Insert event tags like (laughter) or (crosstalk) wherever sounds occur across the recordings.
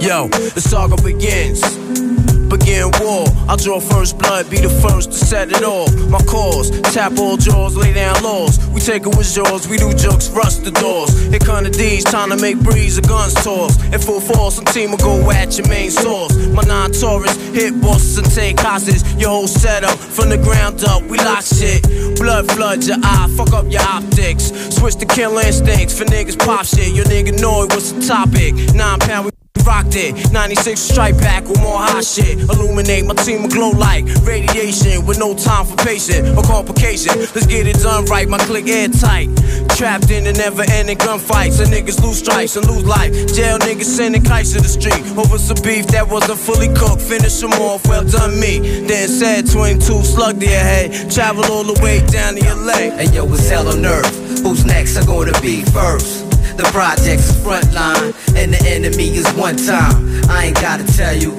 Yo, the saga begins. Begin war. I draw first blood, be the first to set it off. My cause, tap all jaws, lay down laws. We take it with yours, we do jokes, rust the doors. Here come the D's, time to make breeze, the guns toss. In full force, some team will go at your main source. My non Taurus, hit bosses and take hostage. Your whole setup, from the ground up, we lock shit. Blood floods your eye, fuck up your optics. Switch to kill instincts for niggas pop shit. Your nigga know it was the topic. Nine pound, rocked it. 96 strike back with more hot shit. Illuminate my team will glow like radiation with no time for patience or complication. Let's get it done right, my click airtight. Trapped in the never ending gunfights. And niggas lose stripes and lose life. Jail niggas sending kites to the street over some beef that wasn't fully cooked. Finish them off, well done me. Then said 22 slug your head. Travel all the way down to leg. Hey yo, it's hell on earth. Who's next are gonna be first? The project's front line, and the enemy is one time. I ain't gotta tell you,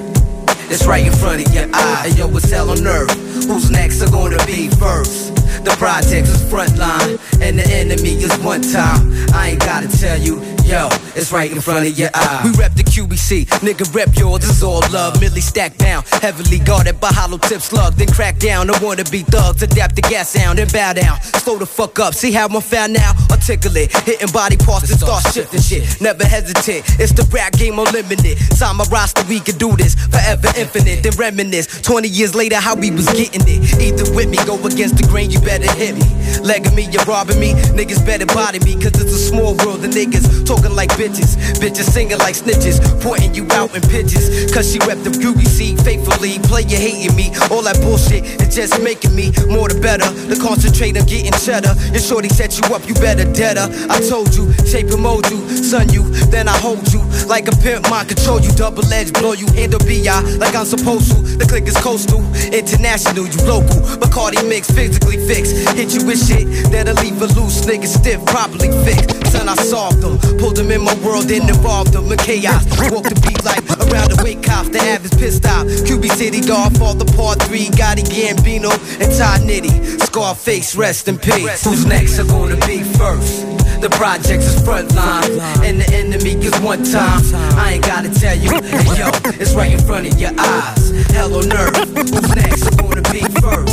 it's right in front of your eye. Hey, yo, what's hell on earth. Who's next are gonna be first? The project's front line, and the enemy is one time. I ain't gotta tell you, yo, it's right in front of your eye. We rep the QBC, nigga rep yours, it's all love. Millie stacked down, heavily guarded by hollow tip slug. Then crack down, I wanna be thugs, adapt the gas sound, and bow down. Slow the fuck up, see how I'm found now? Articulate, hitting body parts and start shifting shit. Never hesitate, it's the rap game unlimited. Sign my roster, we can do this forever infinite. Then reminisce, 20 years later, how we was getting it. Either with me, go against the grain, you better hit me. Legging me, you're robbing me, niggas better body me, cause it's a small world, the niggas talking like bitches. Bitches singing like snitches, pointing you out in pitches. Cause she rep the UBC faithfully, play you hating me. All that bullshit is just making me more the better. The concentrate on getting cheddar. Your shorty set you up, you better deader. I told you, shape and mold you, son you, then I hold you. Like a pimp, mind control you, double edge, blow you, handle BI like I'm supposed to. The click is coastal, international, you local. Bacardi mix, physically fixed. Hit you with shit that'll leave a loose nigga stiff, properly fixed. Son, I solved them, pulled them in my world, then involved them in chaos. Walk the beat like around the wake cops, the average pissed off. QB City, dog, fall the part three, Gotti Gambino, and Ty Nitty. Scarface, rest in peace. Who's next are gonna be first? The projects is front line, and the enemy is one time. I ain't gotta tell you, hey, yo, it's right in front of your eyes. Hell on earth, who's next are gonna be first?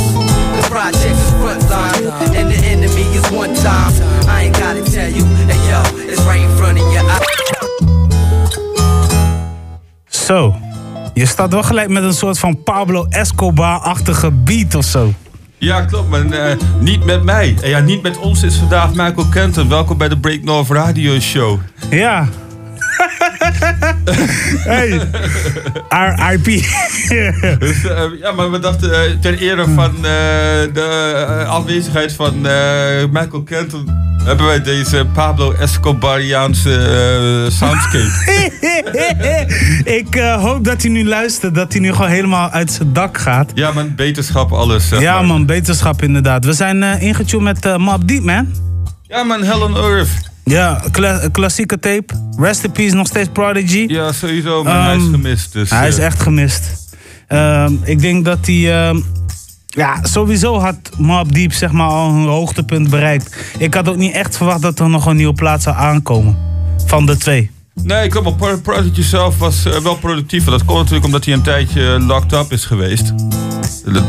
The projects is front line, and the enemy is one time. I ain't gotta tell you, hey, yo, it's right in front of your eyes. Zo. Je staat wel gelijk met een soort van Pablo Escobar-achtige beat of zo. Ja, klopt, maar eh, niet met mij. En ja, niet met ons is vandaag Michael Kenton. Welkom bij de Break North Radio Show. Ja. (laughs) hey. RIP. Dus, eh, ja, maar we dachten eh, ter ere van eh, de aanwezigheid van Michael Kenton... hebben wij deze Pablo Escobariaanse soundscape. (laughs) Ik hoop dat hij nu luistert, dat hij nu gewoon helemaal uit zijn dak gaat. ja, man, beterschap, alles. Ja maar. man, beterschap inderdaad. We zijn ingetuned met eh Mob Deep, man. Ja, man, Hell on Earth. Ja, kla- klassieke tape. Rest in peace, nog steeds Prodigy. Ja, sowieso, maar hij is Ehm, gemist. Dus, Hij is eh, echt gemist. Ehm, ik denk dat hij... ehm, ja, sowieso had Mob Deep zeg maar al een hoogtepunt bereikt. Ik had ook niet echt verwacht dat er nog een nieuwe plaat zou aankomen. Van de twee. Nee, klopt, maar Pro- Prodigy zelf was eh, wel productief. Dat komt natuurlijk omdat hij een tijdje locked up is geweest.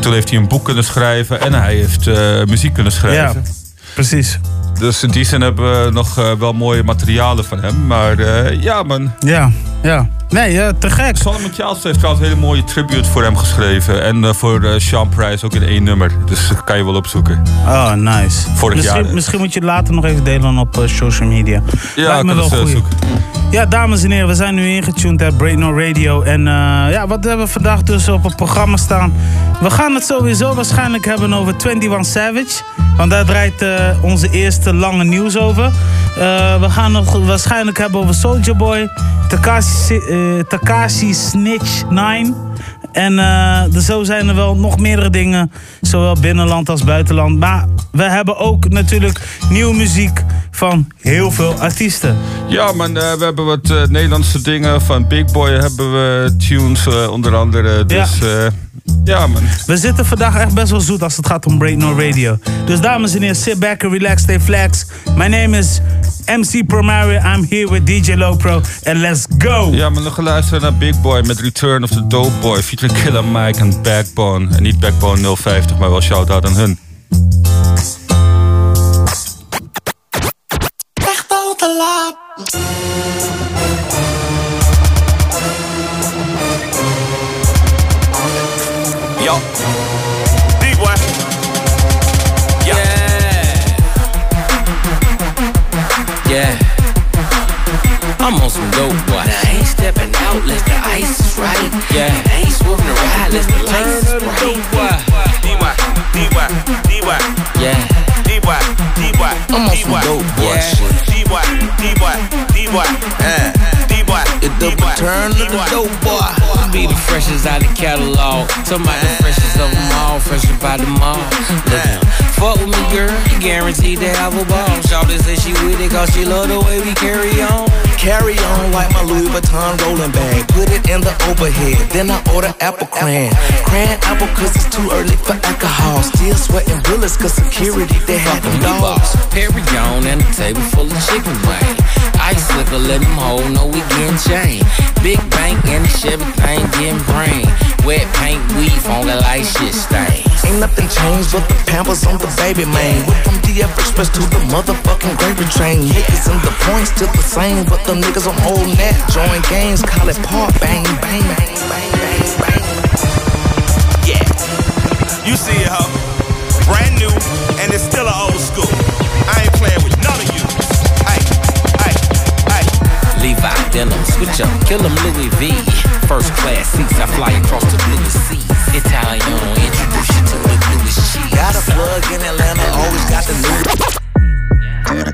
Toen heeft hij een boek kunnen schrijven en hij heeft eh, muziek kunnen schrijven. Ja, precies. Dus in die zin hebben we nog eh, wel mooie materialen van hem. Maar eh, ja, man. Ja, ja. Nee, eh, te gek. Solomon Childs heeft trouwens een hele mooie tribute voor hem geschreven. En voor eh, Sean Price ook in één nummer. Dus dat kan je wel opzoeken. Oh, nice. Vorig misschien, jaar. misschien moet je het later nog even delen op social media. Ja, Lijkt me wel goed. zoeken. Ja, dames en heren, we zijn nu ingetuned bij Break No Radio. En ja, wat hebben we vandaag dus op het programma staan? We gaan het sowieso waarschijnlijk hebben over 21 Savage. Want daar draait onze eerste lange nieuws over. Eh, we gaan nog waarschijnlijk hebben over Soldier Boy, Takashi, eh, Takashi Snitch 9. En eh, zo zijn er wel nog meerdere dingen, zowel binnenland als buitenland. Maar we hebben ook natuurlijk nieuwe muziek van heel veel artiesten. Ja, man, eh, we hebben wat eh, Nederlandse dingen. Van Big Boy hebben we tunes, onder andere. Dus ja, ja man. We zitten vandaag echt best wel zoet als het gaat om Break No Radio. Dus dames en heren, sit back and relax, stay flex. My name is MC Primary. I'm here with DJ Lopro. And let's go! Ja, maar nog luisteren naar Big Boy met Return of the Dope Boy. Featuring Killer Mike en Backbone. En niet Backbone 050, maar wel shout-out aan hun. Echt al te laat. Yo. Yeah. I'm on some dope, boy. Now I ain't stepping out unless the ice is right. Yeah. And I ain't swerving the ride unless the lights is bright. Boy. D-Boy. D-Boy. D-Boy. Yeah. D-Boy. D-Boy. I'm on some dope boy Yeah. shit. D-Boy. D-Boy. D-Boy. Uh, D-Boy. it's the return of the dope boy. Be the freshest out the catalog. About the freshest of them all, fresh about them all. Look, fuck with me, girl. You guaranteed to have a ball. Shawty say she with it cause she love the way we carry on. Carry on like my Louis Vuitton rolling bag. Put it in the overhead. Then I order apple cran. Cran apple cause it's too early for alcohol. Still sweating bullets cause security they had them dogs. Jones and a table full of chicken wing. Ice liquor, let them hold, no we getting chain. Big bank and the Chevy thing getting brain. Wet paint, weave, the like shit stain. Ain't nothing changed but the pampers on the baby man. Went from DF Express to the motherfucking gravy train. Niggas and the points still the same, but the niggas on old net join games, call it part bang bang bang bang bang bang. Yeah. You see it, huh? Denim, switch up, kill 'em Louis V. First class seats, I fly across the blue sea. Italian, introduce you to the newest cheese. Got a plug in Atlanta, always got the new. Ooh,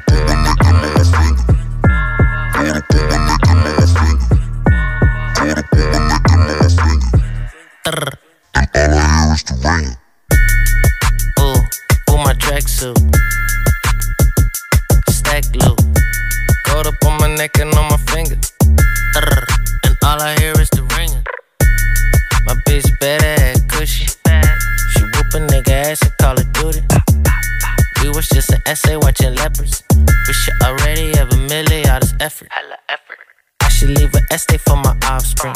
should leave an essay for my offspring.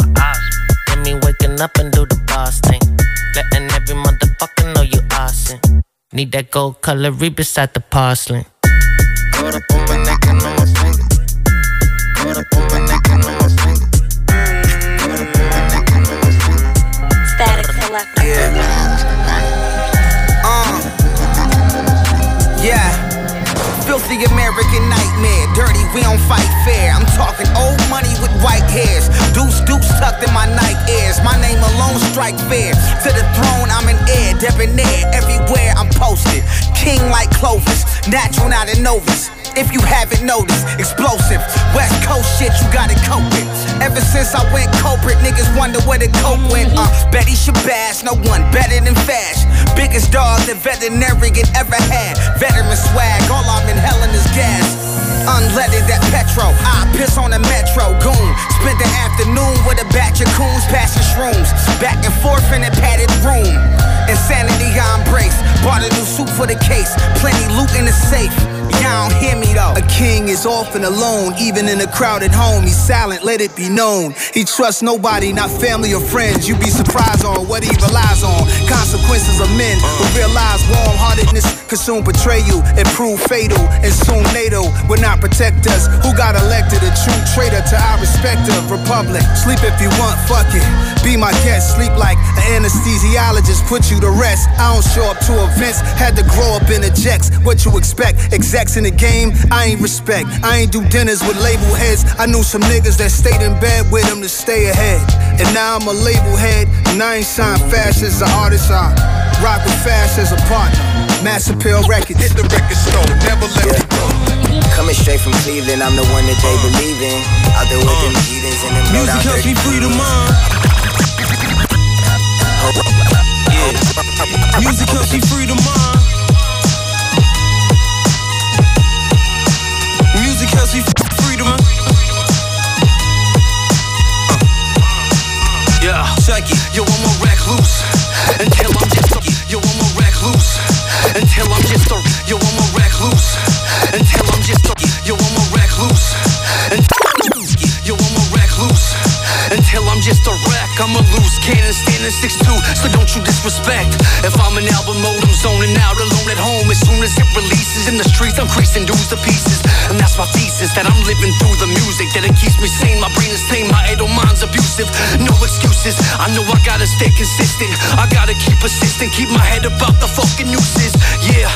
Get me waking up and do the boss thing. Letting every motherfucker know you awesome. Need that gold colory beside the porcelain. Gold up on my neck and on my finger. Gold up on my neck and on my finger. Gold up on my neck and on my finger. Static selector. Uh. Yeah. Filthy American nightmare. Dirty, we don't fight fair. I'm talking old money with white hairs. Deuce, deuce tucked in my night ears. My name alone strike fair. To the throne, I'm an heir. Debonair. Everywhere I'm posted. King like Clovis. Natural, not a novice. If you haven't noticed, explosive. West Coast shit, you gotta cope with. Ever since I went corporate, niggas wonder where the cope went. Uh, Betty Shabazz, no one better than Fash. Biggest dog the veterinarian ever had. Veteran swag, all I'm in inhaling is gas. Unleaded that petro, I piss on the metro goon. Spent the afternoon with a batch of coons passing shrooms. Back and forth in a padded room. Insanity I embrace. Bought a new suit for the case. Plenty loot in the safe. Y'all don't hear me though. A king is often alone, even in a crowded home. He's silent, let it be known. He trusts nobody, not family or friends. You'd be surprised on what he relies on. Consequences of men who realize warm heartedness could soon betray you and prove fatal. And soon NATO will not protect us. Who got elected a true traitor to our respective republic? Sleep if you want, fuck it. Be my guest, sleep like an anesthesiologist, put you to rest. I don't show up to events, had to grow up in the jacks. What you expect? Execs in the game, I ain't respect. I ain't do dinners with label heads. I knew some niggas that stayed in bed with them to stay ahead. And now I'm a label head, and I ain't signed fast as an artist. I rock with fast as a partner. Mass appeal records. Hit the record store, never let me go. Coming straight from Cleveland, I'm the one that they believe in. Out there with them uh. heathens and them no Music helps me free the mind. Music helps me free the mind. Music helps me free the mind. Uh. Yeah, check it. Yo, I'm a recluse until I'm just a. Yo, I'm a recluse until I'm just a. Yo, I'm a recluse until I'm just a. Yo, I'm a recluse. Yo, I'm a recluse. 6'2, so don't you disrespect. If I'm an album mode, I'm zoning out alone at home. As soon as it releases in the streets, I'm creasing dudes to pieces. And that's my thesis that I'm living through the music, that it keeps me sane. My brain is tame, my idle mind's abusive. No excuses, I know I gotta stay consistent. I gotta keep persistent, keep my head about the fucking nooses. Yeah,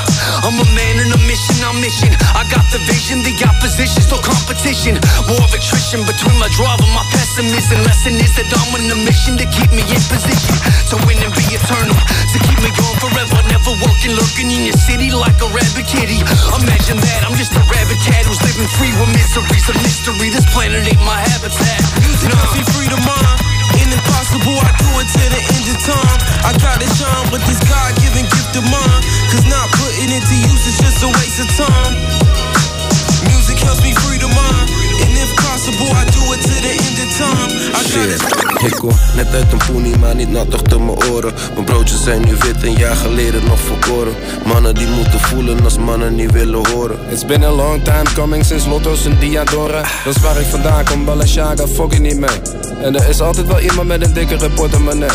I'm a man in a mission, I'm mission. I got the vision, the opposition's no competition. War of attrition between my drive and my pessimism. Lesson is that I'm on a mission to keep me in position to win and be eternal, to keep me going forever. Never working, lurking in your city like a rabbit kitty. Imagine that I'm just a rabbit cat who's living free with miseries. A mystery. This planet ain't my habitat. Music no. me free to mind. Impossible, I do it till the end of time. I gotta shine, but this God-given gift of mine. Cause not putting it to use is just a waste of time. Music helps me free to mind. Possible, I do it till the end of time. I Shit, ik kom net uit een poenie, maar niet nat achter mijn oren. Mijn broodjes zijn nu wit, een jaar geleden nog volkoren. Mannen die moeten voelen als mannen niet willen horen. It's been a long time coming sinds Lotto's en Diadora. Dat is waar ik vandaan kom, Balenciaga, fuck je niet mee. En er is altijd wel iemand met een dikkere portemonnee.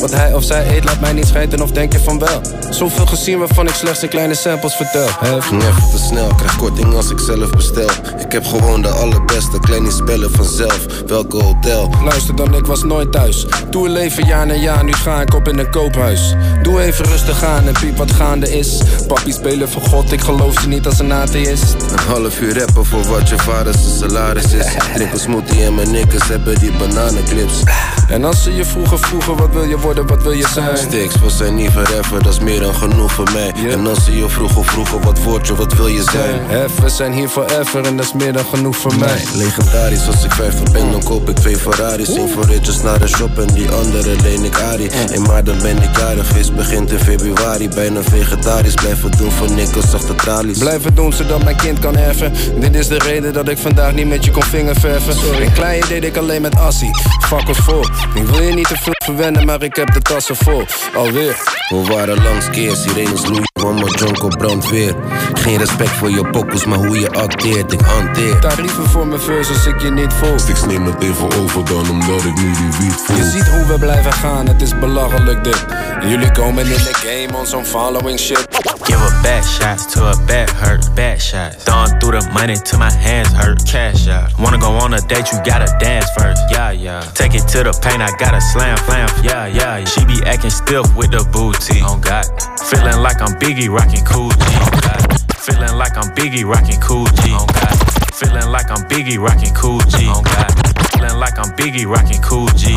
Wat hij of zij eet laat mij niet schijten of denk je van wel? Zoveel gezien waarvan ik slechts in kleine samples vertel. Hef. Ging even te snel, krijg korting als ik zelf bestel. Ik heb gewoon de allerbeste, kleine spellen vanzelf. Welke hotel? Luister dan, ik was nooit thuis. Doe een leven jaar na jaar, nu ga ik op in een koophuis. Doe even rustig aan en piep wat gaande is. Papi spelen voor God, ik geloof ze niet als een atheïst. Een half uur rappen voor wat je vader zijn salaris is. (laughs) Drink een smoothie en mijn nikkers hebben die bananenclips En als ze je vroegen vroegen wat wil je worden wat wil je zijn? Sticks, we zijn niet forever, dat is meer dan genoeg voor mij. En als ze je vroegen, vroegen, wat word je, wat wil je zijn? Hef, we zijn hier forever en dat is meer dan genoeg voor mij. Legendarisch, als ik vijf ben, dan koop ik twee Ferraris. Eén voor ritjes naar de shop en die andere leen ik Ari. En maar dan ben ik jarig, feest begint in februari. Bijna vegetarisch, blijven doen voor nikkels achter tralies. Blijven doen zodat mijn kind kan erven. Dit is de reden dat ik vandaag niet met je kon vingerverven. Een kleine deed ik alleen met Assie. Fakkels vol. Ik wil je niet te veel verwennen, maar ik heb de tassen vol. Alweer. We waren langs keer, sirenes loeien, mama jonko brandweer. Geen respect voor je pokkels, maar hoe je acteert, ik hanteer. Tarieven voor mijn verse als ik je niet voel. Ik neem het even over dan, omdat ik nu die wiet voel. Je ziet hoe we blijven gaan, het is belachelijk dit. Jullie komen in de game on some following shit. Give a bad shot to a bad hurt, bad shot. Throwing through the money till my hands hurt, cash out. Wanna go on a date, you gotta dance first, yeah, yeah. Take it to the paint, I gotta slam, yeah, yeah. yeah. She be acting stiff with the booty, on God. Feeling like I'm Biggie rocking cool G, on God. Feeling like I'm Biggie rocking cool G, on God. Feeling like I'm Biggie rocking cool G, on God. Feeling like I'm Biggie rocking cool G.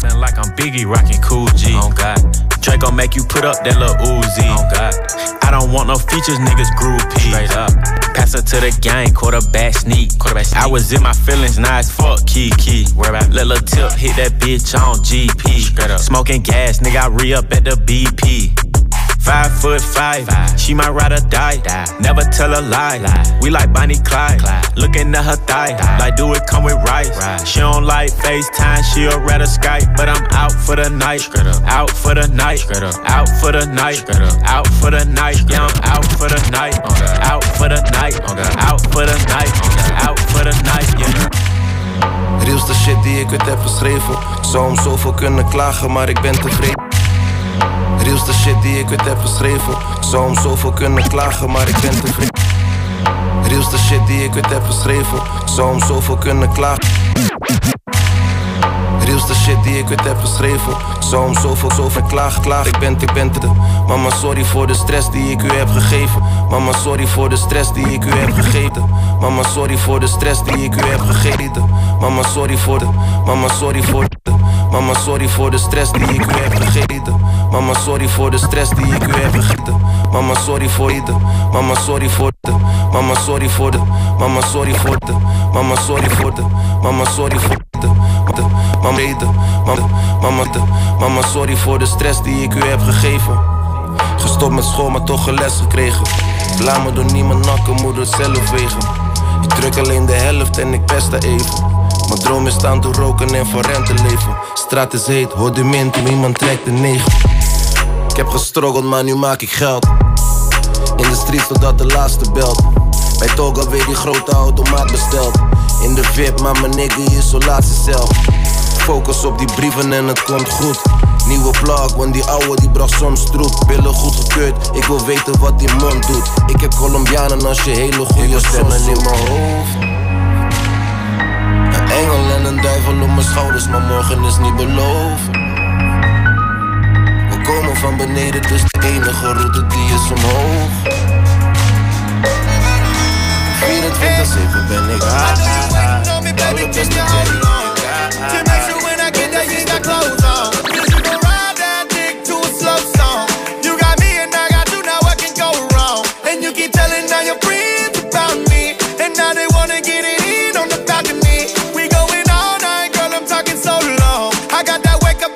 Feeling like I'm Biggie rocking cool G, on God. Draco make you put up that little Uzi, on God. I don't want no features, niggas groupie. Straight up. Pass it to the gang, quarterback sneak. Quarterback sneak. I was in my feelings, now it's fuck Kiki. Where about? Let little tip hit that bitch on GP. Smoking gas, nigga, I re up at the BP. Five foot five, she might ride or die. Never tell a lie. We like Bonnie Clyde. Looking at her thigh, like do it come with rice. She don't like FaceTime, she'll rather Skype. But I'm out for the night, out for the night, out for the night, out for the night. Yeah, I'm out for the night, out for the night, out for the night, out for the night. Yeah. Realste shit die ik ooit heb geschreven. Zou om zoveel kunnen klagen, maar ik ben tevreden. Realste shit die ik ooit heb geschreven. Zou om zoveel kunnen klagen, maar ik ben tevreden. Realste shit die ik ooit heb geschreven. Zou om zoveel kunnen klagen. Realste shit die ik ooit heb geschreven. Zou om zoveel, zoveel klagen, klagen. Ik ben, ik ben te. Mama, sorry voor de stress die ik u heb gegeven. Mama, sorry voor de stress die ik u heb gegeven. Mama, sorry voor de stress die ik u heb gegeven. Mama, sorry voor de. Mama, sorry voor de. Mama, sorry voor de stress die ik u heb gegeven. Mama, sorry voor de stress die ik u heb gegeven. Mama, sorry voor de. Mama, sorry voor de. Mama, sorry voor de. Mama, sorry voor de. Mama, sorry voor de. Mama, sorry voor de. Mama, de. Mama, mama, de. Mama, sorry voor de stress die ik u heb gegeven. Gestopt met school, maar toch een les gekregen. Me door niemand nakken, moet het zelf wegen. Ik druk alleen de helft en ik pest er even. Mijn droom is staan door roken en voor rente leven. Straat is heet, hoor de mint, iemand trekt de negen. Ik heb gestruggeld, maar nu maak ik geld. In de street totdat de laatste belt. Bij Toga weer die grote automaat besteld. In de VIP, maar mijn nigga isolatiecel. Focus op die brieven en het komt goed. Nieuwe plug, want die oude die bracht soms troep. Pillen goed gekeurd, ik wil weten wat die mond doet. Ik heb Colombianen als je hele goede stemmen in mijn hoofd. Engel en een duivel op mijn schouders, maar morgen is niet beloofd. We komen van beneden, dus de enige route die is omhoog. 24-7 ben ik high. Alle beste Jerry. To make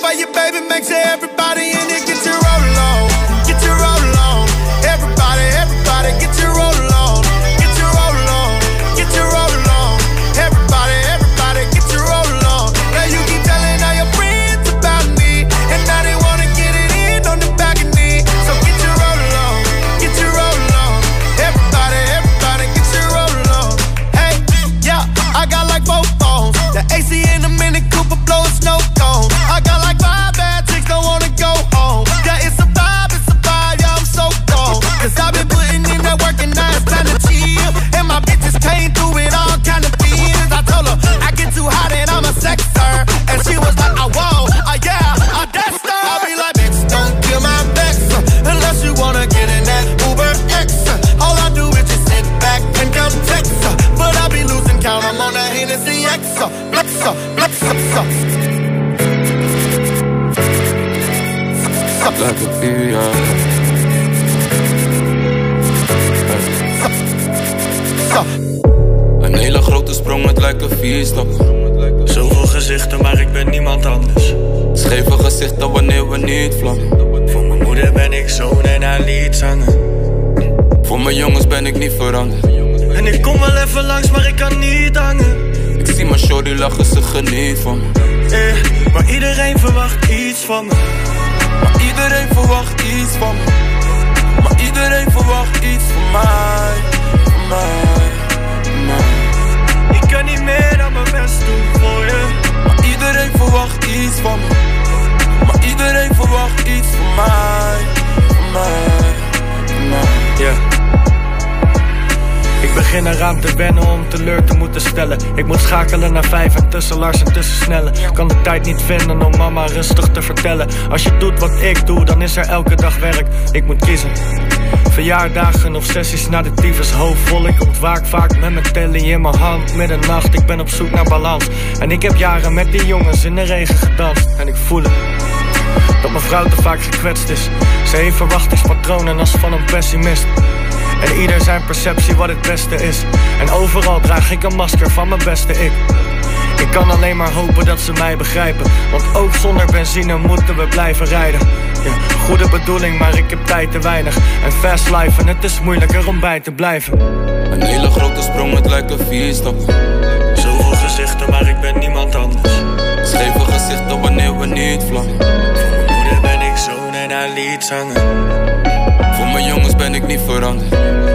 that wake up for you, baby, make sure everybody in it get your Like a. Een hele grote sprong, het lijkt een vierstap. Zoveel gezichten, maar ik ben niemand anders. Scheve gezichten wanneer we niet vlammen. Voor mijn moeder ben ik zoon en haar liedzanger. Voor mijn jongens ben ik niet veranderd. En ik kom wel even langs, maar ik kan niet hangen. Mijn shorty lachen, ze geniet van me. Eh, maar iedereen verwacht iets van me. Maar iedereen verwacht iets van me. Maar iedereen verwacht iets van mij. Van mij. Van mij. Ik kan niet meer dan mijn best doen voor je. Maar iedereen verwacht iets van me. Maar iedereen verwacht iets van mij. Van mij. Van mij. Ja. Ik begin eraan te wennen om teleur te moeten stellen. Ik moet schakelen naar vijf en tussen Lars en tussen snellen. Kan de tijd niet vinden om mama rustig te vertellen. Als je doet wat ik doe, dan is er elke dag werk. Ik moet kiezen. Verjaardagen of sessies naar de tyfus hoofd vol. Ik ontwaak vaak met mijn telly in mijn hand. Middernacht, ik ben op zoek naar balans. En ik heb jaren met die jongens in de regen gedanst. En ik voel het. Dat mijn vrouw te vaak gekwetst is. Ze heeft verwachtingspatronen als van een pessimist. En ieder zijn perceptie wat het beste is. En overal draag ik een masker van mijn beste ik. Ik kan alleen maar hopen dat ze mij begrijpen. Want ook zonder benzine moeten we blijven rijden. Ja, goede bedoeling, maar ik heb tijd te weinig. En fast life, en het is moeilijker om bij te blijven. Een hele grote sprong, het lijkt een vierstap. Zoveel gezichten, maar ik ben niemand anders. Scheve gezichten wanneer we niet vlammen. Voor mijn moeder ben ik zoon en haar liedzanger. Voor mijn jongens ben ik niet veranderd.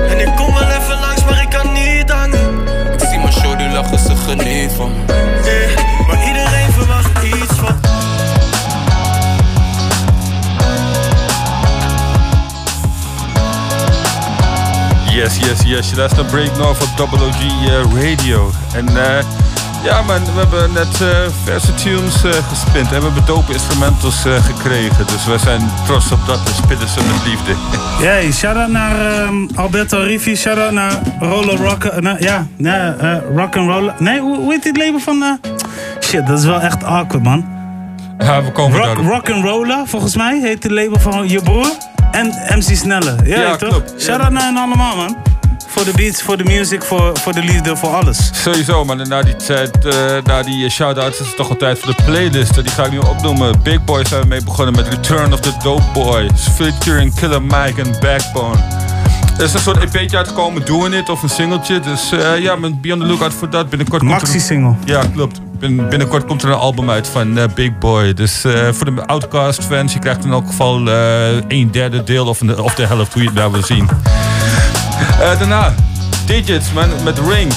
En ik kom wel even langs, maar ik kan niet hangen. Ik zie mijn shorty lachen, ze geniet van me. Maar iedereen verwacht iets van. Yes, yes, yes. Je luistert naar Break North op Double OG eh, Radio. En eh, ja man, we hebben net eh, verse tunes eh gespint. En we hebben dope instrumentals eh, gekregen. Dus we zijn trots op dat. We spitten ze met liefde. (laughs) Yay, shout-out naar ehm, Alberto Rivi, shout-out naar Roller Rock, ja, eh, Rock and Roll. Nee, hoe, hoe heet dit label van? shit, dat is wel echt awkward, man. Ja, we komen Rock, daarop. rock and Roller, volgens mij, heet het label van je broer. En MC Snelle. Ja, Ja, toch? klopt. Shout-out naar hen allemaal, man. Voor de beats, voor de music, voor, voor de liefde, voor alles. Sowieso. En na die tijd, eh, na die eh, shout-outs is het toch al tijd voor de playlist. Die ga ik nu opnoemen. Big Boy zijn we mee begonnen met Return of the Dope Boy. Featuring Killer Mike en Backbone. Er is een soort EP'tje uitgekomen, Doing It, of een singeltje. Dus eh, ja, man, be on the lookout voor dat. Binnenkort komt er- Maxi-single. Ja, klopt. Bin- binnenkort komt er een album uit van Big Boy. Dus voor de Outcast fans, je krijgt in elk geval een derde deel of, een, of de helft, hoe je het nou wil zien. Eh, daarna, Digits, man, met Ring.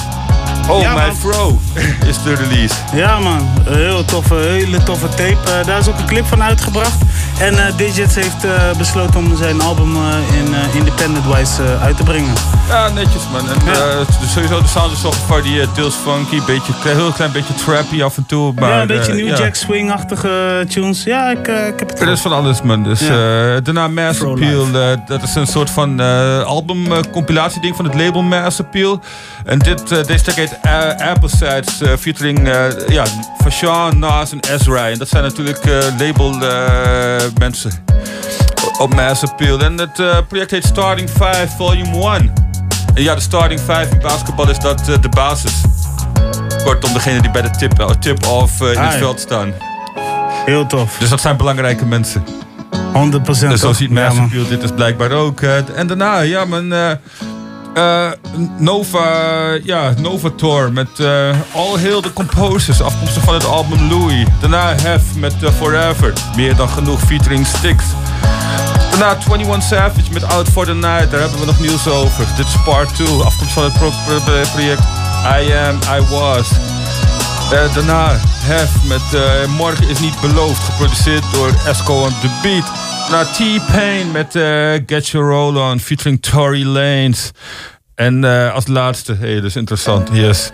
Oh Ja, My. Fro (laughs) is de release. Ja man, een heel toffe, hele toffe tape. Eh, daar is ook een clip van uitgebracht. En eh, Digits heeft eh, besloten om zijn album eh, in Independent Wise eh, uit te brengen. Ja, netjes man. En sowieso de sound is wel gevarieerd. Deels funky, beetje, een heel klein beetje trappy af en toe. Maar, ja, een beetje New ja. Jack Swing-achtige tunes. Ja, ik, ik heb het Er is van alles, man. Dus Ja. daarna Mass Pro Appeal. dat is een soort van album compilatie ding van het label Mass Appeal. En dit, deze track heet Apple Sides, featuring ja, Fashawn, Nas en Ezra. En dat zijn natuurlijk label mensen op Mass Appeal. En het eh, project heet Starting 5 Volume 1. En ja, de Starting 5 in basketbal is dat eh, de basis. Kortom, degene die bij de tip- tip-off eh, in het veld staan. Heel tof. Dus dat zijn belangrijke mensen. 100% Dus zo ziet Mass. Appeal dit is blijkbaar ook. eh, en daarna, ja, mijn eh, Nova, ja, Nova Tour met eh, All Hail the Composers, afkomstig van het album Louis. Daarna Hef met eh, Forever, meer dan genoeg featuring Styx. Daarna 21 Savage met Out for the Night, daar hebben we nog nieuws over. Dit is part 2, afkomstig van het pro- pro- project I Am, I Was. Eh, daarna Hef met eh, Morgen is niet beloofd, geproduceerd door Esco on the Beat. Daarna T-Pain met eh, Get Your Roll On, featuring Tory Lanez. En als laatste, hey, is interessant, yes.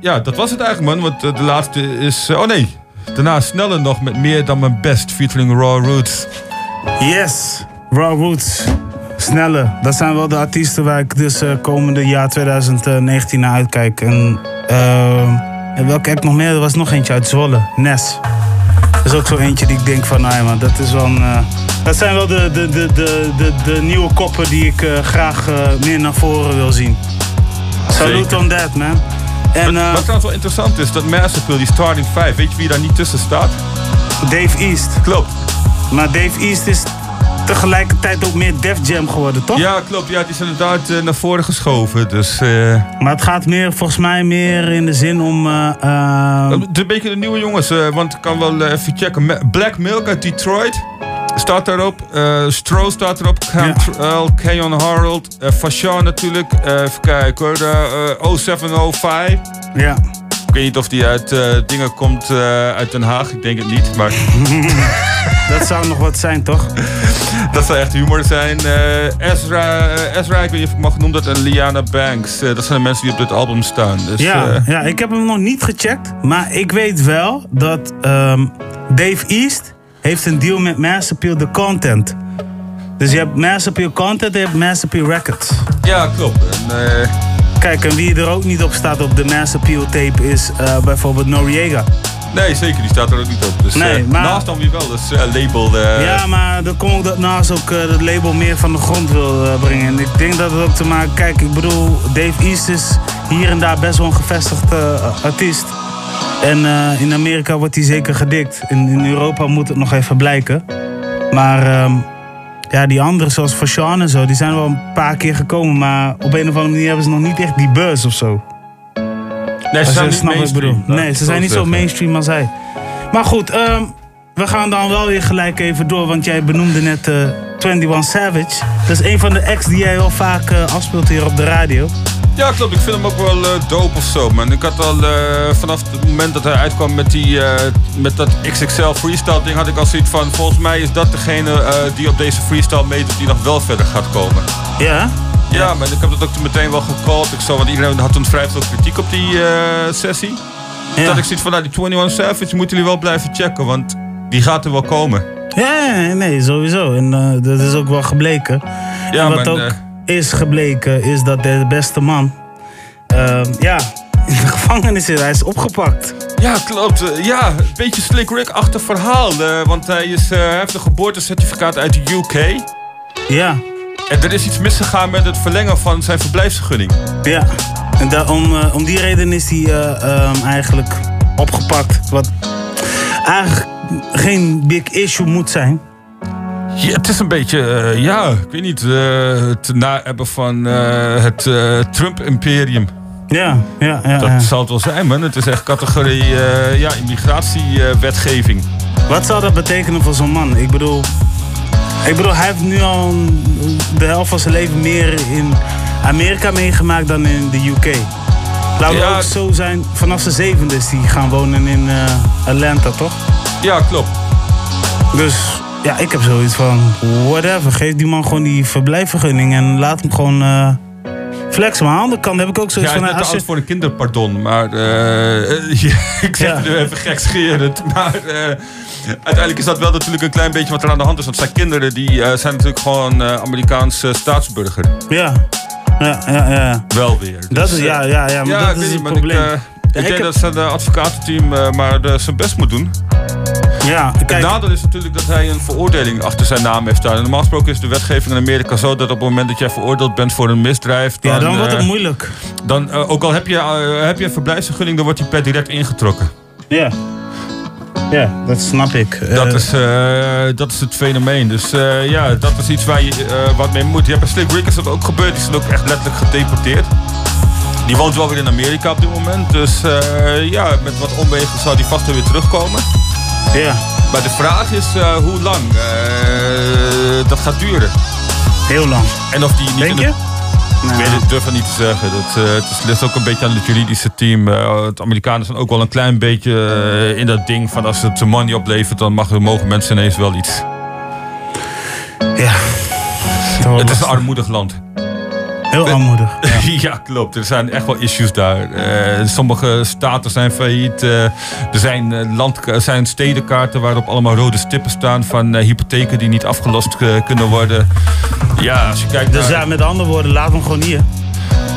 Ja, dat was het eigenlijk, man. Want de laatste is. oh nee, daarna sneller nog met meer dan mijn best, featuring Raw Roots. Yes, Raw Roots. Snelle. Dat zijn wel de artiesten waar ik dus komende jaar 2019 naar uitkijk. En, en welke heb ik nog meer? Er was nog eentje uit Zwolle. Nes. Dat is ook zo eentje die ik denk van, nou ja, man, dat is wel een, eh, dat zijn wel de, de, de, de, de, de nieuwe koppen die ik eh, graag eh, meer naar voren wil zien. Salute on that, man. En, eh, Wat trouwens wel interessant is, dat Mass Appeal, die starting 5, weet je wie daar niet tussen staat? Dave East. Klopt. Maar Dave East is tegelijkertijd ook meer Def Jam geworden, toch? Ja, klopt. Ja, die is inderdaad eh, naar voren geschoven. Dus, eh, Maar het gaat meer, volgens mij meer in de zin om... eh, eh, Het is een beetje de nieuwe jongens, want ik kan wel even checken. Black Milk uit Detroit staat daarop. eh Stro staat erop. Cantrell, Keon Harold. Fashawn natuurlijk. Even kijken hoor. de, eh, 0705. Ja. Ik weet niet of die uit eh, dingen komt eh, uit Den Haag. Ik denk het niet, maar (laughs) dat zou nog wat zijn, toch? (laughs) dat zou echt humor zijn. Eh, Ezra, Ezra, ik weet niet of ik mag noemen dat. En Liana Banks. Dat zijn de mensen die op dit album staan. Dus, ja, ja, ik heb hem nog niet gecheckt. Maar ik weet wel dat ehm, Dave East heeft een deal met Mass Appeal de Content. Dus je hebt Mass Appeal Content en je hebt Mass Appeal Records. ja, klopt. En, Kijk, en wie er ook niet op staat op de Mass Appeal tape is eh, bijvoorbeeld Noriega. nee, zeker. Die staat er ook niet op. Dus, Nee, eh, maar- Naast dan weer wel. Dus label. Ja, maar dan komt ook dat Nas ook het label meer van de grond wil brengen. En ik denk dat het ook te maken... Kijk, ik bedoel, Dave East is hier en daar best wel een gevestigd eh, artiest. En in Amerika wordt hij zeker gedikt. In, in Europa moet het nog even blijken. Maar ehm, ja, die anderen zoals Fashawn en zo, die zijn wel een paar keer gekomen. Maar op een of andere manier hebben ze nog niet echt die buzz of zo. Nee, ze zijn niet mainstream. laat Nee, ze zijn niet zo mainstream als hij. Maar goed, ehm, we gaan dan wel weer gelijk even door. Want jij benoemde net eh 21 Savage. Dat is een van de acts die jij wel vaak eh, afspeelt hier op de radio. Ja, klopt. Ik vind hem ook wel eh, dope of zo, man. Ik had al eh, vanaf het moment dat hij uitkwam met, die, eh, met dat XXL freestyle ding... had ik al zoiets van, volgens mij is dat degene die op deze freestyle meedoet... die nog wel verder gaat komen. Ja? Ja, maar ik heb dat ook toen meteen wel gecallt. Ik zo, want iedereen had toen vrij veel kritiek op die sessie. Ja. Dat ik zoiets van, nou, die 21 Savage moeten jullie wel blijven checken... want die gaat er wel komen. Ja, nee, sowieso. En dat is ook wel gebleken. Ja, maar, ook is gebleken, is dat de beste man... ehm, ja, in de (laughs) gevangenis is. Hij is opgepakt. Ja, klopt. Eh, Ja, een beetje Slick Rick-achtig verhaal. eh, want hij, is, eh, hij heeft een geboortecertificaat uit de UK. Ja. En er is iets misgegaan met het verlengen van zijn verblijfsvergunning. Ja, en da- om, eh, om die reden is hij eh, ehm, eigenlijk opgepakt. Wat eigenlijk geen big issue moet zijn. Ja, het is een beetje, eh, ja, ik weet niet, eh, het na-ebben van eh, het Trump-imperium. Ja, ja, ja. Dat ja. zal het wel zijn, man. Het is echt categorie ja, immigratiewetgeving. Wat zou dat betekenen voor zo'n man? Ik bedoel, ik bedoel, hij heeft nu al de helft van zijn leven meer in Amerika meegemaakt dan in de UK. Laten Ja. ook zo zijn, vanaf zijn zevende is hij gaan wonen in Atlanta, toch? Ja, klopt. Dus ja, ik heb zoiets van, whatever. Geef die man gewoon die verblijfvergunning en laat hem gewoon eh flexen. Maar aan de andere kant heb ik ook Ja, zoiets is van... net te als je- voor een kinderpardon, maar eh, (laughs) ja, ik zeg Ja. het nu even gekscherend. (laughs) Maar eh, uiteindelijk is dat wel natuurlijk een klein beetje wat er aan de hand is. Want zijn kinderen die, eh, zijn natuurlijk gewoon eh Amerikaanse staatsburger. Ja, ja, ja, ja. Wel weer. Dat Dus, is, eh, ja, ja, ja, maar ja, dat ik is het niet, maar probleem. Ik, eh, Ja, ik denk heb- dat zijn eh, advocatenteam eh, maar eh, zijn best moet doen. Ja, Het nadeel is natuurlijk dat hij een veroordeling achter zijn naam heeft staan. En normaal gesproken is de wetgeving in Amerika zo dat op het moment dat jij veroordeeld bent voor een misdrijf. Dan, Ja, dan wordt het eh, moeilijk. Dan, eh, ook al heb je, eh, heb je een verblijfsvergunning, dan wordt die per direct ingetrokken. Ja. Ja, dat snap ik. Dat is, dat is het fenomeen. Dus ja, dat is iets waar je wat mee moet. Je hebt bij Slick Rick is dat ook gebeurd. Die is ook echt letterlijk gedeporteerd. Die woont wel weer in Amerika op dit moment. Dus ja, met wat omwegen zal die vast weer terugkomen. Ja. Maar de vraag is eh, hoe lang eh, dat gaat duren. Heel lang. En of die niet Denk de- je? Ik weet het, ik durf het niet te zeggen. Dat, eh, het is, ligt ook een beetje aan het juridische team. Eh, het Amerikanen zijn ook wel een klein beetje in dat ding van als het money oplevert, dan mag, mogen mensen ineens wel iets. Ja. Het is een armoedig land. Heel armoedig. (laughs) Ja. klopt. Er zijn echt wel issues daar. Eh, sommige staten zijn failliet. Eh, er zijn, eh, land, zijn stedenkaarten waarop allemaal rode stippen staan van hypotheken die niet afgelost kunnen worden. Ja, als je kijkt Dus naar... ja, met andere woorden, laat hem gewoon hier.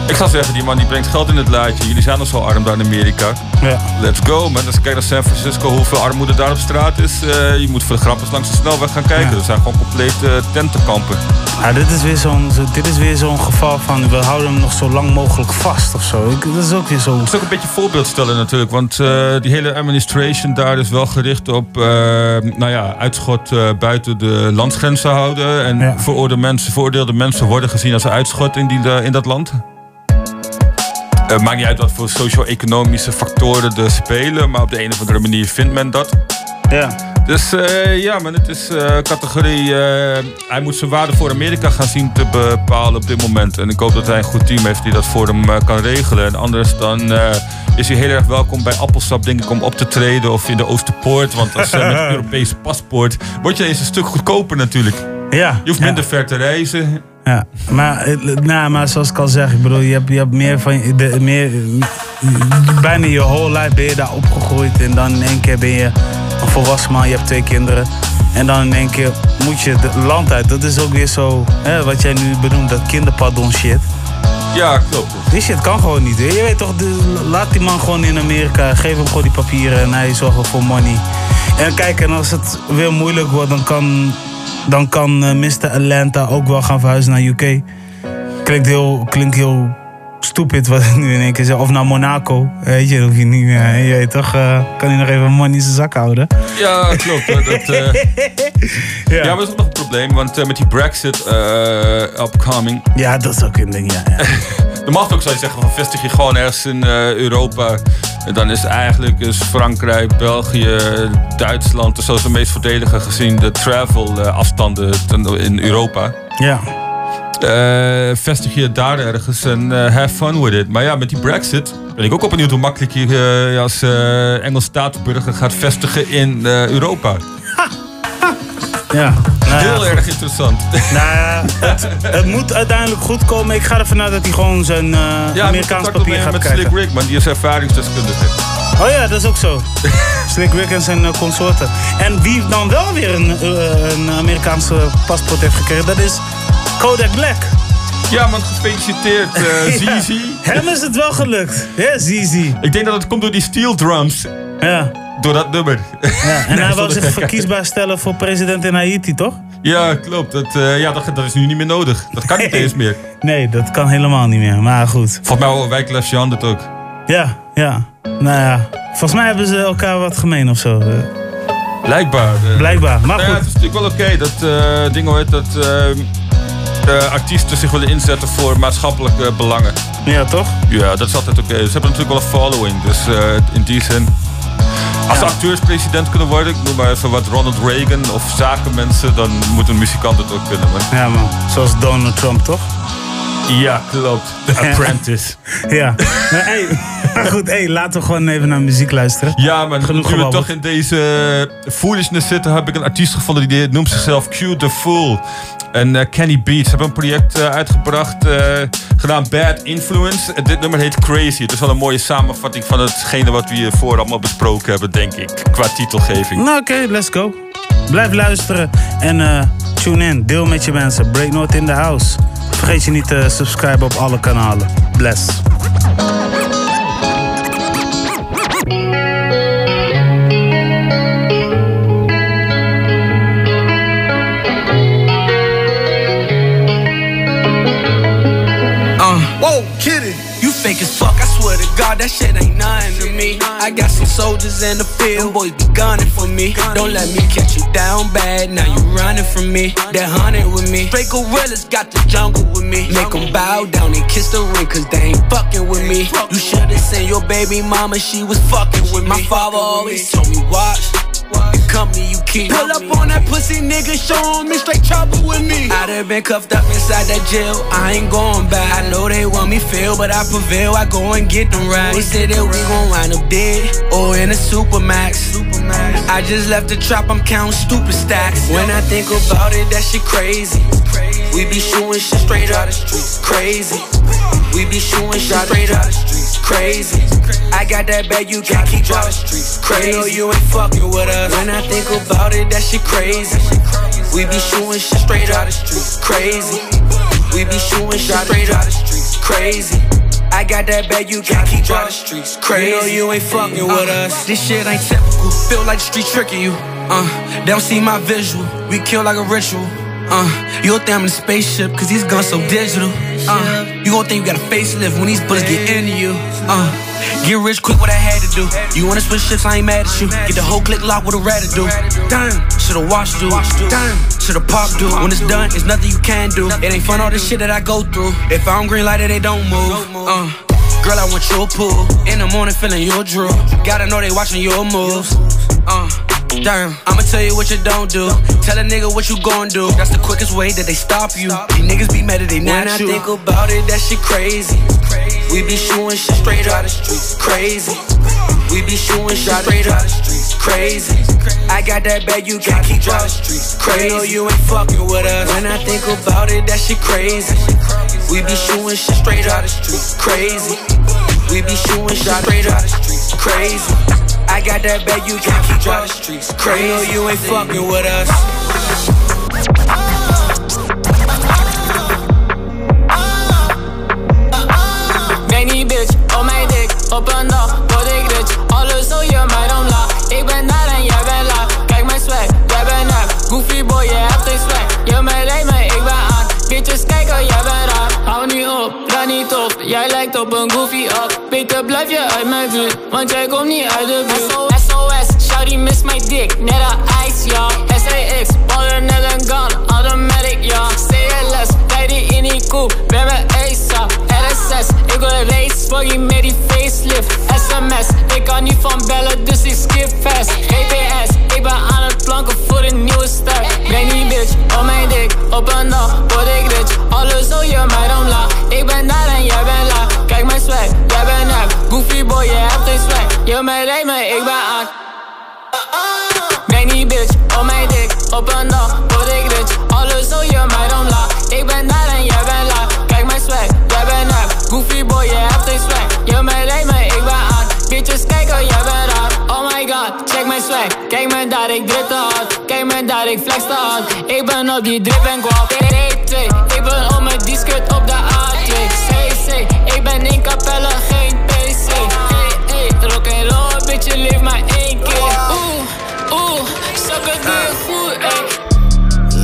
Ik zou zeggen, die man die brengt geld in het laadje. Jullie zijn al zo arm daar in Amerika. Ja. Let's go, man. Als je kijkt naar San Francisco, hoeveel armoede daar op straat is. eh, je moet voor de grap eens langs de snelweg gaan kijken. Ja. Er zijn gewoon complete tentenkampen. Ja, dit is weer zo'n zo- dit is weer zo'n geval van we houden hem nog zo lang mogelijk vast of zo. Ik, dat is ook weer zo. Het is ook een beetje voorbeeld stellen natuurlijk. Want eh, die hele administration daar is wel gericht op eh, nou ja, uitschot buiten de landsgrenzen houden. En veroordeelde, mensen, veroordeelde mensen worden gezien als uitschot in, die, in dat land. Het maakt niet uit wat voor socio-economische factoren er spelen. Maar op de een of andere manier vindt men dat. Ja. Dus eh, ja, maar het is eh, categorie. eh, hij moet zijn waarde voor Amerika gaan zien te bepalen op dit moment. En ik hoop dat hij een goed team heeft die dat voor hem eh, kan regelen. En anders dan eh, is hij heel erg welkom bij Appelsap, denk ik, om op te treden. Of in de Oosterpoort. Want als eh, met (laughs) een Europees paspoort word je eens een stuk goedkoper natuurlijk. Ja. Je hoeft minder ver te reizen. Ja, maar, nou, maar zoals ik al zeg, ik bedoel, je hebt, je hebt meer van je- de, meer, bijna je whole life ben je daar opgegroeid en dan in één keer ben je een volwassen man, je hebt twee kinderen en dan in één keer moet je het land uit. Dat is ook weer zo, hè, wat jij nu benoemt, dat kinderpardon shit. Ja, klopt. Die shit kan gewoon niet. Je weet toch, de- laat die man gewoon in Amerika, geef hem gewoon die papieren en hij zorgt wel voor money. En kijk, en als het weer moeilijk wordt, dan kan, dan kan eh, Mr. Atlanta ook wel gaan verhuizen naar UK. Klinkt heel, klinkt heel stupid wat ik nu in één keer zeg. Of naar Monaco. Weet je, hoef je niet meer. Je weet toch, eh, kan hij nog even money in zijn zak houden. Ja, klopt. Dat, eh, (laughs) ja. maar dat is ook nog een probleem. Want eh, met die Brexit upcoming. Ja, dat is ook een ding, ja. ja. (laughs) Normaal gesproken zou je zeggen van vestig je gewoon ergens in Europa. En dan is eigenlijk is Frankrijk, België, Duitsland, zo is de meest voordelige gezien de travel afstanden in Europa. Ja. Eh, vestig je daar ergens en eh, have fun with it. Maar ja, met die Brexit ben ik ook op benieuwd hoe makkelijk je eh, als Engels staatsburger gaat vestigen in Europa. Ja. Nou ja, Heel erg interessant. Nou ja, het, het moet uiteindelijk goed komen. Ik ga ervan uit dat hij gewoon zijn Ja, Amerikaans papier gaat met krijgen. Slick Rick, man. Die is ervaringsdeskundige. Oh ja, dat is ook zo. (laughs) Slick Rick en zijn consorten. En wie dan wel weer een, een Amerikaanse paspoort heeft gekregen, dat is Kodak Black. Ja, man, gefeliciteerd, eh (laughs) Ja, Zizi. Hem is het wel gelukt. Ja, Zizi. Ik denk dat het komt door die steel drums. Ja. Door dat nummer. Ja, en (laughs) Nee, hij zonder zich verkiesbaar stellen voor president in Haiti, toch? Ja, klopt. Dat, eh, ja, dat, dat is nu niet meer nodig. Dat kan niet eens meer. Nee, dat kan helemaal niet meer. Maar goed. Volgens mij wijkt Jean dat ook. Ja, ja. Nou ja. Volgens mij hebben ze elkaar wat gemeen of zo. Eh, Blijkbaar. Blijkbaar. Maar Nou ja, goed. het is natuurlijk wel oké dat eh ding heet dat eh, artiesten zich willen inzetten voor maatschappelijke belangen. Ja, toch? Ja, dat is altijd oké. Ze hebben natuurlijk wel een following. Dus eh, in die zin. Als de acteurs president kunnen worden, ik noem maar even wat Ronald Reagan of zakenmensen, dan moet een muzikant het ook kunnen. Man. Ja, man. Zoals Donald Trump, toch? Ja, klopt. The (laughs) Apprentice. ja. Maar, hey, maar goed, hey, laten we gewoon even naar muziek luisteren. Ja, maar Genoeg nu we toch in deze eh, foolishness zitten, heb ik een artiest gevonden die noemt zichzelf Q The Fool. En eh, Kenny Beats hebben een project eh, uitgebracht, gedaan Bad Influence. En dit nummer heet Crazy. Het is wel een mooie samenvatting van hetgene wat we hiervoor allemaal besproken hebben, denk ik. Qua titelgeving. Nou, oké, let's go. Blijf luisteren en tune in. Deel met je mensen. Break North in the house. Vergeet je niet te subscriben op alle kanalen. Bless. Uh, whoa, kitty. You fake as fuck, God, that shit ain't nothing to me. I got some soldiers in the field, boys be gunning for me. Don't let me catch you down bad, now you running from me. That hunted with me. Straight gorillas got the jungle with me. Make them bow down and kiss the ring, cause they ain't fucking with me. You should've seen your baby mama, she was fucking with me. My father always told me, watch. The company you keep. Pull up on that pussy nigga, show me straight trouble with me. I'd have been cuffed up inside that jail. I ain't going back. I know they want me fail, but I prevail. I go and get them right. They say that we gon' wind up dead or in a supermax. I just left the trap, I'm counting stupid stacks. When I think about it, that shit crazy. We be shooting shit straight out the streets. Crazy. We be shooting shit straight out the streets. Crazy. I got that bag, you can't keep out the streets. Crazy. You know you ain't fucking with us. When I think about it, that shit crazy. We be shooting shit straight out the streets. Crazy. We be shooting shit straight out the streets. Crazy. I got that bag, you can't keep out the streets. Crazy. You know you ain't fucking with us. This shit ain't typical. Feel like the street tricking you. Uh, they don't see my visual. We kill like a ritual. Uh, you gon' think I'm in a spaceship, cause these guns so digital. Uh, you gon' think you got a facelift when these bullets get into you. Uh, get rich quick, what I had to do. You wanna switch ships, I ain't mad at you. Get the whole click locked, what a rat to do. Damn, should've watched do. Damn, should've popped do. When it's done, it's nothing you can do. It ain't fun all this shit that I go through. If I'm green lighted, they don't move. Uh, girl, I want your pool. In the morning, feeling your drool. Gotta know they watching your moves. Uh, Damn, I'ma tell you what you don't do. Tell a nigga what you gon' do. That's the quickest way that they stop you. These niggas be mad that they not When I you. think about it, that shit crazy. We be shooting shit straight out the streets. Crazy. We be shooting shit straight out the streets. Crazy. I got that bag, you can't keep out the streets. Crazy. Know you ain't fucking with us. When I think about it, that shit crazy. We be shooting shit straight out the streets. Crazy. We be shooting shit straight out the streets. Crazy. I got that bag, you can't keep out the streets. Crazy. You know you ain't fucking with us. Ben die bitch oh op mijn dik, op een dag word ik rich Alles hoe je mij dan laat Ik ben daar en jij bent laag Kijk mijn swag, jij bent nep Goofy boy, je hebt geen swag Je me leed me, ik ben aan Bitches kijken, jij bent raar Hou niet op, ga niet op Jij lijkt op een goofy up Beter blijf je uit mijn buurt Want jij komt niet uit de buurt. SOS, shawty miss my dick Net een ice, ja SAX, baller net een gun. Automatic, ja CLS, die in die koe Ben mijn ASA, RSS Ik wil race, buggy met die facelift. SMS, ik kan niet van bellen Dus ik skip fast. GPS, ik ben aan het planken voor een nieuwe start. Breng bitch op mijn dik. Op een dag word ik rich. Alles hoe je mij dan laag Ik ben daar en jij bent laag. Kijk mijn swag, jij bent Goofy boy, je hebt geen swag. Je rijdt me, ik ben aan. Breng die bitch op mijn dik Op een dag word ik rich. Alles hoe je mij dan laag Ik ben daar en jij bent laag Kijk mijn swag, jij bent nep Goofy boy, je hebt geen swag. Je rijdt me, ik ben aan. Bitches kijken, jij bent raar. Oh my god, check mijn swag. Kijk me daar, ik drip te hard. Kijk me daar, ik flex te hard. Ik ben op die drip en kwap D2, ik ben op mijn die-skirt op de A2 CC, ik ben in Capelle, bitch, leeft maar één keer Oeh, oeh, zakken doe je goed, ey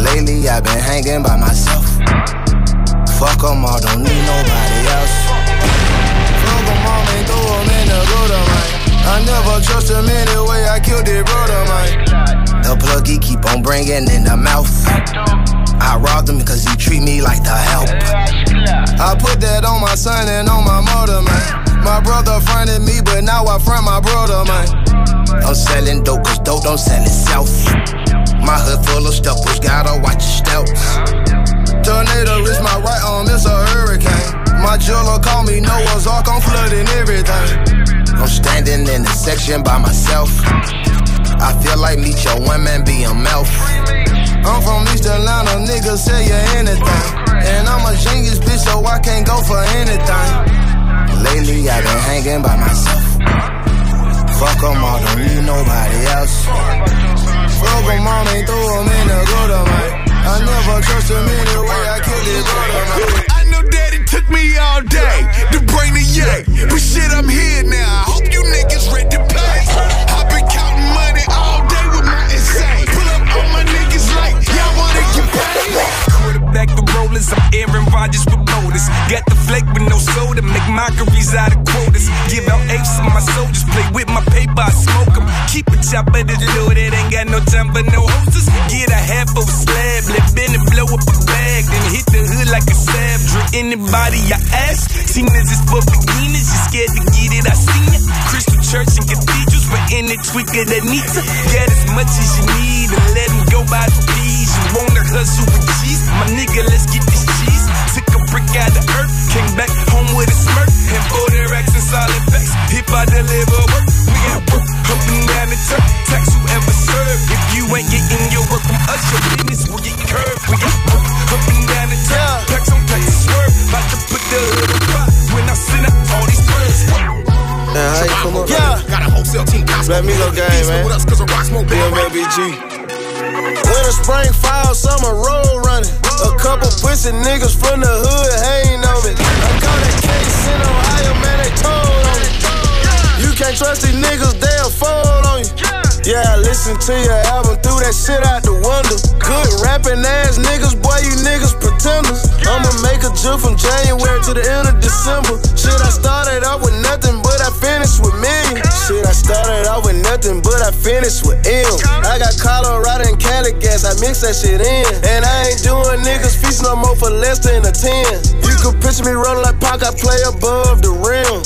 Lately I've been hanging by myself. Fuck 'em all, don't need nobody else. Fuck 'em all and throw 'em in the gutter, man. I never trust him anyway, I killed their brother, man. The pluggy keep on bringing in the mouth. I robbed him because he treat me like the help. I put that on my son and on my mother, man. My brother fronted me, but now I front my brother, man. I'm selling dope, cause dope don't sell itself. My hood full of stuffers, gotta watch your stealth. Tornado is my right arm, it's a hurricane. My jeweler call me Noah's Ark, I'm flooding everything. I'm standing in the section by myself. I feel like meet your woman be a mouth. I'm from East Atlanta, niggas say you anything. And I'm a genius, bitch, so I can't go for anything. Lately, I've been hanging by myself. Fuck Fuck 'em all, don't need nobody else. Fuck 'em all, ain't throw 'em in the gutter, man. I never trust him anyway, I his brother, man. I know it took me all day to bring the yay. But shit, I'm here now. I hope you niggas ready to play. Rollers, I'm Aaron Rodgers with motors. Got the flake with no soda, make mockeries out of quotas. Give out apes to my soldiers, play with my paper, I smoke 'em. Keep a chopper to loaded, ain't got no time for no hostess. Get a half of a slab, let Benny blow up a bag, then hit the hood like a stab. Drink anybody I ask. This is for beginners, you scared to get it, I seen it. Crystal church and cathedrals, but in tweaker that needs to get as much as you need and let 'em go by the fees. You wanna hustle with cheese? My nigga, let's get this cheese. Took a brick out of earth, came back home with a smirk. And for the racks and solid facts, if I deliver work, we got work up and down the turf. Tax whoever serve. If you ain't getting your work from us, your business will get curved. We got work up and down the turf. Packs on of swerve. About to put the hood on fire when I send out all these birds. How you come up? Yeah. Got a wholesale team. Let me go game, man. With us, cause I rock smoke, baby. BMLBG. Winter, spring, fall, summer, road running. A couple pussy niggas from the hood hating on me. I caught that case in Ohio, man, they told on me. You can't trust these niggas, they'll fold on you. Yeah, I listen to your album, threw that shit out the window. Good rapping ass niggas, boy, you niggas pretenders. I'ma make a jump from January to the end of December. Shit, I started off with nothing, but I finished with millions. Shit, I started off with nothing, but I finished with M. I got Colorado and Cali gas, I mix that shit in. And I ain't doing niggas feast no more for less than a 10. You could picture me rolling like Pac, I play above the rim.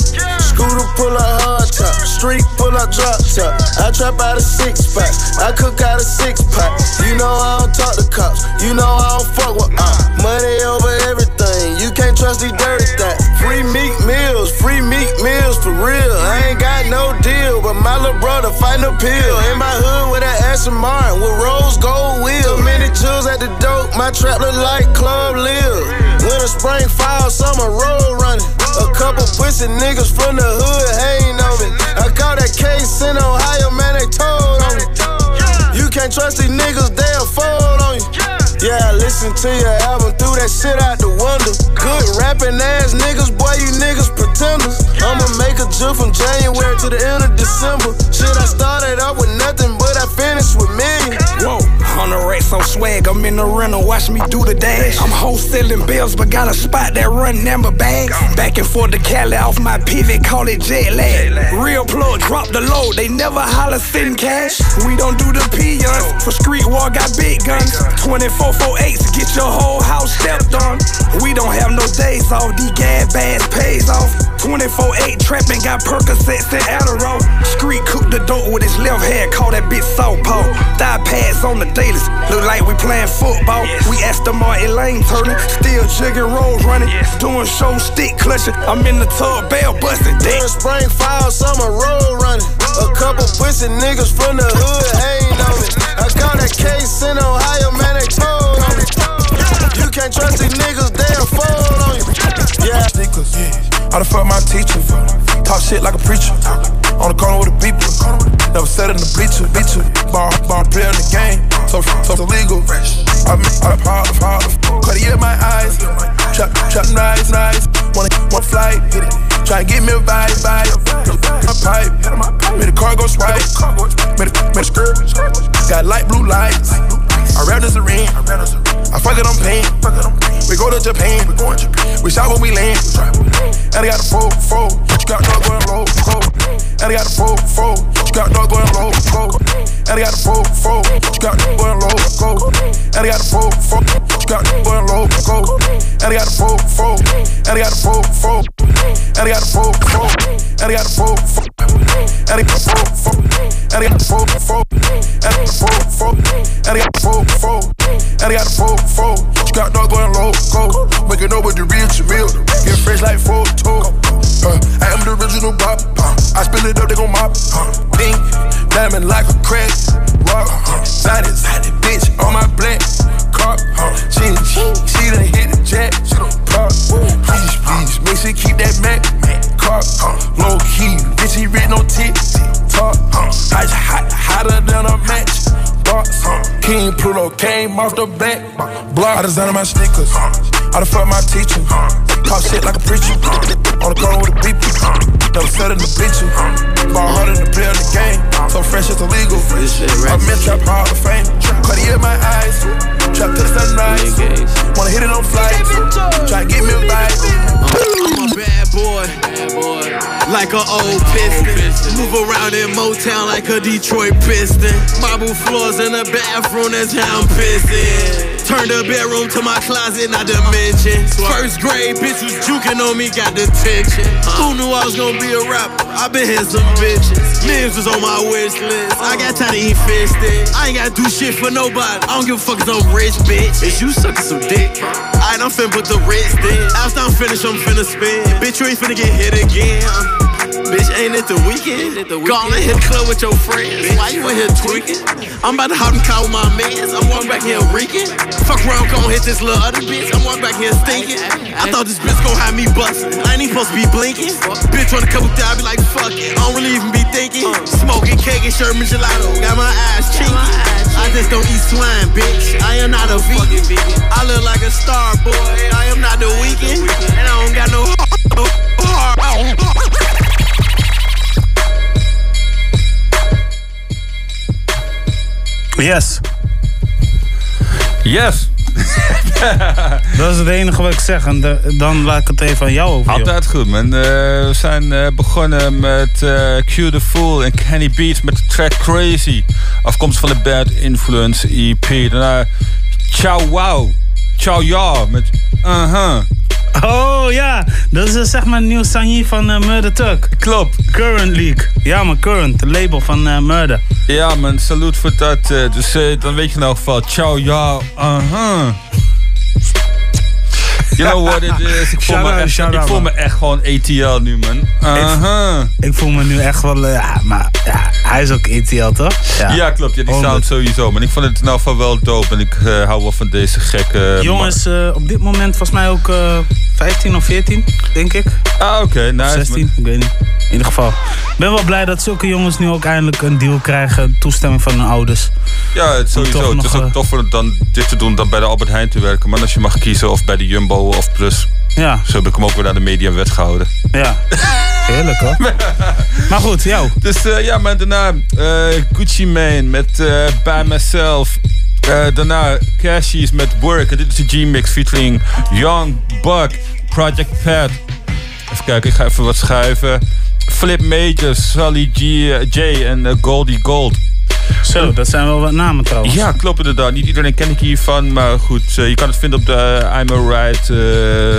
Scooter pull a hard top, street pull up drop top. I trap out a six pack, I cook out a six pack. You know I don't talk to cops, you know I don't fuck with uh, money over everything. You can't trust these dirty things. Free meat meals, free meat meals for real. I ain't got no deal, but my little brother find a pill. In my hood with an Aston Martin with rose gold wheels. Many jewels at the dope, my trap look like Club Live. Winter, spring, fall, summer, road running. A couple pussy niggas from the hood hating on me. I caught that case in Ohio, man, they told on me. You can't trust these niggas, they'll fold on you. Yeah, I listen to your album, threw that shit out the window. Good rapping ass niggas, boy, you niggas pretenders. I'ma make a jump from January to the end of December. Shit, I started off with nothing, but I finished with millions. Whoa, on the race on swag, I'm in the rental, watch me do the dash. I'm wholesaling bills, but got a spot that run number bags. Back and forth to Cali off my pivot, call it jet lag. Real plug, drop the load, they never holler send cash. We don't do the peons, for street war got big guns. 24 48s, get your whole house stepped on. We don't have no days off, these gas bags pays off. 24 8 trapping, got Percocets and Adderall. Street cook the dope with his left hand, call that bitch southpaw. Thigh pads on the dailies, look like we playing football. We Aston Martin lane turning, still jigging rolls running. Doing show stick clutching, I'm in the tub, bell busting. Winter, spring, fall, summer, road running. A couple pussy niggas from the hood hating on me. I caught that case in Ohio, man, can't trust these niggas, they'll fold on you. Yeah. Sneakers, yeah. I done fuck my teacher. Talk shit like a preacher. On the corner with a beeper. Never sat in the bleacher. Bleacher. Bar, bar, player in the game. So, so, so legal. Out of hard, hard. Cuddy in my eyes. Trap, trap, nice, nice. Wanna, one flight. Get it. Try and get me a vibe, vibe. My pipe. Made the car go swipe. Made a, made a skirt. Got light blue lights. I rap this ring. I fuck it on pain. We go to Japan. We shot when we land. And I got a four, four. You got dog going low, low. And I got a four, four. You got dog going low, low. And I got a four, four. You got dog going low, low. And I got a four, four. You got dog going low, low. And I got a four, four. And I got a four, four. And I got a four, four. And I got a four, four. And I got a four, four. And I got a four, four. And I got a four, four. And I got a four, four. And I got a four, four. Scott dog going low, go. Waking up with the real Jamil. Get fresh like photo. Uh, I am the original Bob. Uh, I spill it up, they gon' mop. Uh, pink, diamond like a crack. Rock, uh, sided, bitch on my black car. Uh, she, she, she done hit the jack. Park, please, please, make sure keep that Mac. Car, low key, bitch, he written on tip. Talk, uh, hot, hot, hotter than a match. Box, King Pluto came off the back. Block, I designed my sneakers. I done fuck my teacher. Talk shit like a preacher. On the corner with the people. Never said in the bitch. Ball harder than play in the game. So fresh it's illegal. I'm in trap hall of fame. Cardi in my eyes. Trap to sunrise. Wanna hit it on flights. Try to get me a vibe. I'm a bad boy, like an old piston. Move around in Motown like a Detroit piston. Marble floors in the bathroom, that's how I'm pissing. Turn the bedroom to my closet, not dimension. First grade, bitch was juking on me, got detention. Who knew I was gonna be a rapper? I been hitting some bitches. Mims was on my wish list. I got time to eat fish sticks. I ain't gotta do shit for nobody. I don't give a fuck if I'm rich, bitch. Is you sucking some dick? Alright, I'm finna put the wrist in. After I'm finished, I'm finna spin. Bitch, you ain't finna get hit again. Bitch, ain't it the weekend? Go on and hit the club with your friends. Why you in here tweaking? I'm about to hop in the car with my mans. I'm walking back here reeking. Fuck around, gon' hit this little other bitch. I'm walking back here stinking. I thought this bitch gon' have me bustin'. I ain't even supposed to be blinking. Bitch on a couple down, I be like, fuck it. I don't really even be thinking. Uh. Smoking cake and Sherman gelato. Got my ass cheeky. I just don't eat swine, bitch. I am not a vegan. I look like a star boy. I am not the weekend. And I don't got no heart. (laughs) Yes. Yes. (laughs) Dat is het enige wat ik zeg. En dan laat ik het even aan jou over. Altijd goed, man. Eh, we zijn eh, begonnen met eh Q The Fool en Kenny Beats met de track Crazy. Afkomstig van de Bad Influence EP. Daarna Ciao Wow. Ciao Ja met Uh-huh. Oh ja, dat is eh, zeg maar een nieuw Sanji van eh, Murder Tuck. Klopt. Current League. Ja, maar Current, het label van eh, Murder. Ja, man, salut voor dat. dus dan weet je in elk geval. Ciao Ja. Uh-huh. You know what it is? Ik voel, me echt, ik shout-out, voel me man. echt gewoon ATL nu, man. Uh-huh. Ik voel me nu echt wel, eh, ja, maar ja, hij is ook ETL toch? Ja, klopt. Ja, die 100. sound sowieso. Maar ik vond het elk geval wel dope. En ik eh, hou wel van deze gekke... Jongens, eh, op dit moment volgens mij ook eh 15 of 14, denk ik. Ah, oké. nice. 16, ik weet niet. In ieder geval. Ik ben wel blij dat zulke jongens nu ook eindelijk een deal krijgen. Toestemming van hun ouders. Ja, het, sowieso. Het is ook eh, toffer dan dit te doen dan bij de Albert Heijn te werken. Maar als je mag kiezen of bij de Jumbo of Plus. Ja. Zo heb ik hem ook weer naar de mediawet gehouden. Ja. (laughs) Heerlijk hoor. (laughs) maar goed, jou. Dus eh, ja, maar daarna eh, Gucci Mane met eh, By Myself. Eh, daarna Cashies met Work. En dit is de G-Mix featuring Young Buck, Project Pat. Even kijken, ik ga even wat schuiven. Flip Major, Sully G, J en Goldie Gold. Zo, dat zijn wel wat namen trouwens. Ja, klopt inderdaad. Niet iedereen ken ik hiervan, maar goed. eh, je kan het vinden op de I'm a Ride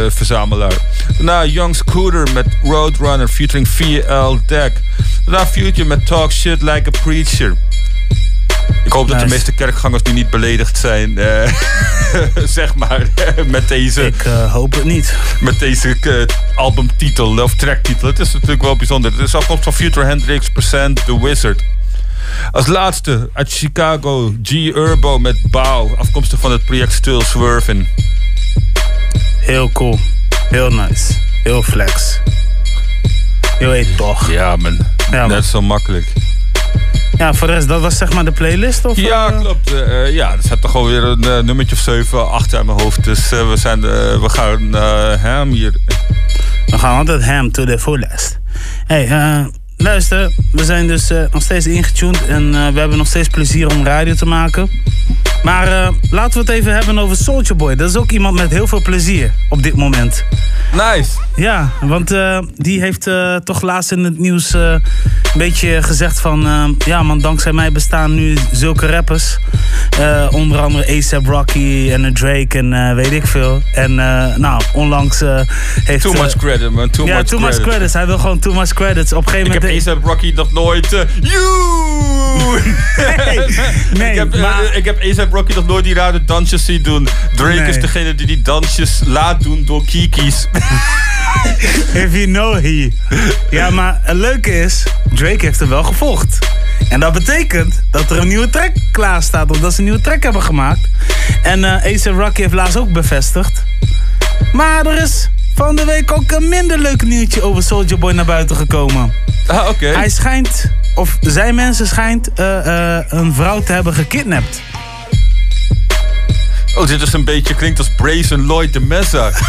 eh, verzamelaar. Daarna Young Scooter met Roadrunner featuring VL Deck. Daarna Future met Talk Shit Like a Preacher. Ik hoop dat de meeste kerkgangers nu niet beledigd zijn, eh, (laughs) zeg maar, (laughs) met deze... Ik hoop het niet. Met deze albumtitel of tracktitel. Het is natuurlijk wel bijzonder. Het is afkomst van Future Hendrix Present The Wizard. Als laatste uit Chicago, G Urbo met Bow. Afkomstig van het project Still Swerving. Heel cool. Heel nice. Heel flex. Je weet toch. Ja, man. Ja, man. Net zo makkelijk. Ja, voor de rest, dat was zeg maar de playlist? Of, Ja, eh? klopt. Eh, eh, ja, er staat toch alweer een nummertje of 7, 8 uit mijn hoofd. Dus we, zijn, we gaan hem hier. We gaan altijd ham to the fullest. Hey, luister. We zijn dus eh, nog steeds ingetuned. En eh, we hebben nog steeds plezier om radio te maken. Maar eh, laten we het even hebben over Soulja Boy. Dat is ook iemand met heel veel plezier op dit moment. Nice. Ja, want eh, die heeft eh, toch laatst in het nieuws een beetje gezegd van... ja man, dankzij mij bestaan nu zulke rappers. Onder andere A$AP Rocky en Drake en weet ik veel. En nou, onlangs heeft... Too much credit, man. Too ja, much too credit. much credits. Hij wil gewoon too much credits. Op een gegeven Ik heb moment... A$AP Rocky nog nooit... you! (laughs) nee, (laughs) ik heb, maar- ik heb heb Rocky nog nooit die rare dansjes zien doen. Drake Nee. is degene die die dansjes laat doen door Kiki's. (laughs) If you know he. Ja, maar het leuke is, Drake heeft er wel gevolgd. En dat betekent dat er een nieuwe track klaar staat, omdat ze een nieuwe track hebben gemaakt. En eh A$AP Rocky heeft laatst ook bevestigd. Maar er is van de week ook een minder leuk nieuwtje over Soulja Boy naar buiten gekomen. Ah, oké. Hij schijnt, of zijn mensen schijnt, eh, eh, een vrouw te hebben gekidnapt. Oh, dit is een beetje, klinkt als Brazen Lloyd de Messa. (laughs)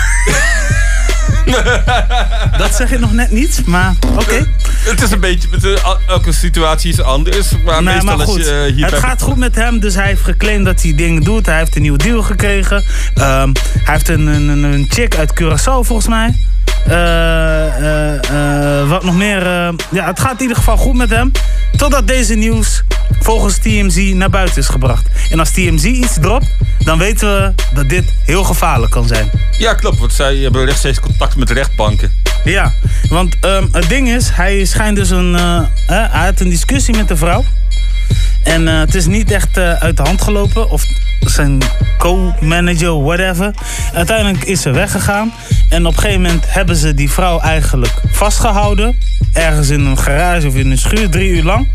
Dat zeg ik nog net niet, maar oké. Het is een beetje, elke situatie is anders. Maar Nee, meestal maar als je eh, hier het gaat goed met hem, dus hij heeft geclaimd dat hij dingen doet. Hij heeft een nieuwe deal gekregen. Ehm, hij heeft een, een- een chick uit Curaçao volgens mij. Eh, eh, eh, wat nog meer. ja, het gaat in ieder geval goed met hem. Totdat deze nieuws volgens TMZ naar buiten is gebracht. En als TMZ iets dropt, dan weten we dat dit heel gevaarlijk kan zijn. Ja, klopt. Want zij hebben rechtstreeks contact met rechtbanken. Ja, want ehm, het ding is, hij schijnt dus een. hij had een discussie met de vrouw. En eh, het is niet echt eh, uit de hand gelopen. Of zijn co-manager, whatever. Uiteindelijk is ze weggegaan. En op een gegeven moment hebben ze die vrouw eigenlijk vastgehouden. Ergens in een garage of in een schuur, drie uur lang.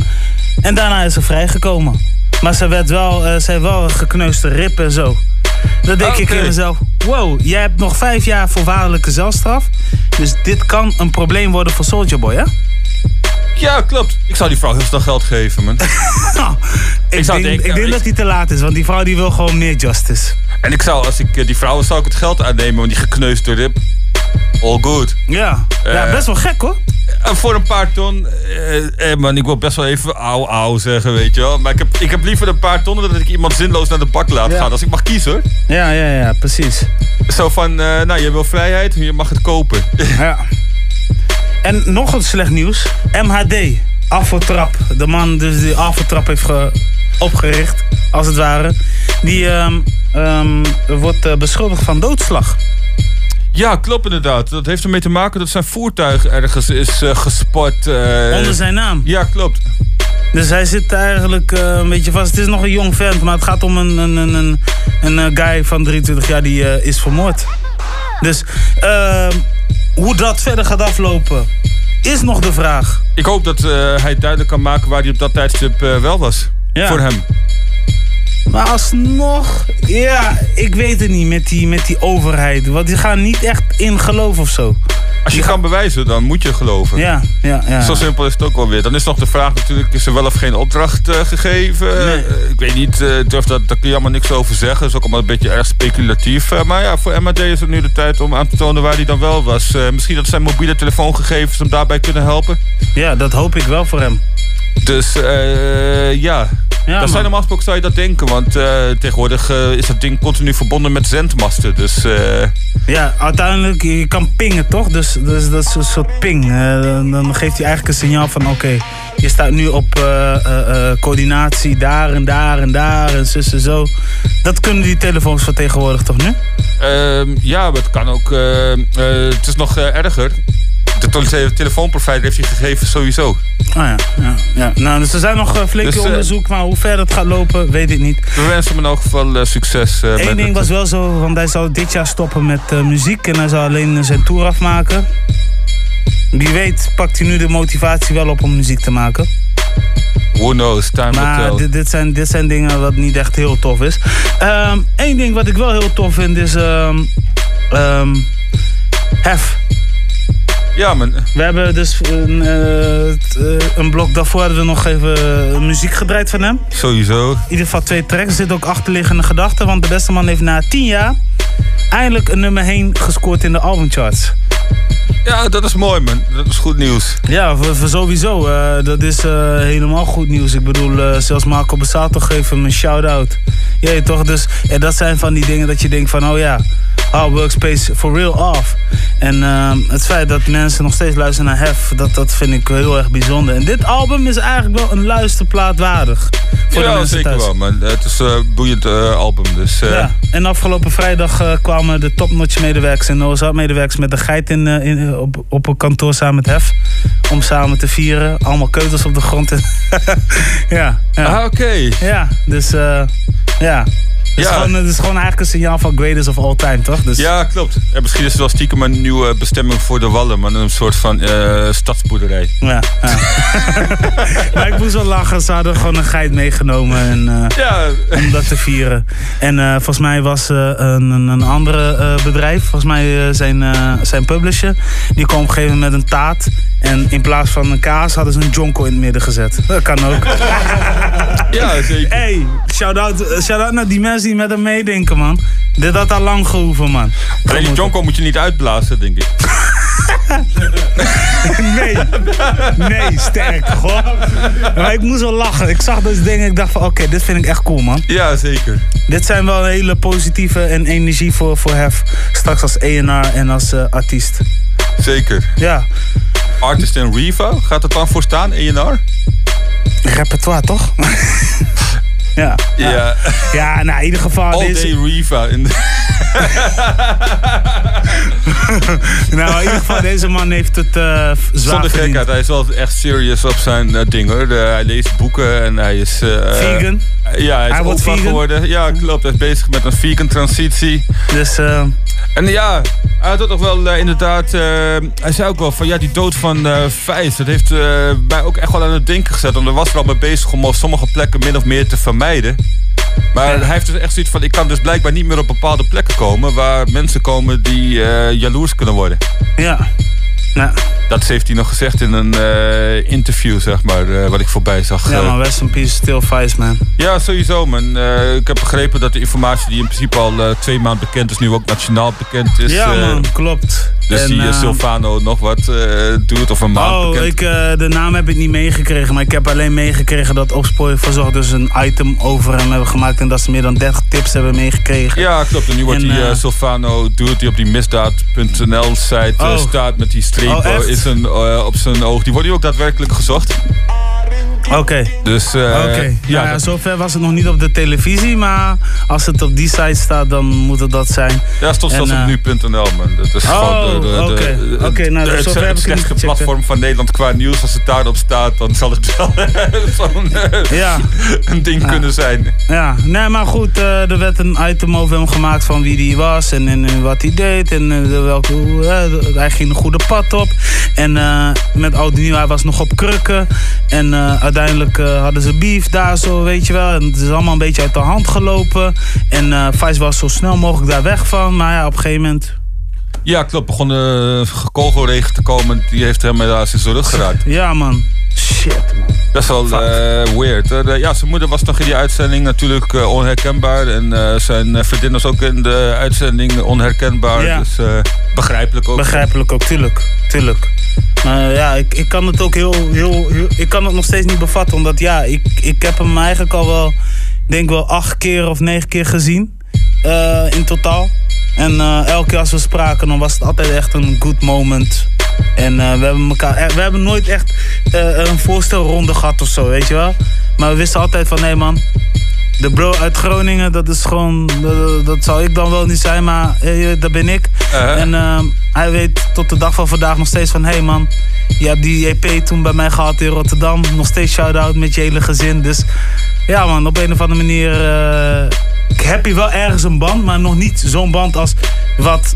En daarna is ze vrijgekomen. Maar ze, werd wel, ze heeft wel een gekneusde rib en zo. Dan denk ik in mezelf, wow, jij hebt nog vijf jaar voorwaardelijke zelfstraf. Dus dit kan een probleem worden voor Soldier Boy, hè? Ja, klopt. Ik zou die vrouw heel snel geld geven, man. (laughs) Ik, zou denk, denken- ik denk dat hij te laat is, want die vrouw die wil gewoon meer justice. En ik zou, als ik eh, die vrouw zou ik het geld aannemen, want die gekneusde rib. All good. Ja, ja Eh, best wel gek hoor. En voor een paar ton, eh, eh, man, ik wil best wel even auw auw zeggen, weet je wel. Maar ik heb, ik heb liever een paar ton dan dat ik iemand zinloos naar de bak laat Ja. gaan. Als ik mag kiezen hoor. Ja, ja, ja, precies. Zo van, eh, nou, je wil vrijheid, je mag het kopen. Ja. (laughs) En nog een slecht nieuws. MHD, Afrotrap. De man dus die Afrotrap heeft ge- opgericht, als het ware. Die ehm, ehm, wordt eh, beschuldigd van doodslag. Ja, klopt inderdaad. Dat heeft ermee te maken dat zijn voertuig ergens is eh, gespot. eh. Onder zijn naam. Ja, klopt. Dus hij zit eigenlijk een beetje vast. Het is nog een jong vent, maar het gaat om een, een, een, een, een guy van 23 jaar die is vermoord. Dus ehm, hoe dat verder gaat aflopen, is nog de vraag. Ik hoop dat eh, hij duidelijk kan maken waar hij op dat tijdstip eh, wel was. Ja. Voor hem. Maar alsnog, ja, ik weet het niet met die, met die overheid. Want die gaan niet echt in geloof of zo. Als je kan bewijzen, dan moet je geloven. Ja, ja, ja. Zo simpel is het ook wel weer. Dan is nog de vraag natuurlijk, is er wel of geen opdracht eh, gegeven? Eh, ik weet niet, eh, durf dat, daar kun je allemaal niks over zeggen. Dat is ook allemaal een beetje erg speculatief. Maar ja, voor MAD is het nu de tijd om aan te tonen waar hij dan wel was. Misschien dat zijn mobiele telefoongegevens hem daarbij kunnen helpen. Ja, dat hoop ik wel voor hem. Dus eh, ja, man. dat zijn normaal gesproken zou je dat denken. Want eh, tegenwoordig eh, is dat ding continu verbonden met zendmasten. Dus eh, Ja, uiteindelijk, je kan pingen toch? Dus, dus dat is een soort ping. Dan dan geeft hij eigenlijk een signaal van: oké, je staat nu op coördinatie daar en daar en daar en zus en zo. Dat kunnen die telefoons van tegenwoordig toch nu? Ehm, ja, maar het kan ook. het is nog erger. De tele- telefoonprovider heeft die gegevens sowieso. Ah ja, ja, ja. Nou, dus er zijn nog uh, flinke Dus, eh, onderzoek, maar hoe ver dat gaat lopen, weet ik niet. We wensen hem in elk geval eh, succes. eh, Eén ding was wel zo, want hij zou dit jaar stoppen met eh, muziek en hij zou alleen zijn tour afmaken. Wie weet pakt hij nu de motivatie wel op om muziek te maken. Who knows, time will Maar tell. dit, dit, zijn, dit zijn dingen wat niet echt heel tof is. Eén ding wat ik wel heel tof vind is... ehm ehm, Hef. Ja, man. We hebben dus een, eh, eh, een blok daarvoor hadden we nog even eh, muziek gedraaid van hem. Sowieso. In ieder geval twee tracks. Er zitten ook achterliggende gedachten. Want de beste man heeft na tien jaar eindelijk een nummer heen gescoord in de albumcharts. Ja, dat is mooi, man. Dat is goed nieuws. Ja, voor, voor sowieso. dat is helemaal goed nieuws. Ik bedoel, zelfs Marco Bassato geeft hem een shout-out. Ja, toch? Dus en dat zijn van die dingen dat je denkt van, oh ja, our workspace for real off. En ehm, het feit dat mensen nog steeds luisteren naar Hef, dat, dat vind ik heel erg bijzonder. En dit album is eigenlijk wel een luisterplaat waardig. Voor ja, zeker thuis. wel, man. Het is een boeiend eh, album, dus... eh, Ja, en afgelopen vrijdag eh, kwamen de topnotch medewerkers en Ark medewerkers met de geit in, eh, in, op, op een kantoor samen met Hef. Om samen te vieren. Allemaal keutels op de grond. (laughs) ja, ja. Ah, oké. Ja, dus eh, Ja. Het is, Ja. gewoon, het is gewoon eigenlijk een signaal van greatest of all time, toch? Dus, Ja, klopt. En misschien is het wel stiekem een nieuwe bestemming voor de Wallen, maar een soort van eh, stadsboerderij. Ja, ja. (laughs) maar ik moest wel lachen. Ze hadden gewoon een geit meegenomen en, eh, om dat te vieren. En eh, volgens mij was eh, een, een, een andere eh, bedrijf, volgens mij eh, zijn, eh, zijn publisher, die kwam op een gegeven moment met een taart. En in plaats van een kaas hadden ze een jonko in het midden gezet. Dat kan ook. (laughs) ja, zeker. Hey, shout-out shout naar die mensen die met hem meedenken, man. Dit had al lang gehoeven, man. Die Jonko moet je niet uitblazen, denk ik. (laughs) Nee, nee, sterk. Goh. Maar ik moest wel lachen. Ik zag dat ding en ik dacht van oké, dit vind ik echt cool man. Ja, zeker. Dit zijn wel hele positieve en energie voor, voor Hef. Straks als ENR en als eh, artiest. Zeker. Ja. Artist in Riva, gaat het dan voor staan, ENR? Repertoire toch? (laughs) ja. Ja. Ja, nou in ieder geval. All day Riva. In de... (laughs) nou, in ieder geval, deze man heeft het eh zwaar Zonder gekheid, hij is wel echt serious op zijn eh, ding hoor. De- hij leest boeken en hij is... eh, Vegan? Ja, hij is wordt vegan? geworden. Ja, klopt. Hij is bezig met een vegan transitie. Dus. En ja, hij had ook wel inderdaad... hij zei ook wel van, ja, die dood van Vijs... dat heeft mij ook echt wel aan het denken gezet. Want er was er al mee bezig om op sommige plekken min of meer te vermijden. Maar hij heeft dus echt zoiets van... ik kan dus blijkbaar niet meer op bepaalde plekken komen... waar mensen komen die eh, jaloers kunnen worden. Ja. Ja. Dat heeft hij nog gezegd in een eh, interview, zeg maar, eh, wat ik voorbij zag. Ja eh. man, rest in peace, still Vice man. Ja, sowieso, man. Ik heb begrepen dat de informatie die in principe al twee maanden bekend is, nu ook nationaal bekend is. ja man, klopt. Dus En, die Silvano nog wat doet of een maand Oh, bekend. ik, de naam heb ik niet meegekregen, maar ik heb alleen meegekregen dat Opsporing Verzocht dus een item over hem hebben gemaakt en dat ze meer dan 30 tips hebben meegekregen. Ja, klopt. En nu wordt En, die Silvano doet die op die misdaad.nl site Oh. staat met die Oh, in zijn, eh, op zijn oog. Die worden nu ook daadwerkelijk gezocht. Oké. Dus eh, Oké, ja, dat- zover was het nog niet op de televisie, maar als het op die site staat, dan moet het dat zijn. Ja, stond zelfs op eh, nu.nl, man. Dat is Oh, gewoon de, de, de- oké. Oké, nou, de- het, zover het het slechtste platform van Nederland qua nieuws. Als het daarop staat, dan zal het wel (laughs) zo'n eh, Ja. een ding Ja. kunnen zijn. Ja, nee, maar goed, er werd een item over hem gemaakt van wie die was en, en, wat hij deed. En welke, hij ging een goede pad op. En met oud nieuw, hij was nog op krukken. En eh, uiteindelijk eh, hadden ze beef daar zo, weet je wel. En het is allemaal een beetje uit de hand gelopen. En eh Vice was zo snel mogelijk daar weg van. Maar ja, op een gegeven moment... Ja, klopt. Begon de kogelregen te komen. Die heeft hem helaas in zijn rug geraakt. Ja, man. Shit, man. Best wel eh, weird. ja, zijn moeder was nog in die uitzending natuurlijk eh, onherkenbaar. En zijn vriendin was ook in de uitzending onherkenbaar. Ja. Dus begrijpelijk ook. Begrijpelijk ook, tuurlijk. Tuurlijk. Maar ja, ik, ik kan het ook heel, heel, heel- Ik kan het nog steeds niet bevatten. Omdat ja, ik, ik heb hem eigenlijk al wel. Denk wel acht keer of negen keer gezien. Eh, in totaal. En eh, elke keer als we spraken, dan was het altijd echt een good moment. En eh, we hebben elkaar. We hebben nooit echt een voorstelronde gehad of zo, weet je wel. Maar we wisten altijd van, hé man, de bro uit Groningen, dat is gewoon. Dat, dat zou ik dan wel niet zijn, maar eh, dat ben ik. Uh-huh. En hij weet tot de dag van vandaag nog steeds van: hé hey man, je hebt die EP toen bij mij gehad in Rotterdam. Nog steeds shout-out met je hele gezin. Dus ja, man, op een of andere manier. Eh, heb je wel ergens een band, maar nog niet zo'n band als wat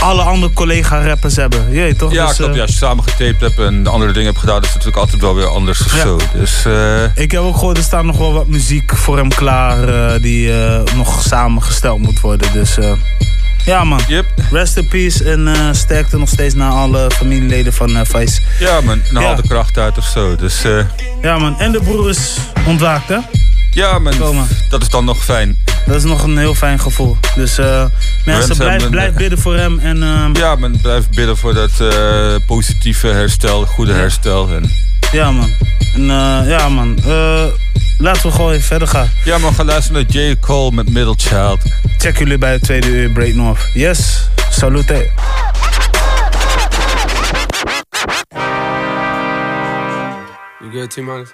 alle andere collega-rappers hebben. Je weet toch? Ja, Dus, klopt. eh, Ja, als je samen getaped hebt en andere dingen hebt gedaan, is het natuurlijk altijd wel weer anders of Ja. zo. Dus eh, Ik heb ook gehoord, er staat nog wel wat muziek voor hem klaar eh, die nog samengesteld moet worden. Dus ja man, rest in peace en sterkte nog steeds naar alle familieleden van Vice. ja, man, en haal Ja. de kracht uit of zo. Dus Ja man, en de broer is ontwaakt hè? Ja, man, dat is dan nog fijn. Dat is nog een heel fijn gevoel. Dus eh, mensen, blijf, blijf bidden voor hem. En, ehm, Ja, men blijft bidden voor dat eh, positieve herstel, goede herstel. En... Ja man, en, eh, ja man, Eh, laten we gewoon even verder gaan. Ja, we gaan luisteren naar J. Cole met Middle Child. Check jullie bij het tweede uur Break North. Yes, salute. You good, T minus?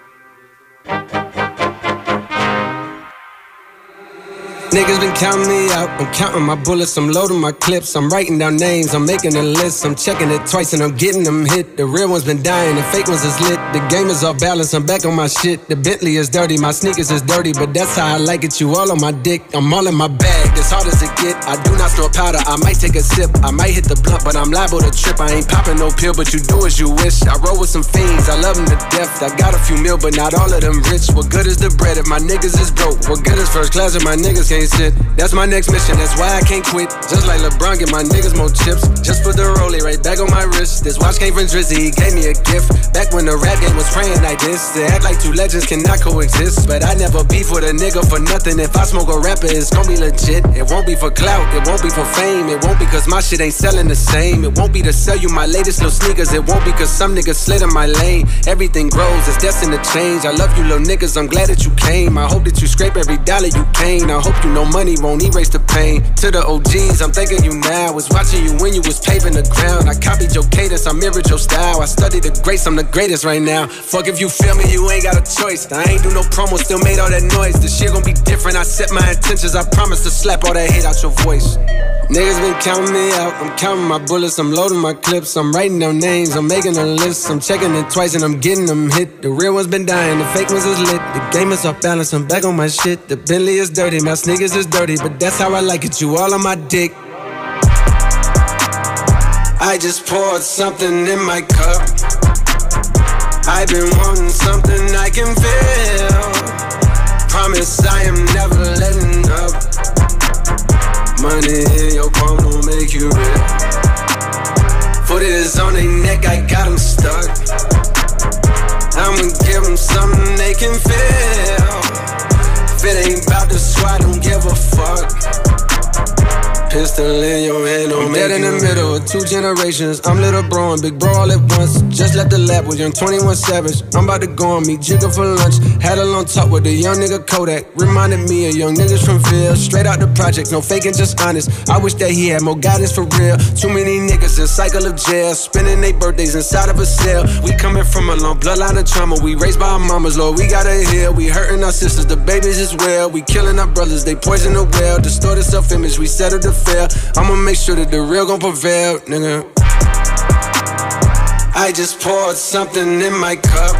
Niggas been counting me out. I'm counting my bullets, I'm loading my clips. I'm writing down names, I'm making a list. I'm checking it twice and I'm getting them hit. The real ones been dying, the fake ones is lit. The game is off balance, I'm back on my shit. The Bentley is dirty, my sneakers is dirty, but that's how I like it. You all on my dick, I'm all in my bag. As hard as it get, I do not store powder. I might take a sip, I might hit the blunt, but I'm liable to trip. I ain't popping no pill, but you do as you wish. I roll with some fiends, I love them to death. I got a few mil, but not all of them rich. What good is the bread if my niggas is broke? What good is first class if my niggas can't sit? That's my next mission, that's why I can't quit. Just like LeBron, get my niggas more chips. Just put the rollie right back on my wrist. This watch came from Drizzy, he gave me a gift. Back when the rap game was praying like this. To act like two legends cannot coexist. But I never beef with a nigga for nothing. If I smoke a rapper, it's gonna be legit. It won't be for clout, it won't be for fame. It won't be cause my shit ain't selling the same. It won't be to sell you my latest little sneakers. It won't be cause some niggas slid in my lane. Everything grows, it's destined to change. I love you, little niggas, I'm glad that you came. I hope that you scrape every dollar you came. I hope you know money won't erase the pain. To the OGs, I'm thanking you now. Was watching you when you was paving the ground. I copied your cadence, I mirrored your style. I studied the greats, I'm the greatest right now. Fuck if you feel me, you ain't got a choice. I ain't do no promo, still made all that noise. The shit gon' be different. I set my intentions, I promise to slap all that hate out your voice. Niggas been counting me out. I'm counting my bullets, I'm loading my clips, I'm writing down names, I'm making a list, I'm checking it twice and I'm getting them hit. The real ones been dying, the fake ones is lit. The game is off balance, I'm back on my shit. The Bentley is dirty, my sneakers is dirty, but that's how I like it. You all on my dick. I just poured something in my cup. I've been wanting something I can feel. Promise I am never letting up. Money in your palm don't make you real. Foot is on their neck, I got them stuck. I'ma give them something they can feel. If it ain't about the swat, don't give a fuck. Pistol in your hand, I'm dead in the middle of two generations. I'm little bro and big bro all at once. Just left the lab with young 21 Savage. I'm about to go on me, jigger for lunch. Had a long talk with a young nigga Kodak. Reminded me of young niggas from Phil. Straight out the project, no faking, just honest. I wish that he had more guidance for real. Too many niggas in cycle of jail. Spending their birthdays inside of a cell. We coming from a long bloodline of trauma. We raised by our mamas, Lord, we gotta heal. We hurting our sisters, the babies as well. We killing our brothers, they poison the well. Distorted self image, we settle the fail. I'ma make sure that the real gon' prevail, nigga. I just poured something in my cup.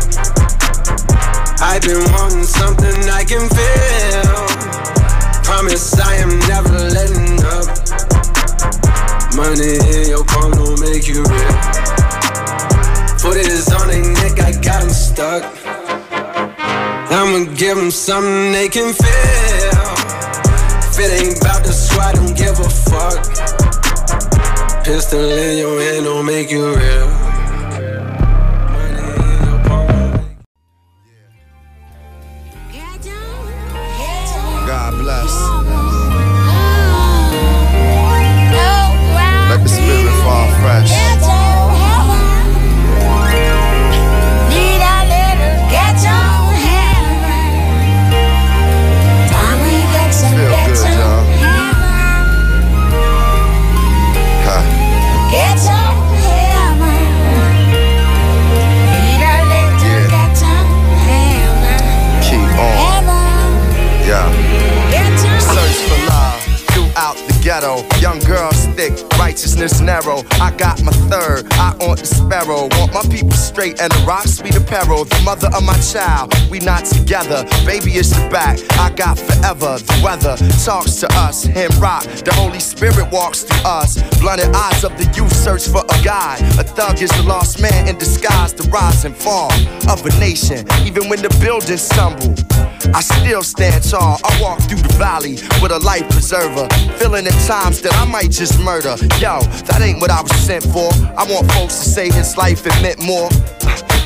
I've been wanting something I can feel. Promise I am never letting up. Money in your palm don't make you real. Put is on their neck, I got them stuck. I'ma give them something they can feel. It ain't about the swat, don't give a fuck. Pistol in your hand don't make you real. Mother of my child, we not together. Baby, it's the back. I got forever. The weather talks to us. Him rock, the Holy Spirit walks through us. Blunted eyes of the youth search for a guide. A thug is the lost man in disguise. The rise and fall of a nation. Even when the buildings stumble. I still stand tall. I walk through the valley with a life preserver. Feeling at times that I might just murder. Yo, that ain't what I was sent for. I want folks to say his life it meant more.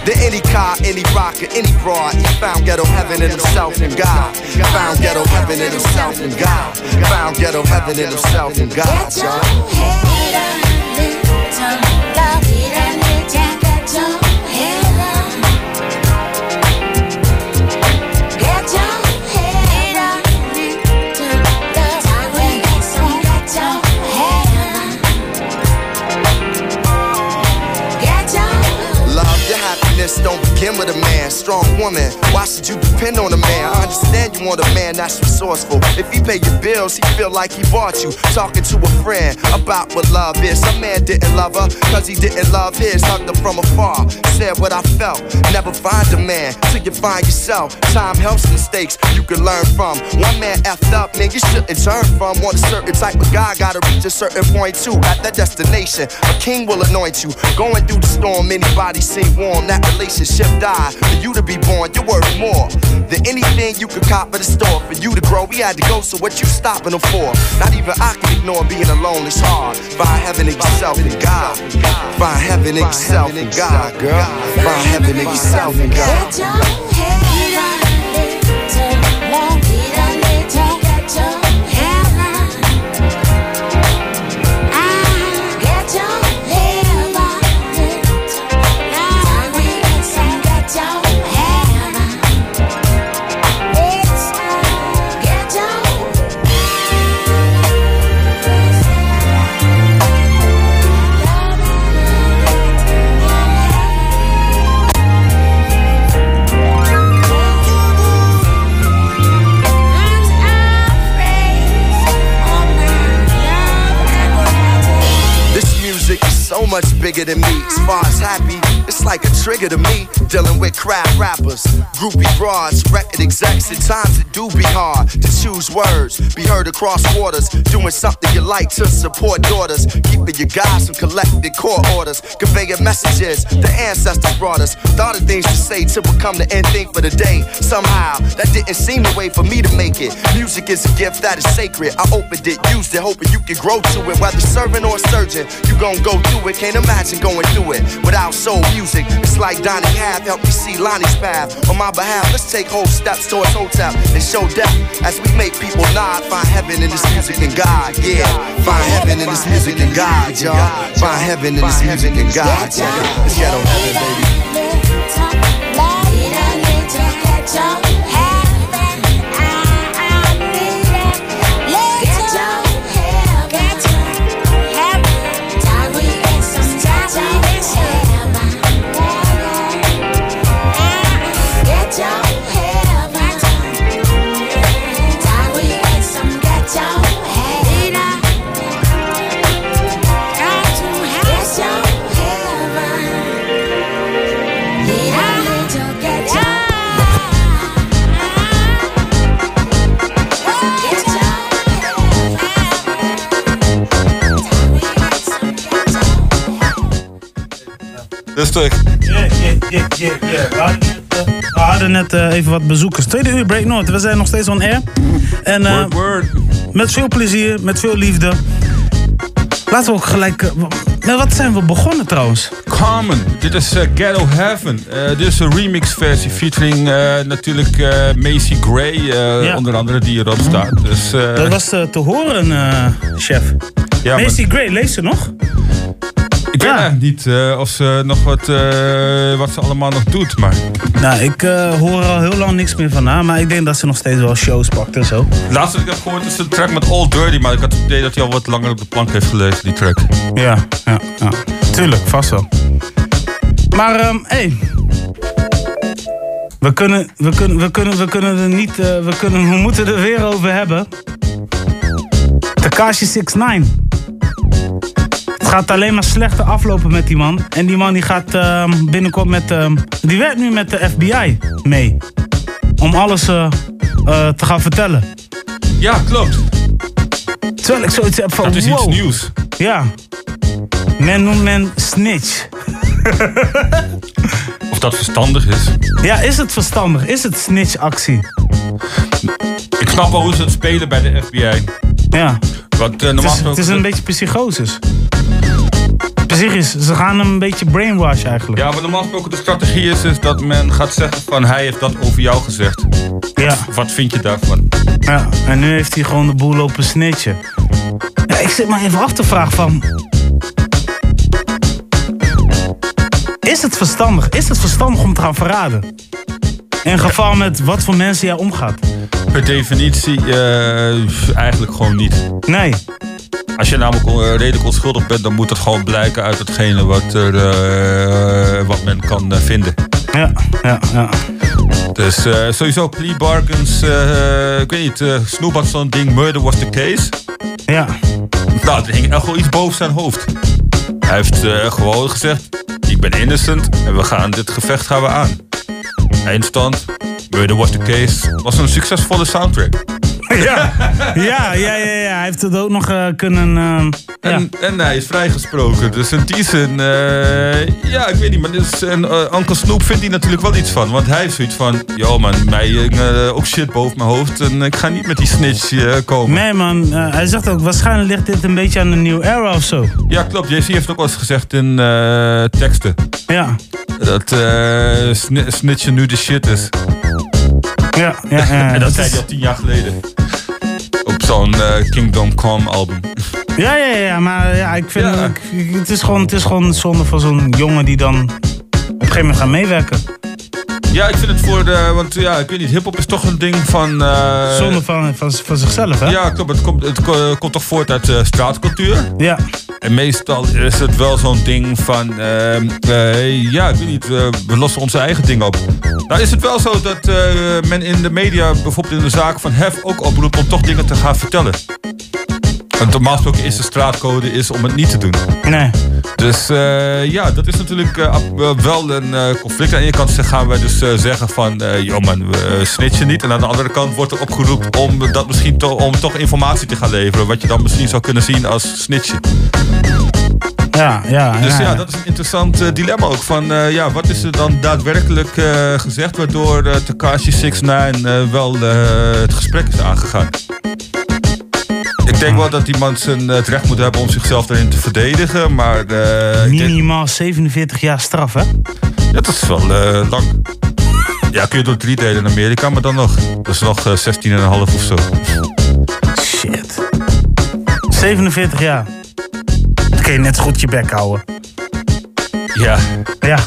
Than any car, any rocker, any broad. He found ghetto heaven in himself and God. Found ghetto heaven in himself and God. Found ghetto heaven in himself and God. Love your Happiness don't begin with a man. Strong woman, why should you depend on a man? I understand you want a man that's resourceful. If he pay your bills, he feel like he bought you. Talking to a friend about what love is. Some man didn't love her, cause he didn't love his. Hugged her from afar, said what I felt. Never find a man till you find yourself. Time helps mistakes you can learn from. One man effed up, man, you shouldn't turn from. Want a certain type of guy, gotta reach a certain point too. At that destination, a king will anoint you. Going through the storm, anybody seem warm. That relationship died. For you to be born, you're worth more than anything you could cop at the store. For you to grow, we had to go, so what you stopping them for? Not even I can ignore being alone, it's hard. Find heaven in yourself and God. Find heaven in yourself and God, girl. Find heaven in yourself and God. Much bigger than me. As far as happy, it's like a trigger to me. Dealing with crap rappers, groupie broads, record execs. At times it do be hard to choose words, be heard across waters. Doing something you like to support daughters. Keeping your guys from collecting court orders. Conveying messages the ancestors brought us. Thought of things to say to become the end thing for the day. Somehow, that didn't seem the way for me to make it. Music is a gift that is sacred. I opened it, used it, hoping you can grow to it. Whether serving or surgeon, you gon' go through it. Can't imagine going through it without soul music. It's like Donnie Hath help me see Lonnie's path. On my behalf, let's take whole steps towards Hotep and show death as we make people nod. Find heaven in this music and God, yeah. Find heaven in this music and God, y'all. Find heaven in this music and God, yeah. It's ghetto heaven, baby. Net, eh, We hadden net eh, even wat bezoekers. Tweede uur Break North. We zijn nog steeds on air. En eh, met veel plezier, met veel liefde. Laten we ook gelijk... eh, met wat zijn we begonnen trouwens? Carmen, dit is Ghetto Heaven. Eh, dit is een remix versie featuring eh, natuurlijk eh, Macy Gray, eh, Ja. onder andere die erop staat. Dus, eh, Dat was te horen, eh, chef. Ja, maar- Macy Gray, leeft ze nog? Eigenlijk niet eh, of ze nog wat, eh, wat ze allemaal nog doet, maar... Nou, ik eh, hoor al heel lang niks meer van haar. Maar ik denk dat ze nog steeds wel shows pakt en zo. Laatste wat ik heb gehoord is een track met All Dirty, maar ik had het idee dat hij al wat langer op de plank heeft gelezen, die track. Ja, ja, ja. Tuurlijk, vast wel. Maar, ehm hey. We kunnen, we kunnen, we kunnen, we kunnen er niet, we kunnen, we moeten er weer over hebben. Takashi 69. Het gaat alleen maar slechter aflopen met die man. En die man die gaat ehm, binnenkort met, ehm, die werkt nu met de FBI mee. Om alles eh, eh, te gaan vertellen. Ja, klopt. Terwijl ik zoiets heb van, Dat is iets nieuws. Ja. Men noemt men snitch. (laughs) Of dat verstandig is. Ja, is het verstandig? Is het snitch-actie? Ik snap wel hoe ze het spelen bij de FBI. Ja. Want eh, Het is, het is een beetje psychosis. Psychisch, ze gaan hem een beetje brainwash eigenlijk. Ja, maar normaal gesproken de strategie is, is dat men gaat zeggen van hij heeft dat over jou gezegd. Ja. Wat vind je daarvan? Ja, en nu heeft hij gewoon de boel lopen snitchen. Ja, ik zit maar even af te vragen van... Is het verstandig? Is het verstandig om te gaan verraden? In geval met wat voor mensen jij omgaat. Per definitie eh, eigenlijk gewoon niet. Nee. Als je namelijk eh, redelijk onschuldig bent, dan moet het gewoon blijken uit hetgene wat, er, eh, wat men kan eh, vinden. Ja, ja, ja. Dus eh, sowieso plea bargains. ik weet niet, eh Snoop had zo'n ding, murder was the case. Ja. Nou, er hing echt wel iets boven zijn hoofd. Hij heeft gewoon gezegd, ik ben innocent en we gaan dit gevecht gaan we aan. Eindstand, murder was the case. Was een succesvolle soundtrack. (laughs) Ja, ja, ja, ja, ja. Hij heeft het ook nog eh, kunnen... ja. En, en hij is vrijgesproken. Dus in die zin, eh, ja, ik weet niet. Maar dus, en, eh, Uncle Snoop vindt hier natuurlijk wel iets van. Want hij heeft zoiets van, yo man, mij eh, ook shit boven mijn hoofd. En ik ga niet met die snitch eh, komen. Nee man, eh, hij zegt ook, waarschijnlijk ligt dit een beetje aan de New Era of zo. Ja, klopt. JC heeft ook wel eens gezegd in eh, teksten. Ja. Dat eh sni- snitchen nu de shit is. Ja, ja, ja. en dat zei hij al tien jaar geleden. Op zo'n eh, Kingdom Come album. Ja, ja, ja, maar ja, ik vind ik- het, is gewoon, het is gewoon zonde van zo'n jongen die dan op een gegeven moment gaat meewerken. Ja, ik vind het voor de... Want ja, ik weet niet, hiphop is toch een ding van... eh, Zonde van, van, van zichzelf, hè? Ja, klopt. Het komt, het ko- komt toch voort uit eh, straatcultuur? Ja. En meestal is het wel zo'n ding van... ehm, eh, ja, ik weet niet, we lossen onze eigen ding op. Nou is het wel zo dat men in de media, bijvoorbeeld in de zaak van Hef... ook oproept om toch dingen te gaan vertellen. Want normaal gesproken is de straatcode is om het niet te doen. Nee. Dus eh, ja, dat is natuurlijk eh, eh, wel een conflict. Aan de ene kant gaan wij dus zeggen van... joh man, we snitchen niet. En aan de andere kant wordt er opgeroepen om, dat misschien to- om toch informatie te gaan leveren. Wat je dan misschien zou kunnen zien als snitchen. Ja, ja. Dus ja, dat is een interessant dilemma ook. Van, ja, wat is er dan daadwerkelijk gezegd... waardoor Takashi 69 uh, wel het gesprek is aangegaan? Ik denk wel dat iemand zijn, het recht moet hebben om zichzelf daarin te verdedigen, maar... Uh, Minimaal 47 jaar straf, hè? Ja, dat is wel uh, lang. Ja, kun je door drie delen in Amerika, maar dan nog. Dat is nog uh, 16,5 of zo. Shit. 47 jaar. Dan kun je net zo goed je bek houden. Ja. Ja.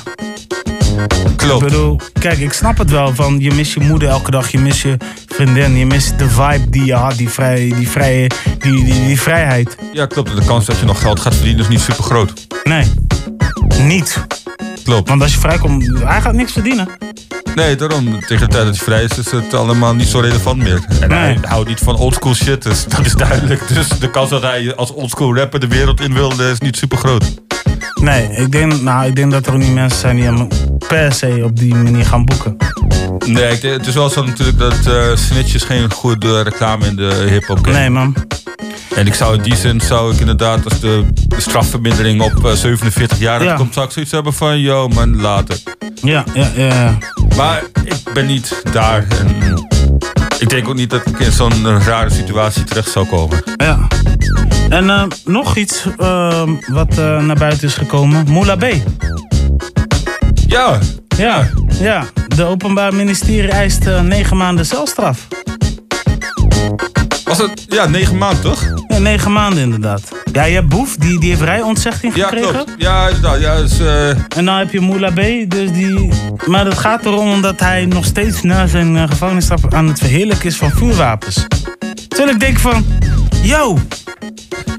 Klopt. Ik bedoel, kijk, ik snap het wel. Van je mist je moeder elke dag, je mist je vriendin, je mist de vibe die je had, die, vrij, die, vrije, die, die, die vrijheid. Ja, klopt. De kans dat je nog geld gaat verdienen is niet super groot. Nee, niet. Klopt. Want als je vrijkomt, hij gaat niks verdienen. Nee, daarom. Tegen de tijd dat je vrij is, is het allemaal niet zo relevant meer. En nee. hij houdt niet van oldschool shit, dus dat is duidelijk. Dus de kans dat hij als oldschool rapper de wereld in wil, is niet super groot. Nee, ik denk, nou, ik denk dat er ook niet mensen zijn die hem per se op die manier gaan boeken. Nee, ik denk, het is wel zo natuurlijk dat uh, snitches geen goede reclame in de hip-hop Nee, man. En ik zou in die zin, zou ik inderdaad, als de, de strafvermindering op uh, 47 jaar ja. komt, zou ik zoiets hebben van, yo man, later. Ja, ja, ja. Maar ik ben niet daar en ik denk ook niet dat ik in zo'n rare situatie terecht zou komen. Ja. En uh, nog iets uh, wat uh, naar buiten is gekomen. Moula B. Ja. Ja, ja. De Openbaar Ministerie eist negen maanden celstraf. Was het? Ja, negen maanden toch? Ja, negen maanden inderdaad. Ja, je hebt Boef, die, die heeft rijontzegging gekregen. Ja, klopt. Ja, inderdaad. Ja, dus, uh... En dan heb je Moula B, dus die... Maar het gaat erom omdat hij nog steeds na zijn uh, gevangenisstraf aan het verheerlijken is van vuurwapens. Terwijl ik denk van, yo,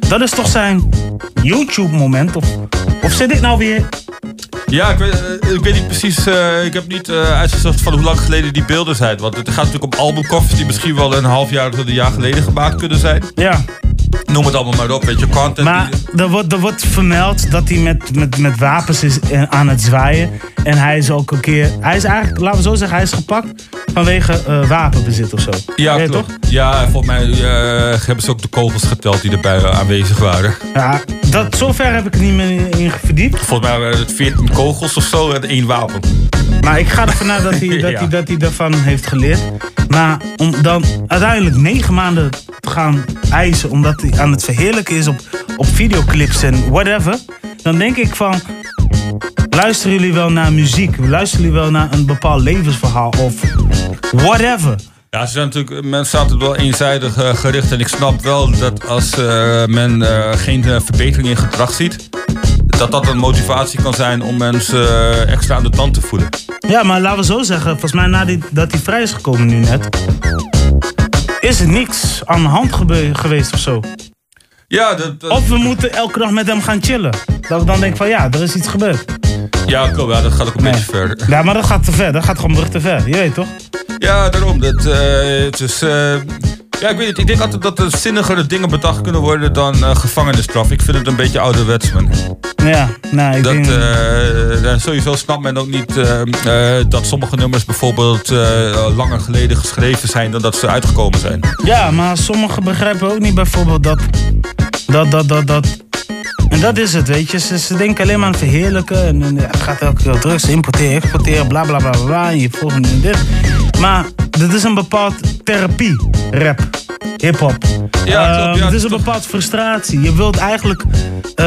dat is toch zijn YouTube-moment? Of, of zit ik nou weer ja, ik weet, uh, ik weet niet precies. Uh, ik heb niet uh, uitgezocht van hoe lang geleden die beelden zijn. Want het gaat natuurlijk om albumkoffers die misschien wel een half jaar tot een jaar geleden gemaakt kunnen zijn. Ja. Noem het allemaal maar op, weet je, content. Maar er, wordt, er wordt vermeld dat hij met, met, met wapens is aan het zwaaien. En hij is ook een keer. Hij is eigenlijk, laten we zo zeggen, hij is gepakt vanwege uh, wapenbezit of zo. Ja, klopt. Toch? Ja, volgens mij uh, hebben ze ook de kogels geteld die erbij aanwezig waren. Ja, dat, zover heb ik er niet meer in verdiept. Volgens mij waren het 14 kogels of zo en één wapen. Maar ik ga ervan uit dat hij, (laughs) dat, ja. hij, dat hij daarvan heeft geleerd. Maar om dan uiteindelijk negen maanden te gaan eisen omdat hij aan het verheerlijken is op, op videoclips en whatever. Dan denk ik van, luisteren jullie wel naar muziek? Luisteren jullie wel naar een bepaald levensverhaal of whatever? Ja, ze zijn natuurlijk, men staat het wel eenzijdig uh, gericht. En ik snap wel dat als uh, men uh, geen verbetering in gedrag ziet, dat dat een motivatie kan zijn om mensen extra aan de tand te voelen. Ja, maar laten we zo zeggen, volgens mij nadat dat hij vrij is gekomen nu net, is er niks aan de hand geweest of zo. Ja, dat, dat... Of we moeten elke dag met hem gaan chillen. Dat ik dan denk van ja, er is iets gebeurd. Ja, klopt. Ja, dat gaat ook een beetje verder. Ja, maar dat gaat te ver. Dat gaat gewoon brug te ver. Je weet toch? Ja, daarom. Dat, eh, het is, eh, ja, ik weet niet. Ik denk altijd dat er zinnigere dingen bedacht kunnen worden dan eh, gevangenisstraf. Ik vind het een beetje ouderwets, man. Ja, nou, ik dat, denk... eh, sowieso snapt men ook niet eh, dat sommige nummers bijvoorbeeld langer geleden geschreven zijn dan dat ze uitgekomen zijn. Ja, maar sommigen begrijpen ook niet bijvoorbeeld dat. Dat, dat, dat, dat. En dat is het, weet je. Ze, ze denken alleen maar aan het verheerlijken. En, en het gaat elke keer drugs importeren, exporteren, bla bla bla bla. en je volgt nu dit. Maar dit is een bepaald therapie, rap, hip-hop. Ja, klopt, Ehm, ja, het is een bepaald frustratie. Je wilt eigenlijk eh,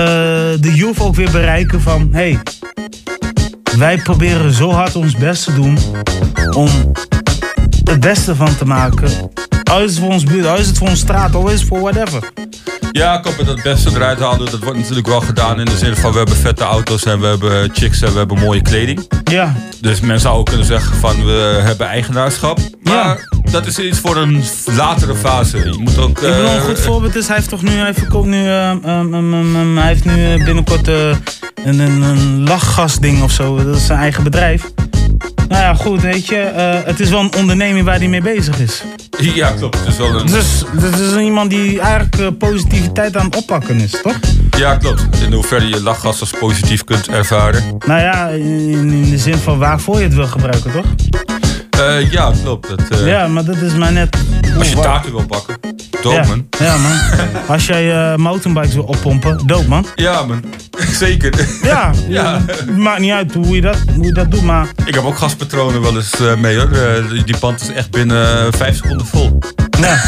de youth ook weer bereiken van... Hey, wij proberen zo hard ons best te doen om het beste van te maken. Al is het voor ons buurt, al is het voor ons straat, al is het voor whatever. Ja, ik hoop dat het beste eruit halen. Dat wordt natuurlijk wel gedaan in de zin van we hebben vette auto's en we hebben chicks en we hebben mooie kleding. Ja. Dus men zou ook kunnen zeggen van we hebben eigenaarschap. Maar dat is iets voor een latere fase. Je moet ook... Ik bedoel, een eh, goed voorbeeld is, hij heeft toch nu, hij verkoopt nu, eh, ehm, hij heeft nu eh, binnenkort eh, een, een, een lachgasding of zo. Dat is zijn eigen bedrijf. Nou ja, goed, weet je, eh, het is wel een onderneming waar hij mee bezig is. Ja, klopt. Het is wel een... Dus dit is iemand die eigenlijk eh, positiviteit aan het oppakken is, toch? Ja, klopt. In hoeverre je lachgas als positief kunt ervaren. Nou ja, in, in de zin van waarvoor je het wil gebruiken, toch? Eh, ja, klopt. Dat, eh, Ja, maar dat is maar net... Als je taken wil pakken. Doop, ja. man. Ja, man. Als jij eh mountainbikes wil oppompen, doop, man. Ja, man. (laughs) Zeker. Ja, (laughs) Ja. Het maakt niet uit hoe je dat, hoe je dat doet, maar... Ik heb ook gaspatronen wel eens mee hoor. Die- band is echt binnen eh, vijf seconden vol. Ja.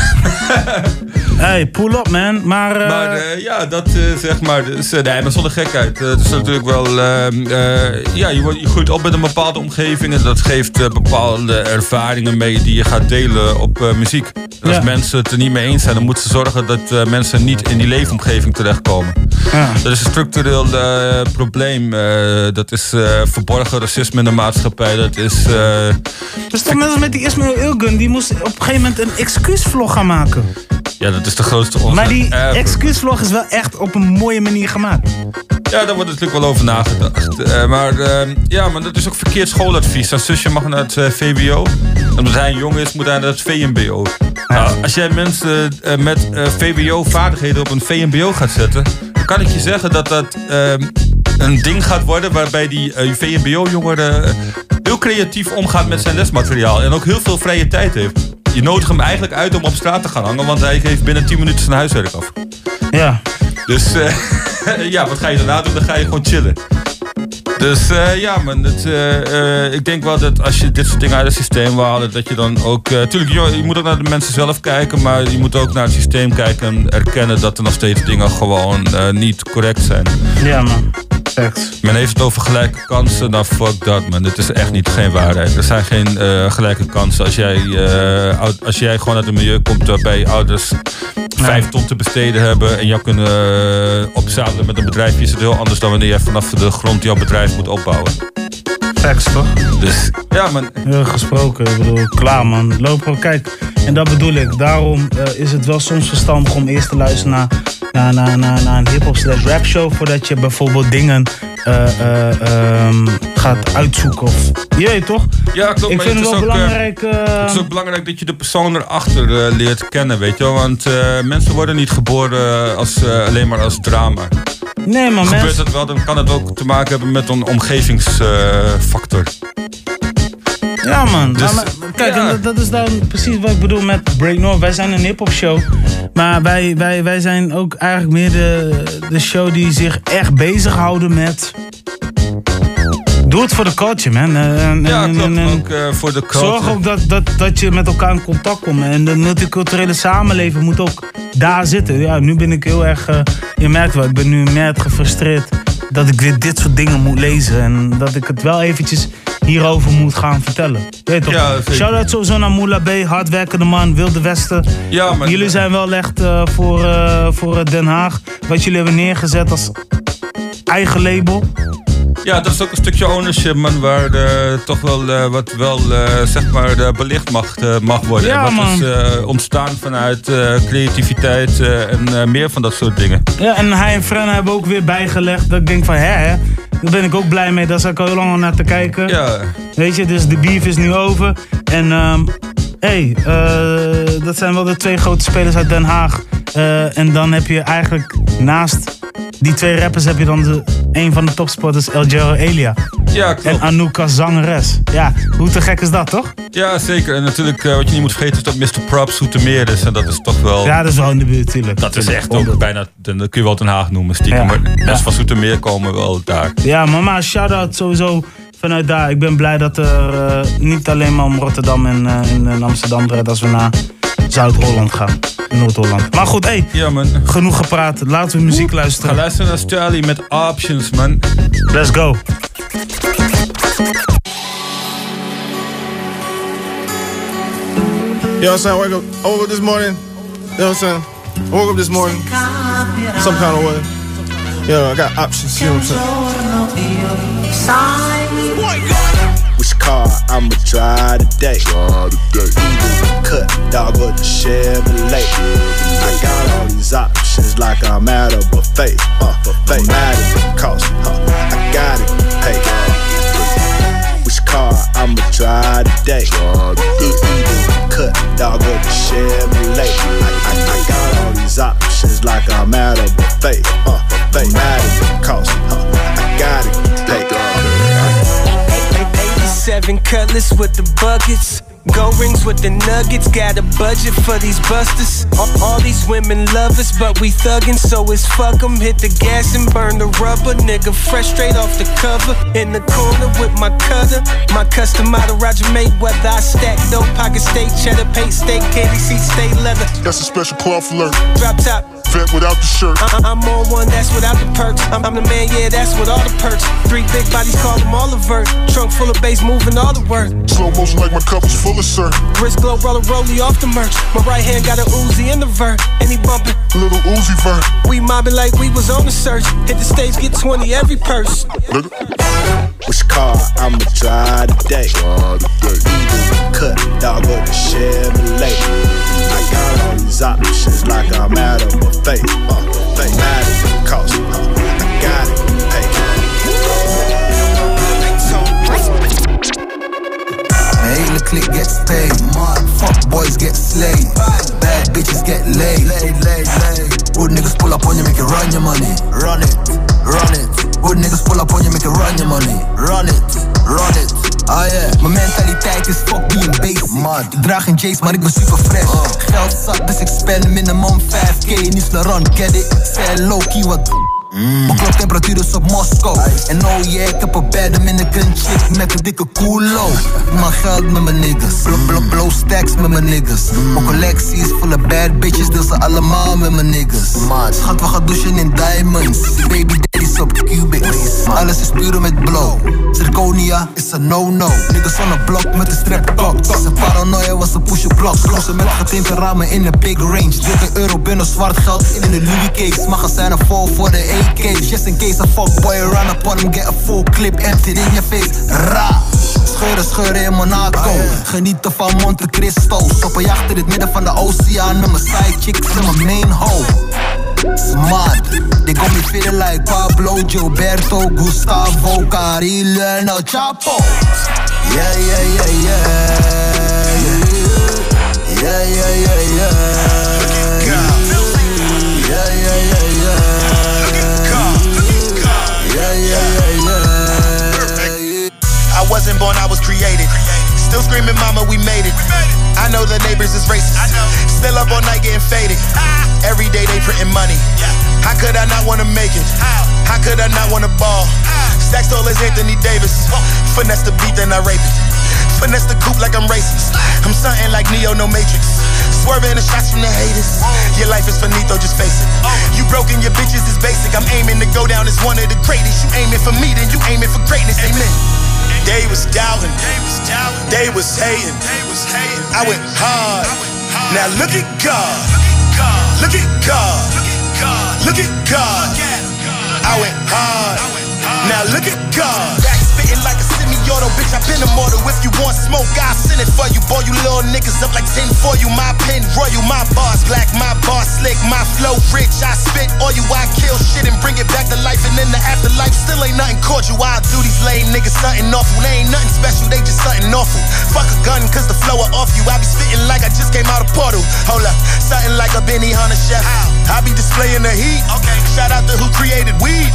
(laughs) hey, pull up, man. Maar, eh, Maar eh, ja, dat eh, zeg maar. Dus, nee, maar zonder gekheid. Het is natuurlijk wel. ehm, eh, ja, je, wordt- je groeit op met een bepaalde omgeving. En dat geeft bepaalde ervaringen mee die je gaat delen op muziek. En als Ja. mensen het er niet mee eens zijn, dan moeten ze zorgen dat mensen niet in die leefomgeving terechtkomen. Ja. Dat is een structureel probleem. Dat is verborgen racisme in de maatschappij. Dat is. Dus toch mensen met die Ismail Ilgun, die moest op een gegeven moment een excuusvlog gaan maken. ja, dat is de grootste onzin Maar die ever. excuusvlog is wel echt op een mooie manier gemaakt. Ja, daar wordt natuurlijk wel over nagedacht. Eh, maar eh, ja, maar dat is ook verkeerd schooladvies. Zijn zusje mag naar het eh, VWO. En omdat hij een jongen is, moet hij naar het VMBO. Nou, als jij mensen eh, met eh, VWO-vaardigheden op een VMBO gaat zetten... dan kan ik je zeggen dat dat eh, een ding gaat worden... waarbij die eh, VMBO-jongere heel creatief omgaat met zijn lesmateriaal. En ook heel veel vrije tijd heeft. Je nodigt hem eigenlijk uit om op straat te gaan hangen... want hij geeft binnen 10 minuten zijn huiswerk af. Ja. Dus eh, (laughs) ja, wat ga je daarna doen? Dan ga je gewoon chillen. Dus eh, ja, man, het, eh, ik denk wel dat als je dit soort dingen uit het systeem wil halen, dat je dan ook. tuurlijk, je, je moet ook naar de mensen zelf kijken, maar je moet ook naar het systeem kijken en erkennen dat er nog steeds dingen gewoon niet correct zijn. Ja, man. Facts. Men heeft het over gelijke kansen, nou fuck dat man. Dit is echt niet geen waarheid. Er zijn geen eh, gelijke kansen. Als jij, eh, oud- als jij gewoon uit een milieu komt waarbij je ouders vijf ton te besteden hebben en jou kunnen eh, opzadelen met een bedrijf, is het heel anders dan wanneer jij vanaf de grond jouw bedrijf moet opbouwen. Facts, toch? Dus ja, man. Heel gesproken, ik bedoel, klaar man. Loop gewoon, kijk. En dat bedoel ik. Daarom eh, is het wel soms verstandig om eerst te luisteren naar, naar, naar, naar, naar een hip-hop slash rap show. Voordat je bijvoorbeeld dingen eh, eh, ehm, gaat uitzoeken. Of, je weet toch? Ja, klopt. Ik vind het wel is ook, eh, belangrijk. het is ook belangrijk dat je de persoon erachter leert kennen, weet je wel. Want mensen worden niet geboren als, alleen maar als drama. nee, maar Gebeurt mensen. het wel, dan kan het ook te maken hebben met een omgevingsfactor. Ja, man. Dus, Maar- maar kijk, ja. dat, dat is dan precies wat ik bedoel met Break North. Wij zijn een hip-hop show. Maar wij, wij, wij zijn ook eigenlijk meer de, de show die zich echt bezighouden met. Doe het voor de culture, man. En- en- ja, klopt. en- en ook eh, voor de culture. Zorg ook dat, dat, dat je met elkaar in contact komt. En de multiculturele samenleving moet ook daar zitten. Ja, nu ben ik heel erg. eh, je merkt wel, ik ben nu net gefrustreerd dat ik weer dit soort dingen moet lezen. En dat ik het wel eventjes hierover moet gaan vertellen. Weet toch? Ja. Shout-out sowieso naar Moula B, hardwerkende man, Wilde Westen. Ja, maar- Jullie zijn wel echt eh, voor, eh, voor eh, Den Haag. Wat jullie hebben neergezet als eigen label. Ja, dat is ook een stukje ownership, man, waar eh, toch wel eh, wat wel, eh, zeg maar, eh, belicht mag, mag worden. Ja, en wat man. is ontstaan vanuit creativiteit en meer van dat soort dingen. Ja, en hij en Fren hebben ook weer bijgelegd dat ik denk van, hè, hè Daar ben ik ook blij mee. Daar zat ik al heel lang al naar te kijken. Ja. Weet je, dus de beef is nu over. En ehm hey, eh, dat zijn wel de twee grote spelers uit Den Haag. Eh, en dan heb je eigenlijk naast die twee rappers heb je dan de, een van de topsporters, El Jero Elia. Ja, klopt. En Anouk als zangeres. Ja, hoe te gek is dat, toch? Ja, zeker. En natuurlijk, eh, wat je niet moet vergeten is dat Mr. Props Soetermeer is. En dat is toch wel... Ja, dat is wel in de buurt, natuurlijk. Dat is echt ook bijna, dat kun je wel Den Haag noemen, stiekem. Ja. Maar mensen Ja. van Soetermeer komen wel daar. Ja, mama, shout-out sowieso vanuit daar. Ik ben blij dat er eh, niet alleen maar om Rotterdam en eh, in, eh, Amsterdam draait als we naar Zuid-Holland gaan. Noord-Holland. Maar goed, hey, Ja, man. genoeg gepraat. Laten we muziek Ga luisteren. luisteren naar Charlie met Options, man. Let's go. You know what I'm saying? I wake up, I woke up this morning. You know what I'm saying? I woke up this morning, some kind of way. You know, I got options. You know what I'm saying? Which car I'ma drive today? Either cut dog or the Chevrolet. I got all these options like I'm at a buffet. Uh, buffet. Mad at the cost. Uh, I got it. Pay. Which car I'ma drive today? Either cut dog or the Chevrolet. I, I, I got all these options like I'm at a buffet. Uh, buffet. Mad at the cost. Uh, I got it. Pay. 87 cutlass with the buckets. Go rings with the nuggets, got a budget for these busters. All, all these women love us, but we thuggin', so it's fuck 'em. Hit the gas and burn the rubber. Nigga, fresh straight off the cover. In the corner with my cutter. My custom model, Roger Mayweather. I stack dope, pocket steak, cheddar, paint steak, candy seat, stay leather. That's a special cloth alert. Drop top. Without the shirt. I- I'm on one that's without the perks. I'm, I'm the man, yeah, that's with all the perks. Three big bodies, call them all avert. Trunk full of bass, moving all the work. Slow motion like my cup is full of syrup. Wrist glow, roller, rollie off the merch. My right hand got a Uzi in the vert. And he bumping. Little Uzi vert. We mobbing like we was on the search. Hit the stage, get 20 every purse. Which car I'ma drive today? Either cut dog or the Chevrolet. I got all these options like I'm at a buffet. Uh, buffet. Mad at cost. Uh, I got it. My hele clique gets paid. Fuck boys get slayed. Bad bitches get laid. Good niggas pull up on you, make you run your money. Run it, run it. Good niggas pull up on you, make you run your money. Run it, run it. Ah yeah, mijn mentaliteit is fuck being basic. Man, ik draag geen J's, maar ik ben super fresh. Geld zat, dus ik spend minimum 5k. Niet run, get it. Fair low-key, wat mijn kloktemperatuur is op Moskou. En oh yeah, ik heb een bad Dominican chick met een dikke culo. Mijn geld met mijn niggas. Blow, blow, blow stacks met mijn niggas. Mijn collectie is volle bad bitches, dus ze allemaal met mijn niggas. Schat, we gaan douchen in diamonds. Baby daddy's op cubic. Alles is puur met blow. Zirconia is een no-no. Niggas on een blok met een strap klok. Ze paranoia was een push blok. Klossen met getinte ramen in een big range. 30 euro binnen zwart geld in een Louis case. Magazijnen vol voor de AK's. Just in case a fuckboy run up on him. Get a full clip emptied in your face. Ra. Scheuren, scheuren in Monaco. Genieten van Monte Cristo. Stoppen jacht in het midden van de oceaan. Met mijn sidechicks en mijn main hoe. Smart, they got me feeling like Pablo, Gilberto, Gustavo, Carillo, and El Chapo. Yeah, yeah, yeah. Yeah, yeah, yeah, yeah. Yeah, wasn't born, I was created. Still screaming, mama, we made it. I know the neighbors is racist. Still up all night getting faded. Ah. Every day they printing money. How could I not wanna make it? How could I not wanna ball? Ah. Stack tall as Anthony Davis. Finesse the beat, then I rape it. Finesse the coupe like I'm racist. Ah. I'm something like Neo, no Matrix. Swerving the shots from the haters. Your life is finito, just face it. Oh. You broken, your bitches is basic. I'm aiming to go down as one of the greatest. You aiming for me, then you aiming for greatness. Amen. They was doubting, they was hating. I went hard. Now look at God. Look at God. Look at God. I went hard. Now look at God. Back spitting like a semi-auto, bitch. I've been immortal. If you want smoke. smoke, I send it for you. Boy, you little niggas up like 10 for you. My pen royal, my bars black, my bars slick, my flow rich. I spit all you, I kill shit and bring it back to life. And in the afterlife, still ain't nothing cordial. I do these lame niggas something awful. They ain't nothing special, they just something awful. Fuck a gun, cause the flow are off you. I be spitting like I just came out of portal. Hold up, something like a Benny Hunter chef. I be displaying the heat. Okay. Shout out to who created weed.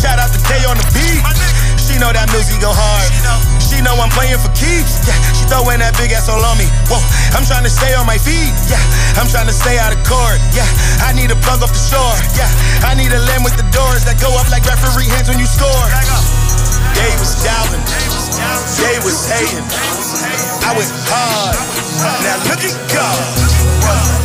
Shout out to K on the beat. She know that music go hard. She know I'm playing for keeps. Yeah, she throwing that big ass all on me. Whoa, I'm trying to stay on my feet. Yeah, I'm trying to stay out of court. Yeah, I need a plug off the shore. Yeah, I need a limb with the doors that go up like referee hands when you score. They was doubting, they was hating. I was hard. Now look at God. Look at God.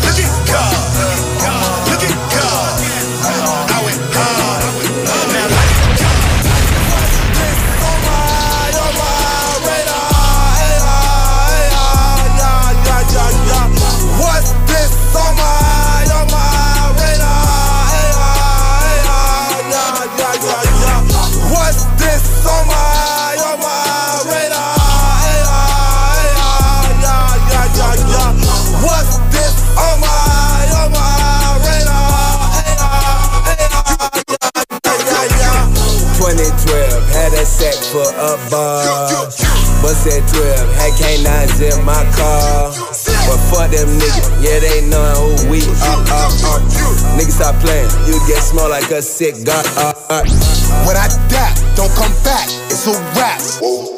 112, had a sack for a bar. Bust at 12, had canines in my car. But fuck them niggas, yeah, they know who we are. are, are. Niggas stop playing, you get small like a sick cigar. When I die, don't come back, it's a wrap.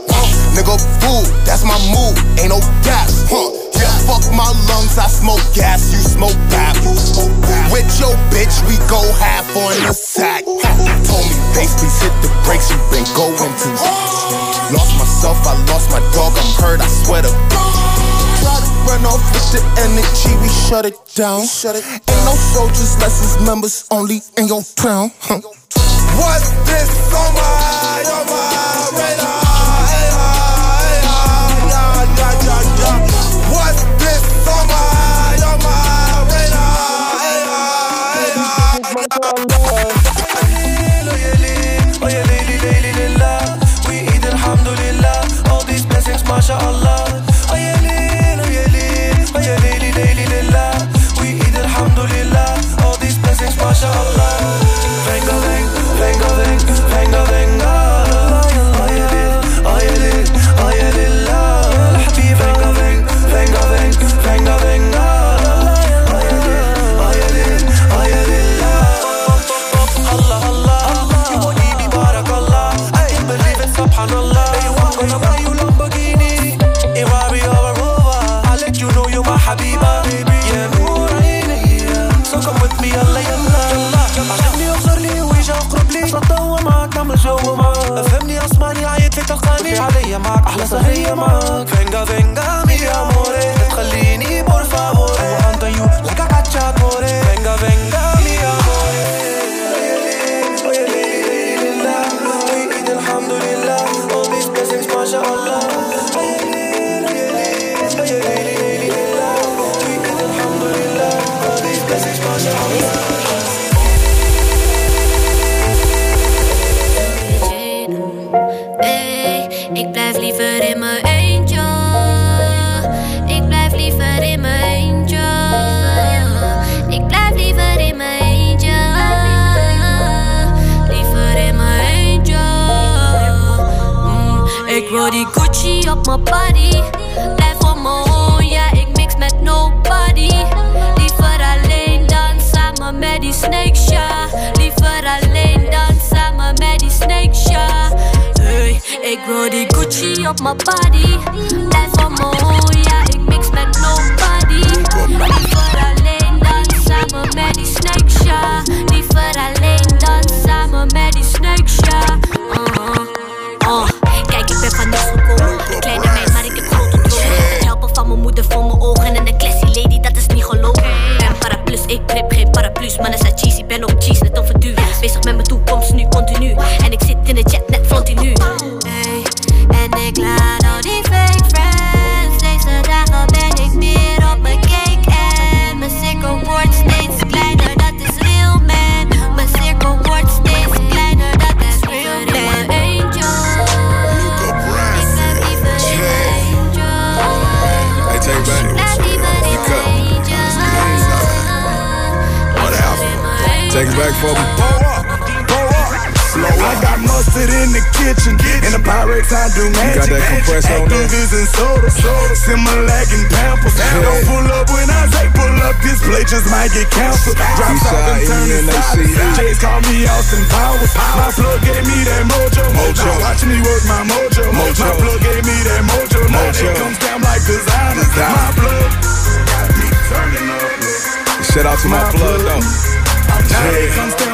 Nigga, fool, that's my move, ain't no gaps. Huh. Yeah, fuck my lungs, I smoke gas, you smoke pap. With your bitch, we go half on the sack. Told me, bass, please hit the brakes, you been going too. Lost myself, I lost my dog, I'm hurt, I swear to run off with the energy, we shut it down. Ain't no soldiers, less is members, only in your town. Huh. What's this on my, on my radar? All these blessings, ma Masha'Allah ماني عليا معاك أحلى سهرية معاك فينجا فينجا ميا Hey, ik wil die Gucci op mijn body. Blijf op mijn own, ja, ik mix met nobody. That compressor on there? Activists and soda. Similac and Pampers. Don't pull up when I say pull up. This play just might get canceled. Drops off and turn solid. Jays call me Austin Powers. My plug gave me that mojo. Mojo. Watch me work my mojo. Mojo. My plug gave me that mojo. Now Mojo. it comes down like designer. My plug got me turning up. Shout out to my plug though. Like.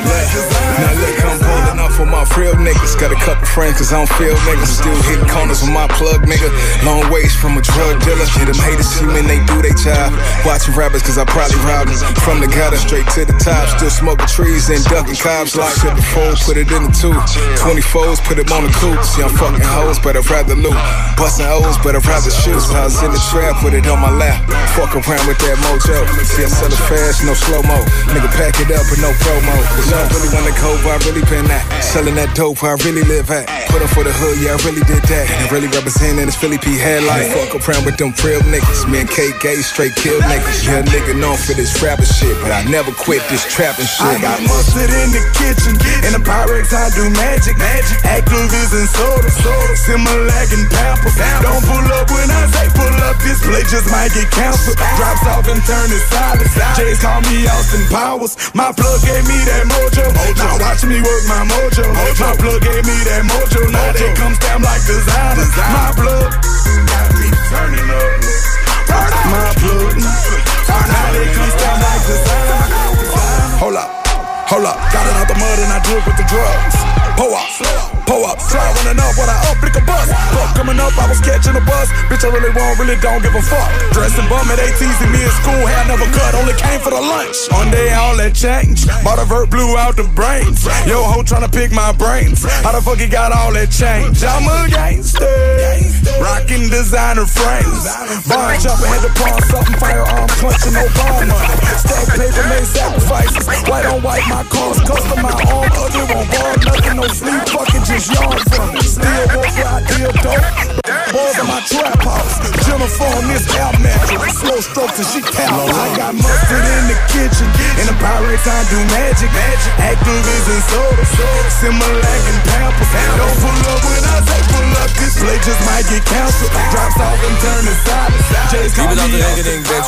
Now look, I'm pulling up for my real niggas. Got a couple friends, cause I don't feel niggas. Still hitting corners with my plug, nigga. Long ways from a drug dealer. Yeah, them haters see and they do they job. Watching rappers, cause I probably robbed them. From the gutter straight to the top. Still smoking trees and ducking cops. Like shit before, put it in the two. 24s, put it on the. See, I'm fucking hoes, but I'd rather loot. Busting O's, but I'd rather shoot. I was in the trap, put it on my lap. Fuck around with that mojo. See, I sell it fast, no slow mo. Nigga, pack it up with no promo. Cause I really wanna go where I really been at. Selling that dope where I really live at. Put up for the hood, yeah, I really did that. And really representing this Philly P headline. Fuck around with them real niggas. Me and K Gay straight kill niggas. Yeah, nigga known for this rapper shit, but I never quit this trapping shit. I got mustard in the kitchen. In the Pyrex, I do magic. Magic. Activists and soda. soda. Similac and Pampers. Don't pull up when I say pull up. This play just might get canceled. Drops off and turn it solid. Jays call me Austin Powers. My plug gave me that mojo. Now watch me work my mojo. My plug gave me that mojo. Now they come stamp like designer. My plug got me turning up. My plug. Now they come stamp like designer. Hold up, hold up. Got it out the mud and I do it with the drugs. Pull up, pull up. Fly running up when I up, pick a bus. Fuck coming up, I was catching a bus. Bitch, I really won't, really don't give a fuck. Dressing bum at 18s and me in school, hair never cut, only came for the lunch. One day all that changed. Bought a vert, blew out the brains. Yo, ho trying to pick my brains. How the fuck he got all that change? I'm a gangster. Rocking designer frames. Bond chopper had to pawn something, firearm clutching, no bond money. Stack paper, made sacrifices. White on white, my cars custom, my arm, ugly, won't bar nothing, no sleep, fucking just yawn from. Still walk where I deal dope. Balls in my trap house. Jennifer on this air mattress. Slow strokes and she tap. I got mustard in the kitchen. In the Pyrex, I do magic. Activists and soda. Similac and Pampers. Don't pull up when I say pull up. This play just might get canceled. Drops off and turn it solid. Jays Wie call me rekening, bitch?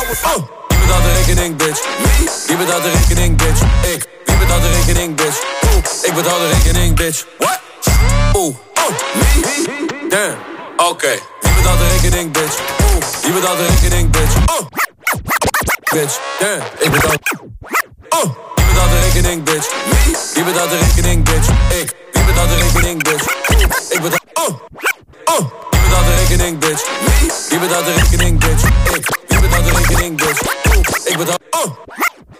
Wie betaalt de rekening, bitch? Wie betaalt de rekening, bitch? Ik. Wie betaalt de rekening, bitch? Oeh, ik betaal de rekening, bitch. What? Oeh, oh, me? Damn, oké. Wie betaalt de rekening, bitch? Oeh, wie betaalt de rekening, bitch? Oh, bitch, damn, ik betaal. Oh, wie betaalt de rekening, bitch? Wie betaalt de rekening, bitch? Ik. Wie betaalt de rekening, bitch? Ik betaal. Oh, oh. Wie betaalt de rekening, bitch? Wie betaalt de rekening, bitch? Ik. Wie betaalt de rekening, bitch? Ik betaal. Oh,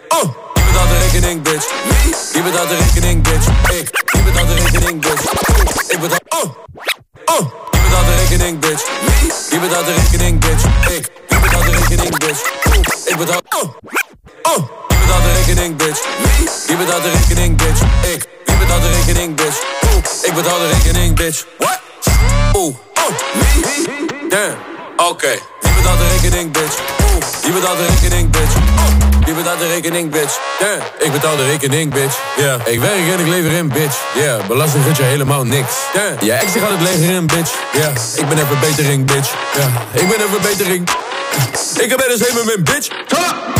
oh. Wie betaalt de rekening, bitch? Wie betaalt de rekening, bitch? Ik. Wie betaalt de rekening, bitch? Ik betaal. Oh, oh. Wie betaalt de rekening, bitch? Wie betaalt de rekening, bitch? Ik. Betaalt de rekening, bitch? Ik betaal. Oh, oh. De rekening, bitch? Wie betaalt de rekening, bitch? Ik. Betaalt de rekening, bitch? Ik betaal de rekening, bitch. What? Oeh, oh, me? Damn, oké. Wie betaalt de rekening, bitch? Wie betaalt de rekening, bitch? Wie betaalt de rekening, bitch? Damn, ik betaal de rekening, bitch. Ja, ik werk en ik lever in, bitch. Ja, belasting vind je helemaal niks. Ja, ex die gaat het leger in, bitch. Ja, ik ben een verbetering, bitch. Ja, ik ben een verbetering. Ik heb er dus helemaal mijn bitch.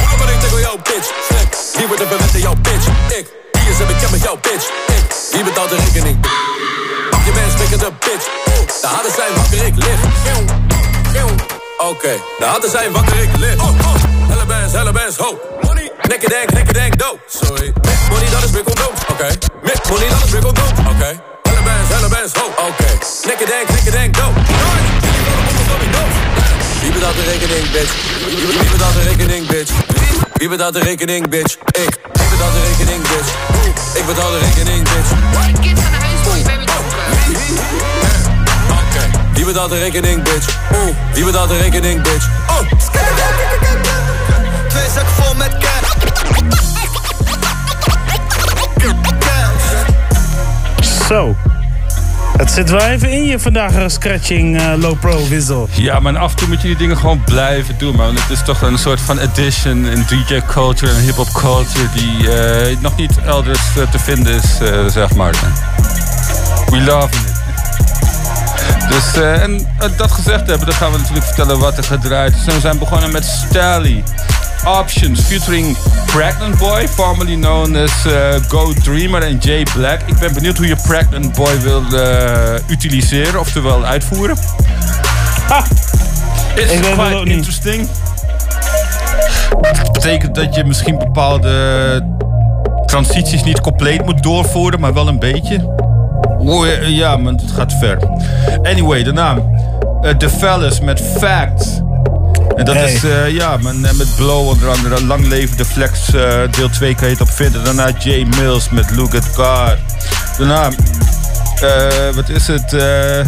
Lang ben ik tegen jouw bitch? Slik, wie wordt verwend in jouw bitch? Ik, wie is er bekend met jouw bitch? Ik, wie betaalt de rekening? Pak je mens, de bitch. De hadden zijn wakker, ik lig. Oké, de hadden zijn wakker, ik lig. Oh, oh. Helle bands, helle bands, ho. Money. Nekken denk, nekken denk, do. Sorry. Met money, dat is weer condoom. Oké. Met money, dat is weer condoom. Oké. Helle bands, helle bands, ho. Oké. Nekken denk, nekken denk, do. Wie betaalt de rekening, bitch? Wie betaalt de rekening, bitch? Wie betaalt de rekening, bitch? Ik. Wie betaalt de rekening, bitch? Ik betaal de rekening, bitch. Oké. Wie betaalt de rekening, bitch? Oeh. Wie betaalt de rekening, bitch? Oh. Twee zakken vol met cash. Zo. Het zit wel even in je vandaag, eh, scratching eh, low pro wissel. Ja, maar af en toe moet je die dingen gewoon blijven doen, man. Het is toch een soort van addition in DJ culture en hip-hop culture die eh, nog niet elders eh, te vinden is, eh, zeg maar. We love it. Dus, eh, en eh, dat gezegd hebben, dan gaan we natuurlijk vertellen wat er gedraaid is. En we zijn begonnen met Stally. Options featuring Pregnant Boy, formerly known as eh, Go Dreamer en Jay Black. Ik ben benieuwd hoe je Pregnant Boy wil utiliseren, oftewel uitvoeren. Ah, it's Ik quite interesting. Dat betekent dat je misschien bepaalde transities niet compleet moet doorvoeren, maar wel een beetje. Oh, ja, maar het gaat ver. Anyway, daarna eh, The Fellas met Facts. En dat Hey. is, eh, ja, men, eh, met Blow onder andere. Lang leven de Flex, eh, deel 2 kan je het op vinden. Daarna Jay Mills met Look at God. Daarna, eh, wat is het? eh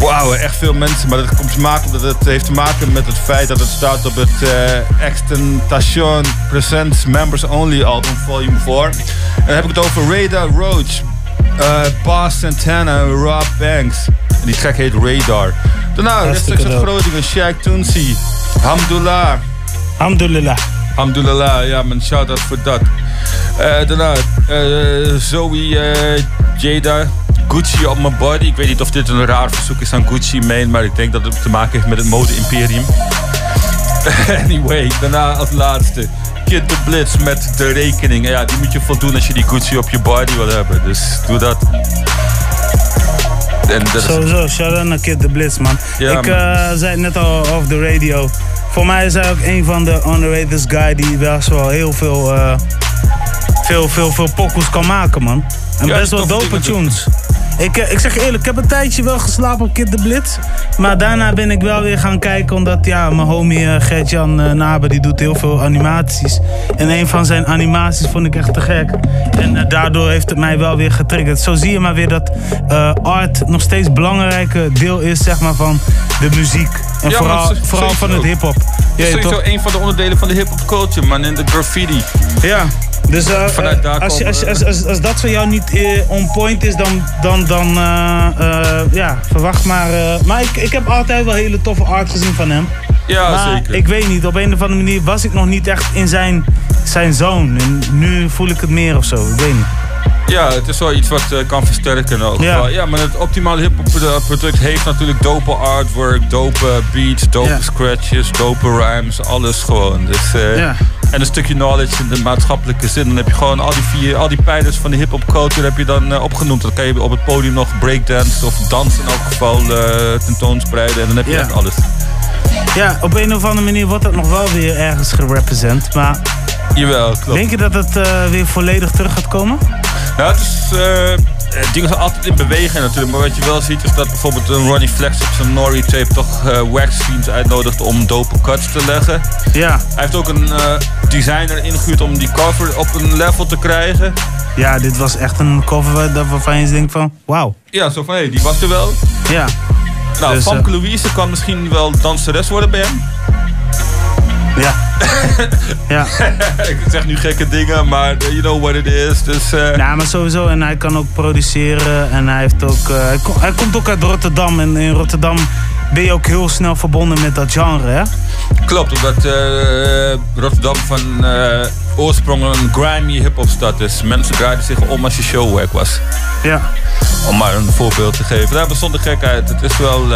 Wauw, echt veel mensen. Maar dat komt te maken omdat het heeft te maken met het feit dat het staat op het eh Extentation Presents Members Only album volume 4. En dan heb ik het over Radar Roach, eh Boss Santana Rob Banks. En die track heet Radar. Daarna rechtstreeks uit. Groningen, Shaq Toonsie, Hamdullah. Hamdulillah. Hamdulillah, ja man, shout-out voor dat. Eh, daarna eh, Zoe Jada, Gucci op mijn body. Ik weet niet of dit een raar verzoek is aan Gucci Mane, maar ik denk dat het te maken heeft met het mode-imperium. (laughs) anyway, daarna als laatste. Kid the Blitz met de rekening. Ja, die moet je voldoen als je die Gucci op je body wil hebben. Dus doe dat. En Sowieso, shout-out naar Kid the Blitz, man. Ja, ik eh, zei het net al off the radio. Voor mij is hij ook een van de underrated guy die best wel heel veel, eh, veel, veel, veel pokkels kan maken, man. En Ja, best wel dope tunes. Ik, eh, ik zeg je eerlijk, ik heb een tijdje wel geslapen op Kid the Blitz. Maar daarna ben ik wel weer gaan kijken, omdat ja, mijn homie eh, Gert-Jan eh, Naber, die doet heel veel animaties. En een van zijn animaties vond ik echt te gek. En daardoor heeft het mij wel weer getriggerd. Zo zie je maar weer dat art nog steeds een belangrijke deel is, zeg maar, van de muziek. En Ja, vooral, vooral van het hip-hop. Het Ja, is toch? sowieso een van de onderdelen van de hip-hop culture, man. In de graffiti. Ja, dus Vanuit daar eh, als, je- als, als, als, dat voor jou niet on point is, dan, dan, dan eh, eh, ja, verwacht maar. eh, maar ik, ik heb altijd wel hele toffe art gezien van hem. Ja, maar zeker. ik weet niet, op een of andere manier was ik nog niet echt in zijn, zijn zone. En nu voel ik het meer of zo, ik weet niet. Ja, het is wel iets wat kan versterken elk Ja. Ja, maar het optimale hip-hop produ- product heeft natuurlijk dope artwork, dope beats, dope Ja. scratches, dope rhymes, alles gewoon. Dus, Ja. En een stukje knowledge in de maatschappelijke zin. Dan heb je gewoon al die vier, al die pijlers van de hip-hop culture heb je dan eh, opgenoemd. Dan kan je op het podium nog breakdance of dansen in elk geval eh, tentoonspreiden. En dan heb je echt alles. Ja, op een of andere manier wordt dat nog wel weer ergens gerepresent. Maar Jawel, klopt. denk je dat het eh, weer volledig terug gaat komen? Nou, het is, eh, eh, dingen zijn altijd in beweging natuurlijk. Maar wat je wel ziet is dat bijvoorbeeld een Ronnie Flex op zijn Nori tape toch eh, wax teams uitnodigt om dope cuts te leggen. Ja. Hij heeft ook een designer ingehuurd om die cover op een level te krijgen. Ja, dit was echt een cover waar- waarvan je denkt van, wauw. Ja, zo van hé, die was er wel. Ja. Nou, Dus, Famke Louise kan misschien wel danseres worden bij hem. Ja. (laughs) ja. ik zeg nu gekke dingen, maar you know what it is. Dus, eh, Ja, maar sowieso. En hij kan ook produceren. En hij, heeft ook, eh, hij, kom- hij komt ook uit Rotterdam. En in Rotterdam ben je ook heel snel verbonden met dat genre, hè? Klopt, omdat eh, Rotterdam van oorsprong een grimy hip-hop stad is. Mensen draaiden zich om als je showwerk was. Ja. Om maar een voorbeeld te geven. Daar bestond de gekheid. Het is wel.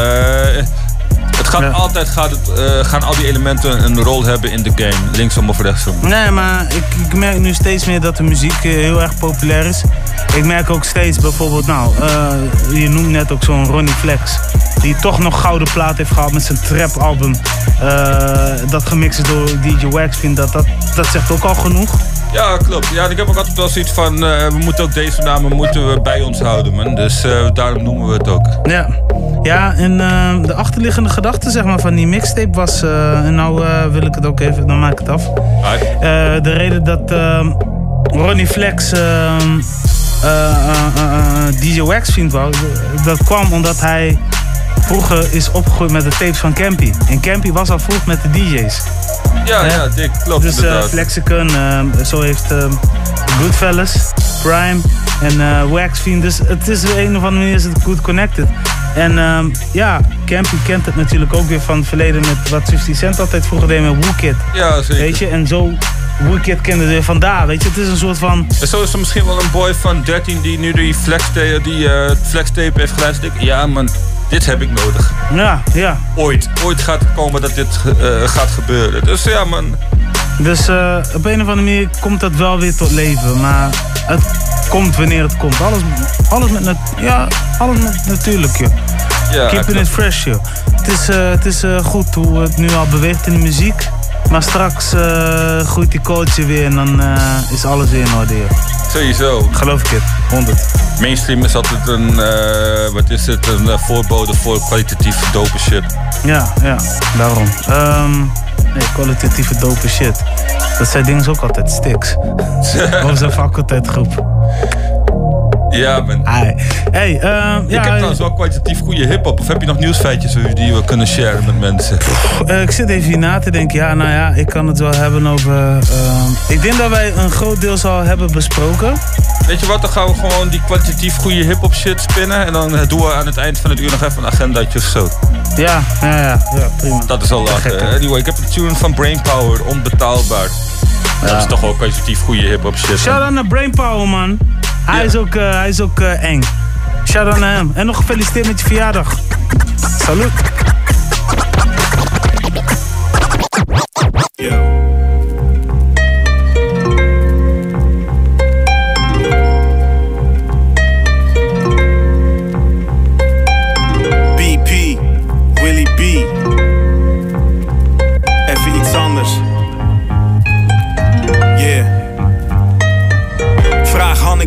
Het gaat altijd gaat het, eh, gaan al die elementen een rol hebben in de game. Linksom of rechtsom. Nee, maar ik, ik merk nu steeds meer dat de muziek eh, heel erg populair is. Ik merk ook steeds bijvoorbeeld, nou, eh, je noemt net ook zo'n Ronnie Flex. Die toch nog gouden plaat heeft gehad met zijn trap album. Dat gemixt is door DJ Wax. Vind dat, dat, dat zegt ook al genoeg. Ja, klopt. Ja, ik heb ook altijd wel zoiets van. eh, we moeten ook deze namen moeten we bij ons houden, man. Dus eh, daarom noemen we het ook. Ja, ja en eh, de achterliggende gedachte zeg maar, van die mixtape was... en nou wil ik het ook even, dan maak ik het af. De reden dat eh, Ronnie Flex eh, eh, eh, eh, DJ Wax vriend wou... dat kwam omdat hij vroeger is opgegroeid met de tapes van Campy. En Campy was al vroeg met de DJ's. Ja, ja, dik, klopt. Dus inderdaad. Flexicon, eh, zo heeft eh, Goodfellas, Prime, En eh Wax Fiend, dus het is op een of andere manier is het goed connected. En ja, Campy kent het natuurlijk ook weer van het verleden met wat 50 Cent altijd vroeger deed met Wookid. Ja, zeker. Weet je, en zo Wookid kende we vandaar, weet je. Het is een soort van... En zo is er misschien wel een boy van 13 die nu die flextape, die, flextape heeft geluisterd. Ik, Ja man, dit heb ik nodig. Ja, ja. Ooit, ooit gaat het komen dat dit eh, gaat gebeuren. Dus ja man, Dus eh, op een of andere manier komt dat wel weer tot leven. Maar het komt wanneer het komt. Alles, alles met, ja, alles met natuurlijk, joh. Ja, Keeping it fresh, joh. Het is, eh, het is goed hoe het nu al beweegt in de muziek. Maar straks eh, groeit die coach weer en dan eh, is alles weer in orde, joh. sowieso. Geloof ik het, 100. Mainstream is altijd een, eh, wat is het, een voorbode voor kwalitatief dope shit. Ja, ja, daarom. Ehm nee, kwalitatieve dope shit. Dat zijn dingen ook altijd sticks. (laughs) Onze faculteitgroep. Ja man. Hey, hey ehm, ik ja, heb trouwens wel kwalitatief goede hip-hop. Of heb je nog nieuwsfeitjes die we kunnen sharen met mensen? Eh, ik zit even hier na te denken. Ja, nou ja, ik kan het wel hebben over... ehm, ik denk dat wij een groot deel al hebben besproken. Weet je wat, dan gaan we gewoon die kwalitatief goede hip-hop shit spinnen. En dan eh, doen we aan het eind van het uur nog even een agendaatje of zo. Ja, ja, ja, ja prima. Dat is al lachen. Anyway, ik heb een tune van Brainpower, onbetaalbaar. Dat is toch wel kwalitatief goede hip-hop shit. Shout out naar Brainpower, man. Hij is ook, eh, hij is ook eh, eng. Shout out naar hem. En nog gefeliciteerd met je verjaardag. Salut.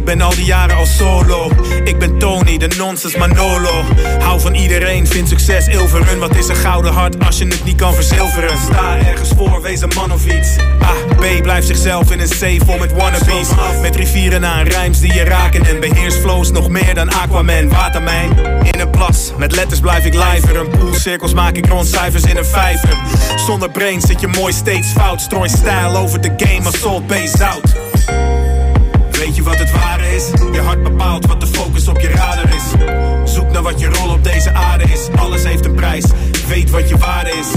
Ik ben al die jaren al solo. Ik ben Tony, de nonsense Manolo. Hou van iedereen, vind succes ilveren. Wat is een gouden hart als je het niet kan verzilveren? Sta ergens voor, wees een man of iets. A, B, blijf zichzelf in een C vol met wannabes. Met rivieren aan rijms die je raken. En beheers flows nog meer dan Aquaman. Watermijn, in een plas. Met letters blijf ik lijver. Een poolcirkels maak ik rond cijfers in een vijver. Zonder brain zit je mooi steeds fout. Strooi stijl over de game als Salt Bay zout. Weet je wat het ware is? Je hart bepaalt wat de focus op je radar is. Zoek naar wat je rol op deze aarde is. Alles heeft een prijs. Weet wat je waarde is.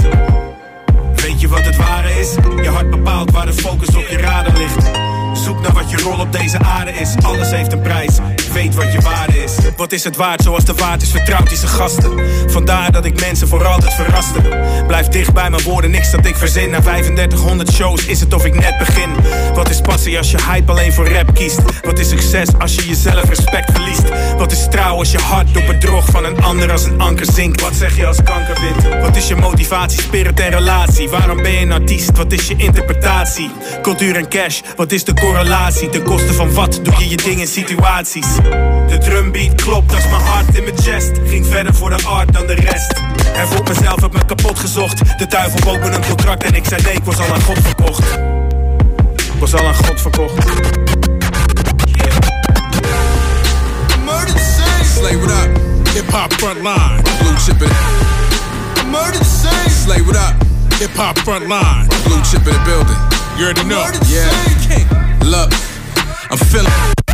Weet je wat het ware is? Je hart bepaalt waar de focus op je radar ligt. Zoek naar wat je rol op deze aarde is. Alles heeft een prijs. Weet wat je waarde is. Wat is het waard zoals de waard is vertrouwd die zijn gasten. Vandaar dat ik mensen voor altijd verraste. Blijf dicht bij mijn woorden, niks dat ik verzin. Na 3500 shows is het of ik net begin. Wat is passie als je hype alleen voor rap kiest? Wat is succes als je jezelf respect verliest? Wat is trouw als je hart door bedrog van een ander als een anker zinkt? Wat zeg je als kanker wint? Wat is je motivatie, spirit en relatie? Waarom ben je een artiest? Wat is je interpretatie? Cultuur en cash, wat is de correlatie? Ten koste van wat doe je je ding in situaties? De drumbeat klopt als mijn hart in mijn chest. Ging verder voor de art dan de rest. En voor mezelf heb me kapot gezocht. De duivel bood me een contract en ik zei nee, ik was al aan God verkocht. Ik was al aan God verkocht. Slay, what up? Hip hop frontline. Blue. Murder Slay, what up? Hip hop frontline. Blue chip in the building. You already know. Yeah. Look, I'm feeling.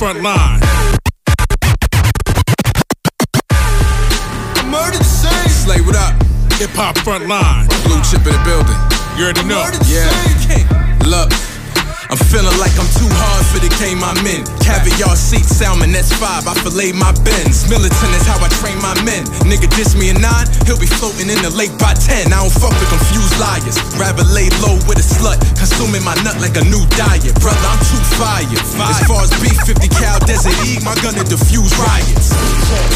Hip hop frontline. Murder Slay, what up? Hip hop frontline. Blue chip in the building. You already know. Yeah. Look. I'm feeling like I'm too hard for the game I'm in. Caviar seat, salmon, that's five. I fillet my bends. Militant is how I train my men. Nigga diss me a nine, he'll be floating in the lake by ten. I don't fuck with confused liars. Rather lay low with a slut, consuming my nut like a new diet. Brother, I'm too fire. As far as B50 cal desert E, my gun to diffuse riots.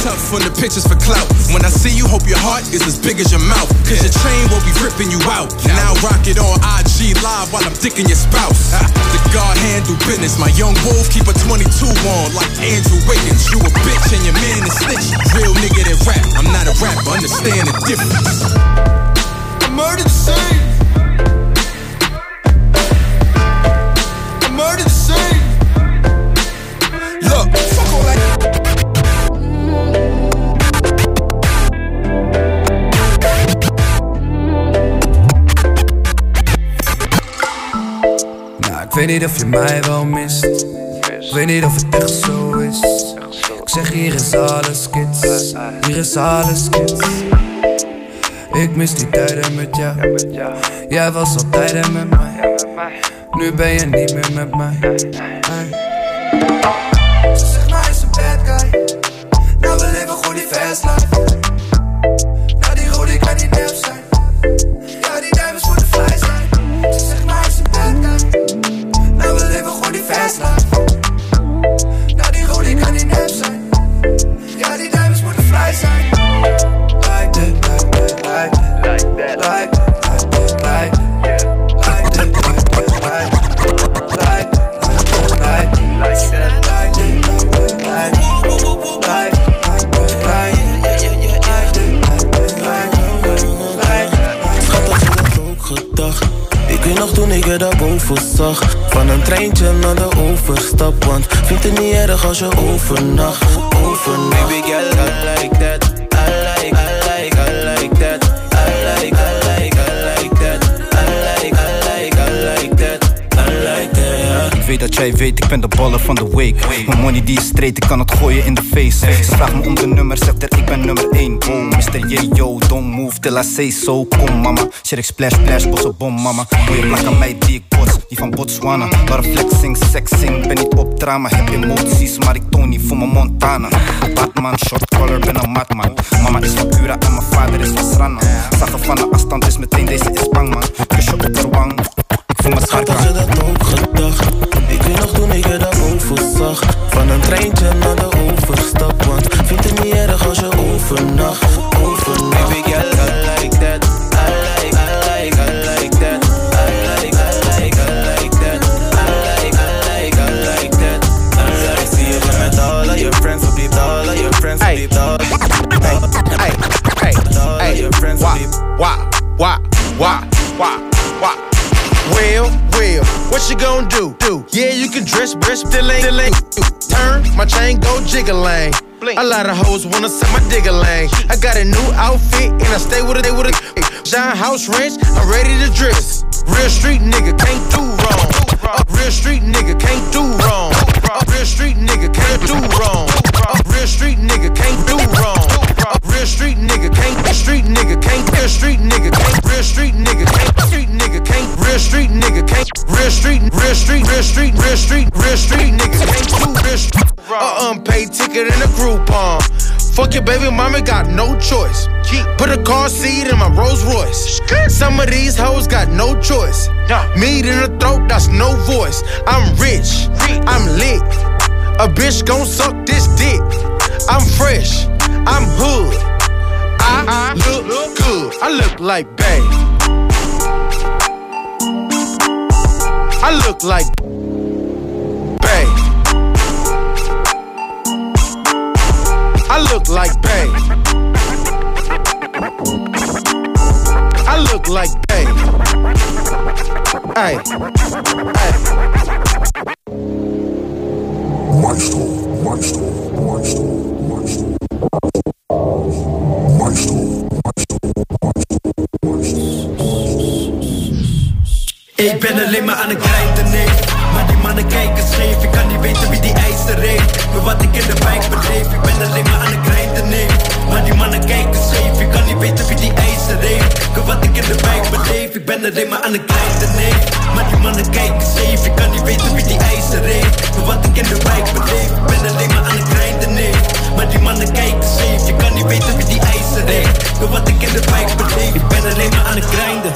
Tough on the pictures for clout. When I see you, hope your heart is as big as your mouth. Cause your chain will be ripping you out. Now rock it on IG live while I'm dicking your spouse. (laughs) The God handle business. My young wolf keep a 22 on like Andrew Wiggins. You a bitch and your man is snitch. Real nigga that rap. I'm not a rapper. Understand the difference. The murder the Weet niet of je mij wel mist. Weet niet of het echt zo is. Ik zeg hier is alles kids. Hier is alles kids. Ik mis die tijden met jou. Jij was altijd met mij. Nu ben je niet meer met mij. Je daarboven zag Van een treintje naar de overstap Want vind het niet erg als je overnacht Overnacht Baby girl, like that. Weet dat jij weet, ik ben de baller van de week. Mijn money die is straight, ik kan het gooien in de face. Ze vraagt me om de nummer, zegt er ik ben nummer 1. Boom, Mr. Yeah, yo, don't move till I say so. Kom mama, shit ik splash, splash, bosse bom mama. Goeie plak aan mij die ik bots, die van Botswana. Waar flexing, sexing, ben niet op drama. Heb emoties, maar ik toon niet voor mijn Montana. Batman, short collar, ben een matman. Mama is van Cura en mijn vader is van Sranna. Zag van de afstand, dus meteen deze is bang man. Kusje op de wang, ik voel me Schat, wah, wah, wah, wah, wah, wah. Well, well, what you gonna do? Do yeah, you can dress, dress, still ain't, still ain't. Turn my chain, go jiggling. A lot of hoes wanna set my digger lane. I got a new outfit and I stay with it, they with it. Shine house ranch, I'm ready to dress. Real street nigga can't do wrong. Real street nigga can't do wrong. Real street nigga can't do wrong. Real street nigga can't do wrong. A real street nigga can't. Street nigga can't. Real street nigga can't. Real street nigga can't. Street nigga can't. Real street nigga can't. Real street. Real street. Real street. Real street. Real street nigga can't do real street. A unpaid ticket in a Groupon. Fuck your baby mama, got no choice. Put a car seat in my Rolls Royce. Some of these hoes got no choice. Meat in the throat, that's no voice. I'm rich, I'm lit. A bitch gon' suck this dick. I'm fresh, I'm hood. I uh-huh. look good, I look like bae. I look like bae. I look like bae. I look like bae. Hey, Maestro, maestro, maestro, maestro. Ik ben alleen maar aan het grinden, nee. Maar die mannen kijken scheef Ik kan niet weten wie die ijzer heeft Door wat ik in de wijk beleef Ik ben alleen maar aan het grinden, nee. Maar die mannen kijken scheef Ik kan niet weten wie die ijzer heeft Door wat ik in de wijk beleef Ik ben alleen maar aan het grinden, nee. Maar die mannen kijken scheef Ik kan niet weten wie die ijzer heeft Door wat ik wat ik in de wijk beleef Ik ben alleen maar aan het grinden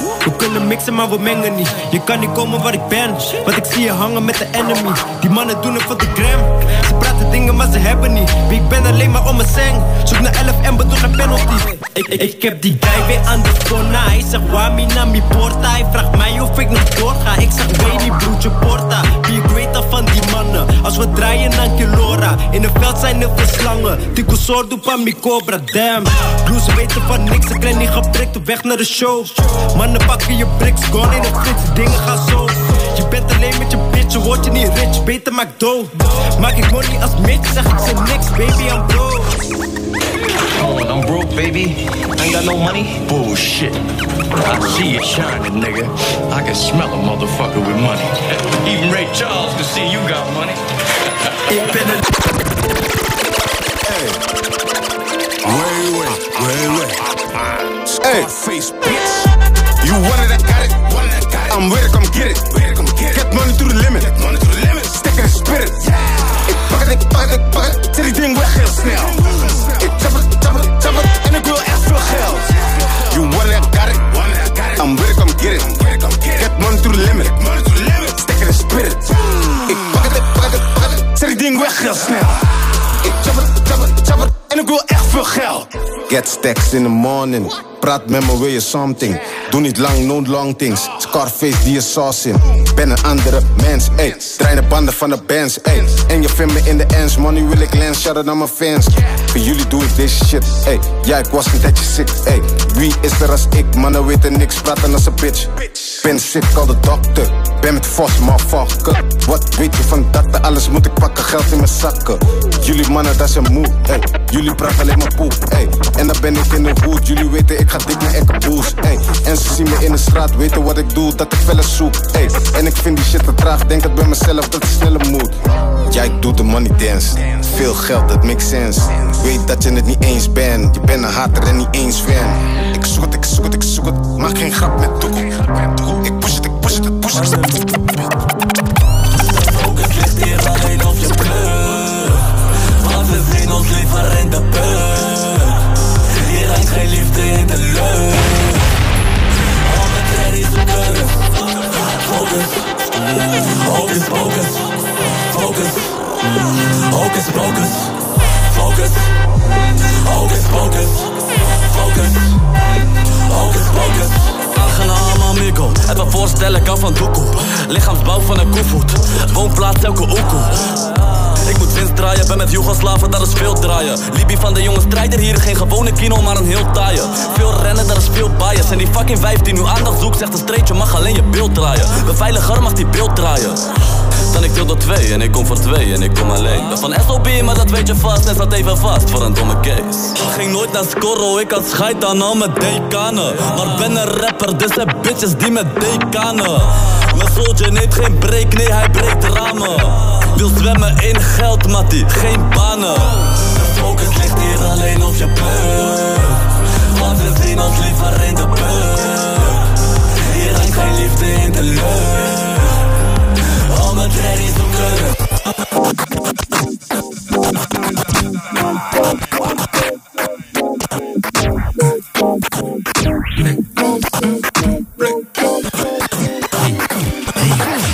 We mixen maar we mengen niet. Je kan niet komen waar ik ben Want ik zie je hangen met de enemy. Die mannen doen het voor de gram. Ze praten dingen maar ze hebben niet. Ik ben alleen maar om mijn zeng. Zoek naar 11 en bedoel naar penalties ik, ik, ik heb die guy weer aan de corner Hij zegt wami na mi porta. Hij vraagt mij of ik nog doorga Ik zeg weet niet broertje porta. Wie ik weet al van die mannen. Als we draaien dan Kilora In het veld zijn er veel slangen. Tico sordo van mi cobra Damn. Blues weten van niks Ze krijgen niet geprikt op weg naar de show. Mannen pakken je bricks Gone in de flits Dingen gaan zo Je bent alleen met je bitch Je wordt je niet rich Beter maak dough Maak ik money als Mitch Zeg ik ze niks Baby I'm broke Oh, I'm broke, baby. baby. Ain't got no money? Bullshit. I see it shining, nigga. I can smell a motherfucker with money. Even Ray Charles can see you got money. Ik ben een... Wait, wait, wait, wait. Hey, face bitch. You wanted, I got it. I'm with it, come get it. Get money to the limit. Stick in the spirit. Ik pak het, ik pak het, ik pak het. Zet die ding weg heel snel. Ik chop het, chop het, het. En ik wil echt veel geld. You wanted, I got it. I'm it, come get it. Get money to the limit. Stick in the spirit. Ik pak het, ik pak het, pak het. Zet die ding weg heel snel. Ik chop het, het, het. En ik wil echt veel geld. Get stacks in the morning. Praat met me, wil je something? Doe niet lang, no long things. Scarface die je sauce in. Ben een andere mens, ey. De banden van de bands, ey. En je vindt me in de ends, money wil ik lens. Shout out mijn fans. Voor jullie doe ik deze shit, ey. Ja, ik was een tijdje sick, ey. Wie is er als ik? Mannen weten niks, praten als een bitch. Ben sick, al de dokter. Ben met Vos, motherfucker. Wat weet je van dat? Alles moet ik pakken, geld in mijn zakken. Jullie mannen, dat zijn moe, ey. Jullie praten alleen maar poep, ey. En dan ben ik in de hoed. Jullie weten, ik ga dik naar Ekkerboes, ey. En ze zien me in de straat, weten wat ik doe, dat ik felle zoek, ey. En ik vind die shit te traag, denk het bij mezelf dat het sneller moet. Ja, ik doe de money dance. Veel geld, dat makes sense. Weet dat je het niet eens bent. Je bent een hater en niet eens fan. Ik zoek het, ik zoek het, ik zoek het. Maak geen grap met doekoe. Ik push het, ik push het, ik push het. Focus ligt hier alleen op je plug. Want we zien ons liever in de put. Geen liefde in de lucht. Al mijn tradies zoeken. Focus. Hocus pocus. Focus. Hocus pocus. Focus. Hocus pocus. Focus. Hocus pocus. Aangenaam amigo, het me voorstellen kan van doekoe Lichaamsbouw van een koevoet, woonplaats elke oekoe ik moet winst draaien, ben met Joegoslaven, dat is veel draaien. Libi van de jonge strijder, hier geen gewone kino, maar een heel taaie. Veel rennen, dat is veel bias. En die fucking 15 nu aandacht zoekt, zegt een streetje mag alleen je beeld draaien. Beveiliger mag die beeld draaien dan ik deel door twee en ik kom voor twee en ik kom alleen. Ben van SOB, maar dat weet je vast en staat even vast voor een domme case. Ging nooit naar Scorro, ik had scheid aan al mijn dekanen Maar ben een rapper, dus heb bitches die met dekanen Mijn soldier neemt geen break, nee hij breekt ramen. Wil zwemmen in geld, mattie, geen banen. De focus ligt hier alleen op je plug Want we zien ons liever in de put Hier hangt geen liefde in de lucht Al mijn tradies zoeken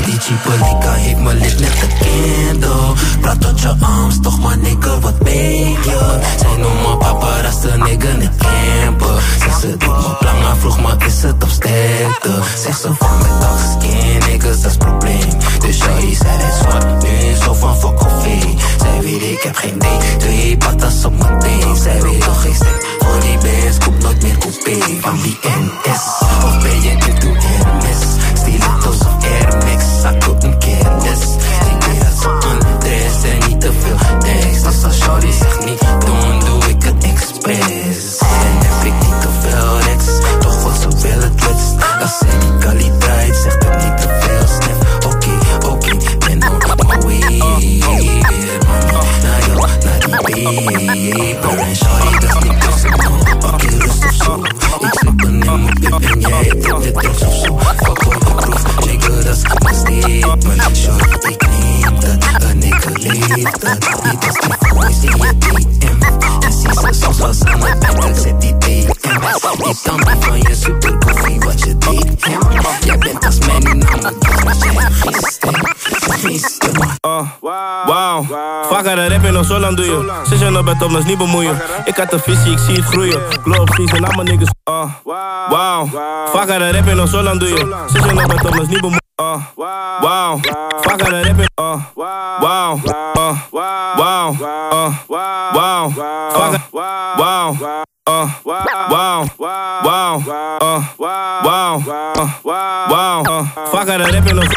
Die Chipolika heeft me licht net candle Praat tot je arms, toch maar nigga, wat ben je? Zij noemen paparazzi nigga in de camper Zeg ze doet me plan, maar vroeg maar is het op sterkte Zeg ze van met dark skin, niggas dat is probleem Zwart, nu zo van fuck of fame Zij weet ik heb geen D, twee patas op mijn bands komt nooit meer coupé Van of je into Hermes dat Niet in je En ze wow, en zo lang doe je. Zit je nog bed op, dat is niet bemoeien. Ik had een visie, ik zie het groeien. Glow op laat mijn niggas. Uh, wow, aan de en zo doe je. Nog bed op, dat is niet bemoeien. Uh, wow, vaak aan de rap en. Uh, wow, wow, vaak wow. Uh, wow, wow, uh, wow, uh, wow, uh, vaak aan de rap en nog.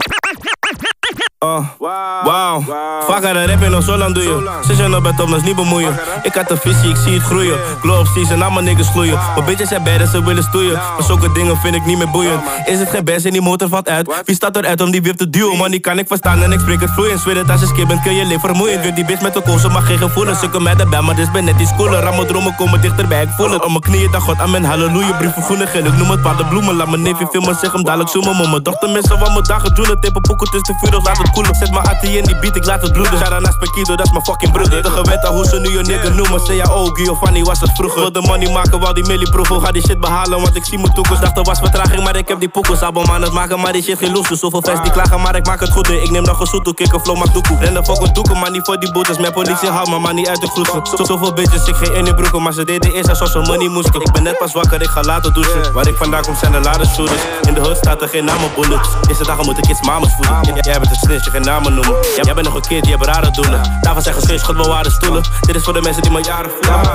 Uh, wow, vaak aan de rap en nog zo lang doe je. Nog bed op, dat is niet bemoeien. Ik had een visie, ik zie het groeien. Glow op season, al mijn niggas gloeien. Maar bitches zijn bad en ze willen stoeien. Maar zulke dingen vind ik niet meer boeiend. Is het geen best en die motor valt uit? Wie staat eruit om die wip te duwen? Man, die kan ik verstaan en ik spreek het vloeiend. Zweer het als je skip bent, kun je leven vermoeiend. Weer die bitch met de kozen, maar geen gevoelens. Zulke meiden bij, maar dit ben net die schooler. Aan mijn dromen komen dichterbij, ik voel het. Op mijn knieën, dan God, amen, halleluja. Brief van groene geel, ik noem het paardenbloemen. Laat mijn neefje filmen, zeg hem dadelijk zoomen. Mijn dochter mensen van mijn dagen joelen. Tippen poeken tussen de vuur, laat het koelen. Zet mijn in die beat, ik laat het bloeden. Shout out naar Spekido, dat is mijn fucking broeder. De gewend aan hoe ze nu je nigger noemen. CAO, Giovanni was het vroeger. Wil de money maken, wou die millie proeven. Ga die shit behalen, want ik zie mijn toekomst. Dacht er was vertraging, maar ik heb die poekels. Abom aan het maken, maar die shit geen loes. Zoveel fans die klagen, maar ik maak het goed. Ik neem nog een zoet, kick een flow, maak doekoe. Ren de fuck een doekoe, maar niet voor die boetes. Mijn politie houdt me, maar niet uit de groeven. Zo- Zoveel bitches, ik geen in die broeken. Maar ze deden eerst alsof ze money moesten. Ik ben net pas wakker, ik ga later douchen. Waar ik vandaan kom zijn de ladenshooters. In de hood staat er geen namen bullets. Deze dagen moet ik kids mamas voeden. J- Jij bent een snitch, je geen namen noemen. Jij, jij bent nog een kid, je hebt rare doelen. Daarvan zeggen ze, schud wel waarde stoelen. Dit is voor de mensen die me jaren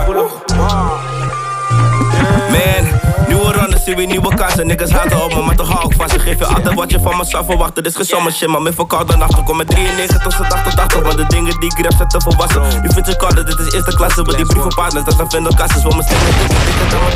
voelen. Man, nieuwe ronde zien we nieuwe kansen. Niggas haten op me, maar toch hou ik van ze. Geef je altijd wat je van me zou verwachten. Dit is geen shit, maar meer voor koude nachten. Kom met 93 tot z'n 88. Want de dingen die ik rap zijn te volwassen. Je vindt ze koude, dit is eerste klasse. Maar die brievenpartners, dat zijn vendelkassen. Wil me stemmen, ik denk het aan mijn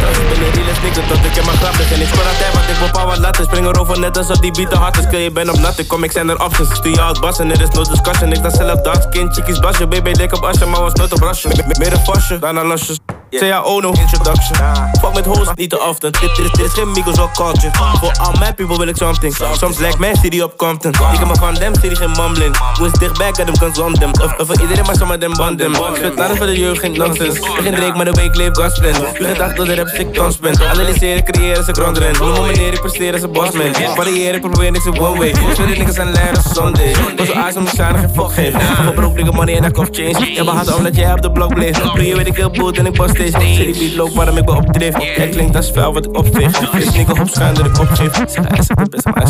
ben dat ik in mijn grap lig. En ik speel altijd, want ik wil power laten. Spring erover net alsof die te hard is. Kun je ben op nat, ik kom, ik zijn er options. Stuur je uit bassen, er is no discussion. Ik sta zelf dark skin, chickies blasje. Baby, dik op asje, maar was nooit op rasje. Meer een vastje, daarna losjes. CAO no introduction. Fuck met hoes, niet te often. Dit, dit, is- dit is geen Migos of culture. Voor all my people wil ik something. Soms lijkt mijn city op Compton. Ik heb me van them city geen mumbling. Hoe is dichtbij, kan hem consum them. Of, of voor iedereen maar zomaar them band them. Schut naar voor de jeugd, geen nonsense. Ik geen Drake, maar de week leef gospel. U gedacht dat de rap sick tons ben. Analyseren, creëren, ze grondren. Noem me meneer, ik presteer als een bossman. Variëren, ik probeer niks in one way. Twee niggas aan lijn als Sunday. Was eyes om shine, geen fuck geven. Voor broek, nigga money en dat kost change. Ja, maar had omdat jij op de blok bleef. Prie, weet ik heel boet en ik was steeds. City beat loop, waarom ik ben op drift. Het klinkt als vuil wat ik opveeg. (laughs) Is nigga op schuin dat ik opgeef. Zeg, hij het best, maar.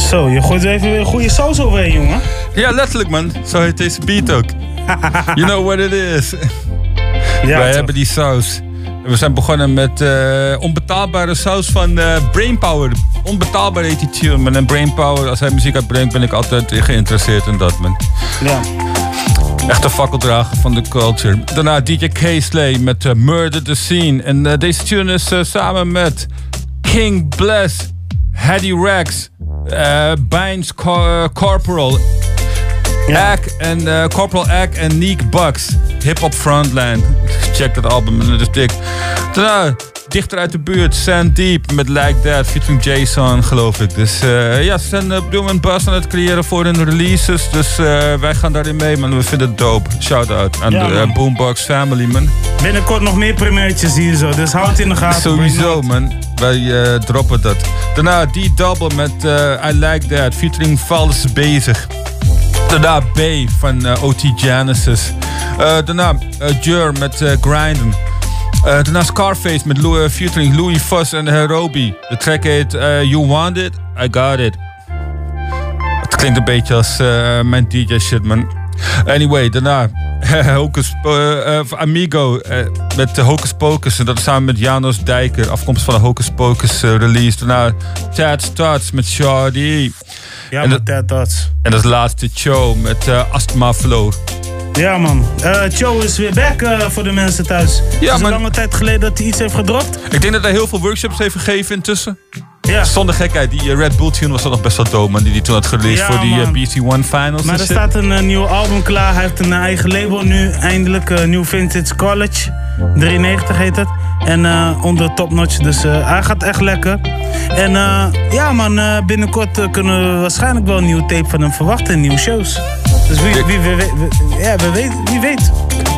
Zo, je gooit er even weer een goede saus overheen, jongen. Ja, letterlijk man. Zo heet deze beat ook. (laughs) you know what it is. Wij hebben die saus. We zijn begonnen met eh, onbetaalbare saus van eh, Brainpower. Onbetaalbaar heet die tune. En Brainpower, als hij muziek uitbrengt, ben ik altijd geïnteresseerd in dat, man. Ja. Echte fakkeldrager van de culture. Daarna DJ K-Slay met eh, Murder the Scene. En deze tune is samen met King Bless, Hattie Rex, Bynes Cor- eh, Ack en eh, Corporal Ack en Neek Bucks. Hip Hop Frontline. Check dat album, en dat is dik. Daarna dichter uit de buurt, Sandeep met Like That featuring Jason, geloof ik. Dus eh, ja, ze zijn op dit moment buzz aan het creëren voor hun releases. Dus eh, wij gaan daarin mee, man. We vinden het dope. Shout-out aan Ja, de eh. Boombox family, man. Binnenkort nog meer primeurtjes hier zo, dus houd het in de gaten. Sowieso, man. Wij eh, droppen dat. Daarna D-Double met eh, I Like That, featuring Vals Bezig. Daarna B van eh, OT Genesis. Eh, daarna eh, Jur met Grinden. Daarna Scarface met Lou, eh, featuring Louis Fuss en Herobi. De track heet You Want It, I Got It. Het klinkt een beetje als mijn DJ shit, man. Anyway, daarna (laughs) Hocus, Amigo met Hocus Pocus. En dat samen met Janos Dijker, afkomst van de Hocus Pocus release. Daarna Tad Starts met Shardy. Ja, en, dat- Tad Tots. en dat is laatste Show met eh, Astma Flow. Ja, man. Eh Joe is weer back eh, voor de mensen thuis. Ja, het is man. een lange tijd geleden dat hij iets heeft gedropt. Ik denk dat hij heel veel workshops heeft gegeven intussen. Ja. Zonder gekheid, die eh, Red Bull tune was dat nog best wel dope, man. Die hij toen had Ja, voor die eh, man. BC1 finals. Maar en er shit. staat een eh, nieuw album klaar. Hij heeft een eigen label nu. Eindelijk New Vintage College. 93 heet het. En onder Top Notch. Dus hij gaat echt lekker. En ja man, binnenkort kunnen we waarschijnlijk wel een nieuwe tape van hem verwachten. Nieuwe shows. Dus wie, wie, wie, wie- wie- ja, wie weet. Wie weet.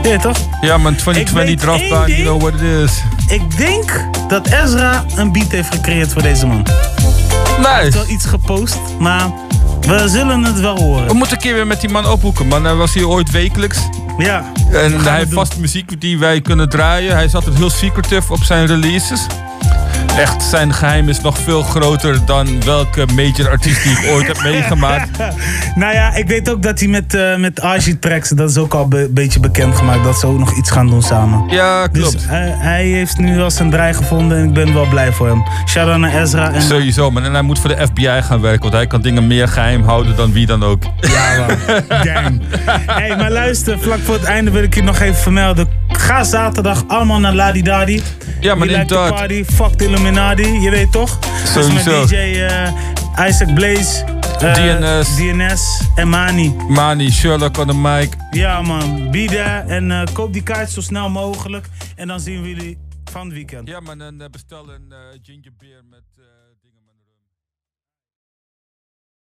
Ja, toch? Ja, Ik 2020 weet draftbaan, één you know what it is. Ik denk dat Ezra een beat heeft gecreëerd voor deze man. Hij heeft wel iets gepost, maar we zullen het wel horen. We moeten een keer weer met die man ophoeken, man. Hij was hier ooit wekelijks. Ja. En hij heeft vast muziek die wij kunnen draaien. Hij is altijd heel secretive op zijn releases. Echt, zijn geheim is nog veel groter dan welke major artiest die ik ooit heb (laughs) meegemaakt. nou ja, ik weet ook dat hij met, eh met Archie Tracks, dat is ook al een beetje bekendgemaakt, dat ze ook nog iets gaan doen samen. Ja, klopt. Dus hij, hij heeft nu wel zijn draai gevonden en ik ben wel blij voor hem. Shout-out naar Ezra. En, Sowieso, man. En hij moet voor de FBI gaan werken, want hij kan dingen meer geheim houden dan wie dan ook. Ja, man. (laughs) Gang. hey, maar luister, vlak voor het einde wil ik je nog even vermelden. Ga zaterdag allemaal naar Ladi Dadi. Ja, maar like inderdaad. party, fuck the Illuminati, je weet toch? Dus met Sowieso. DJ eh, Isaac Blaze, eh, DNS. DNS en Mani. Mani, Sherlock on the mic. Ja man, be there en eh, koop die kaart zo snel mogelijk. En dan zien we jullie van het weekend. Ja, man, en bestel een ginger beer met...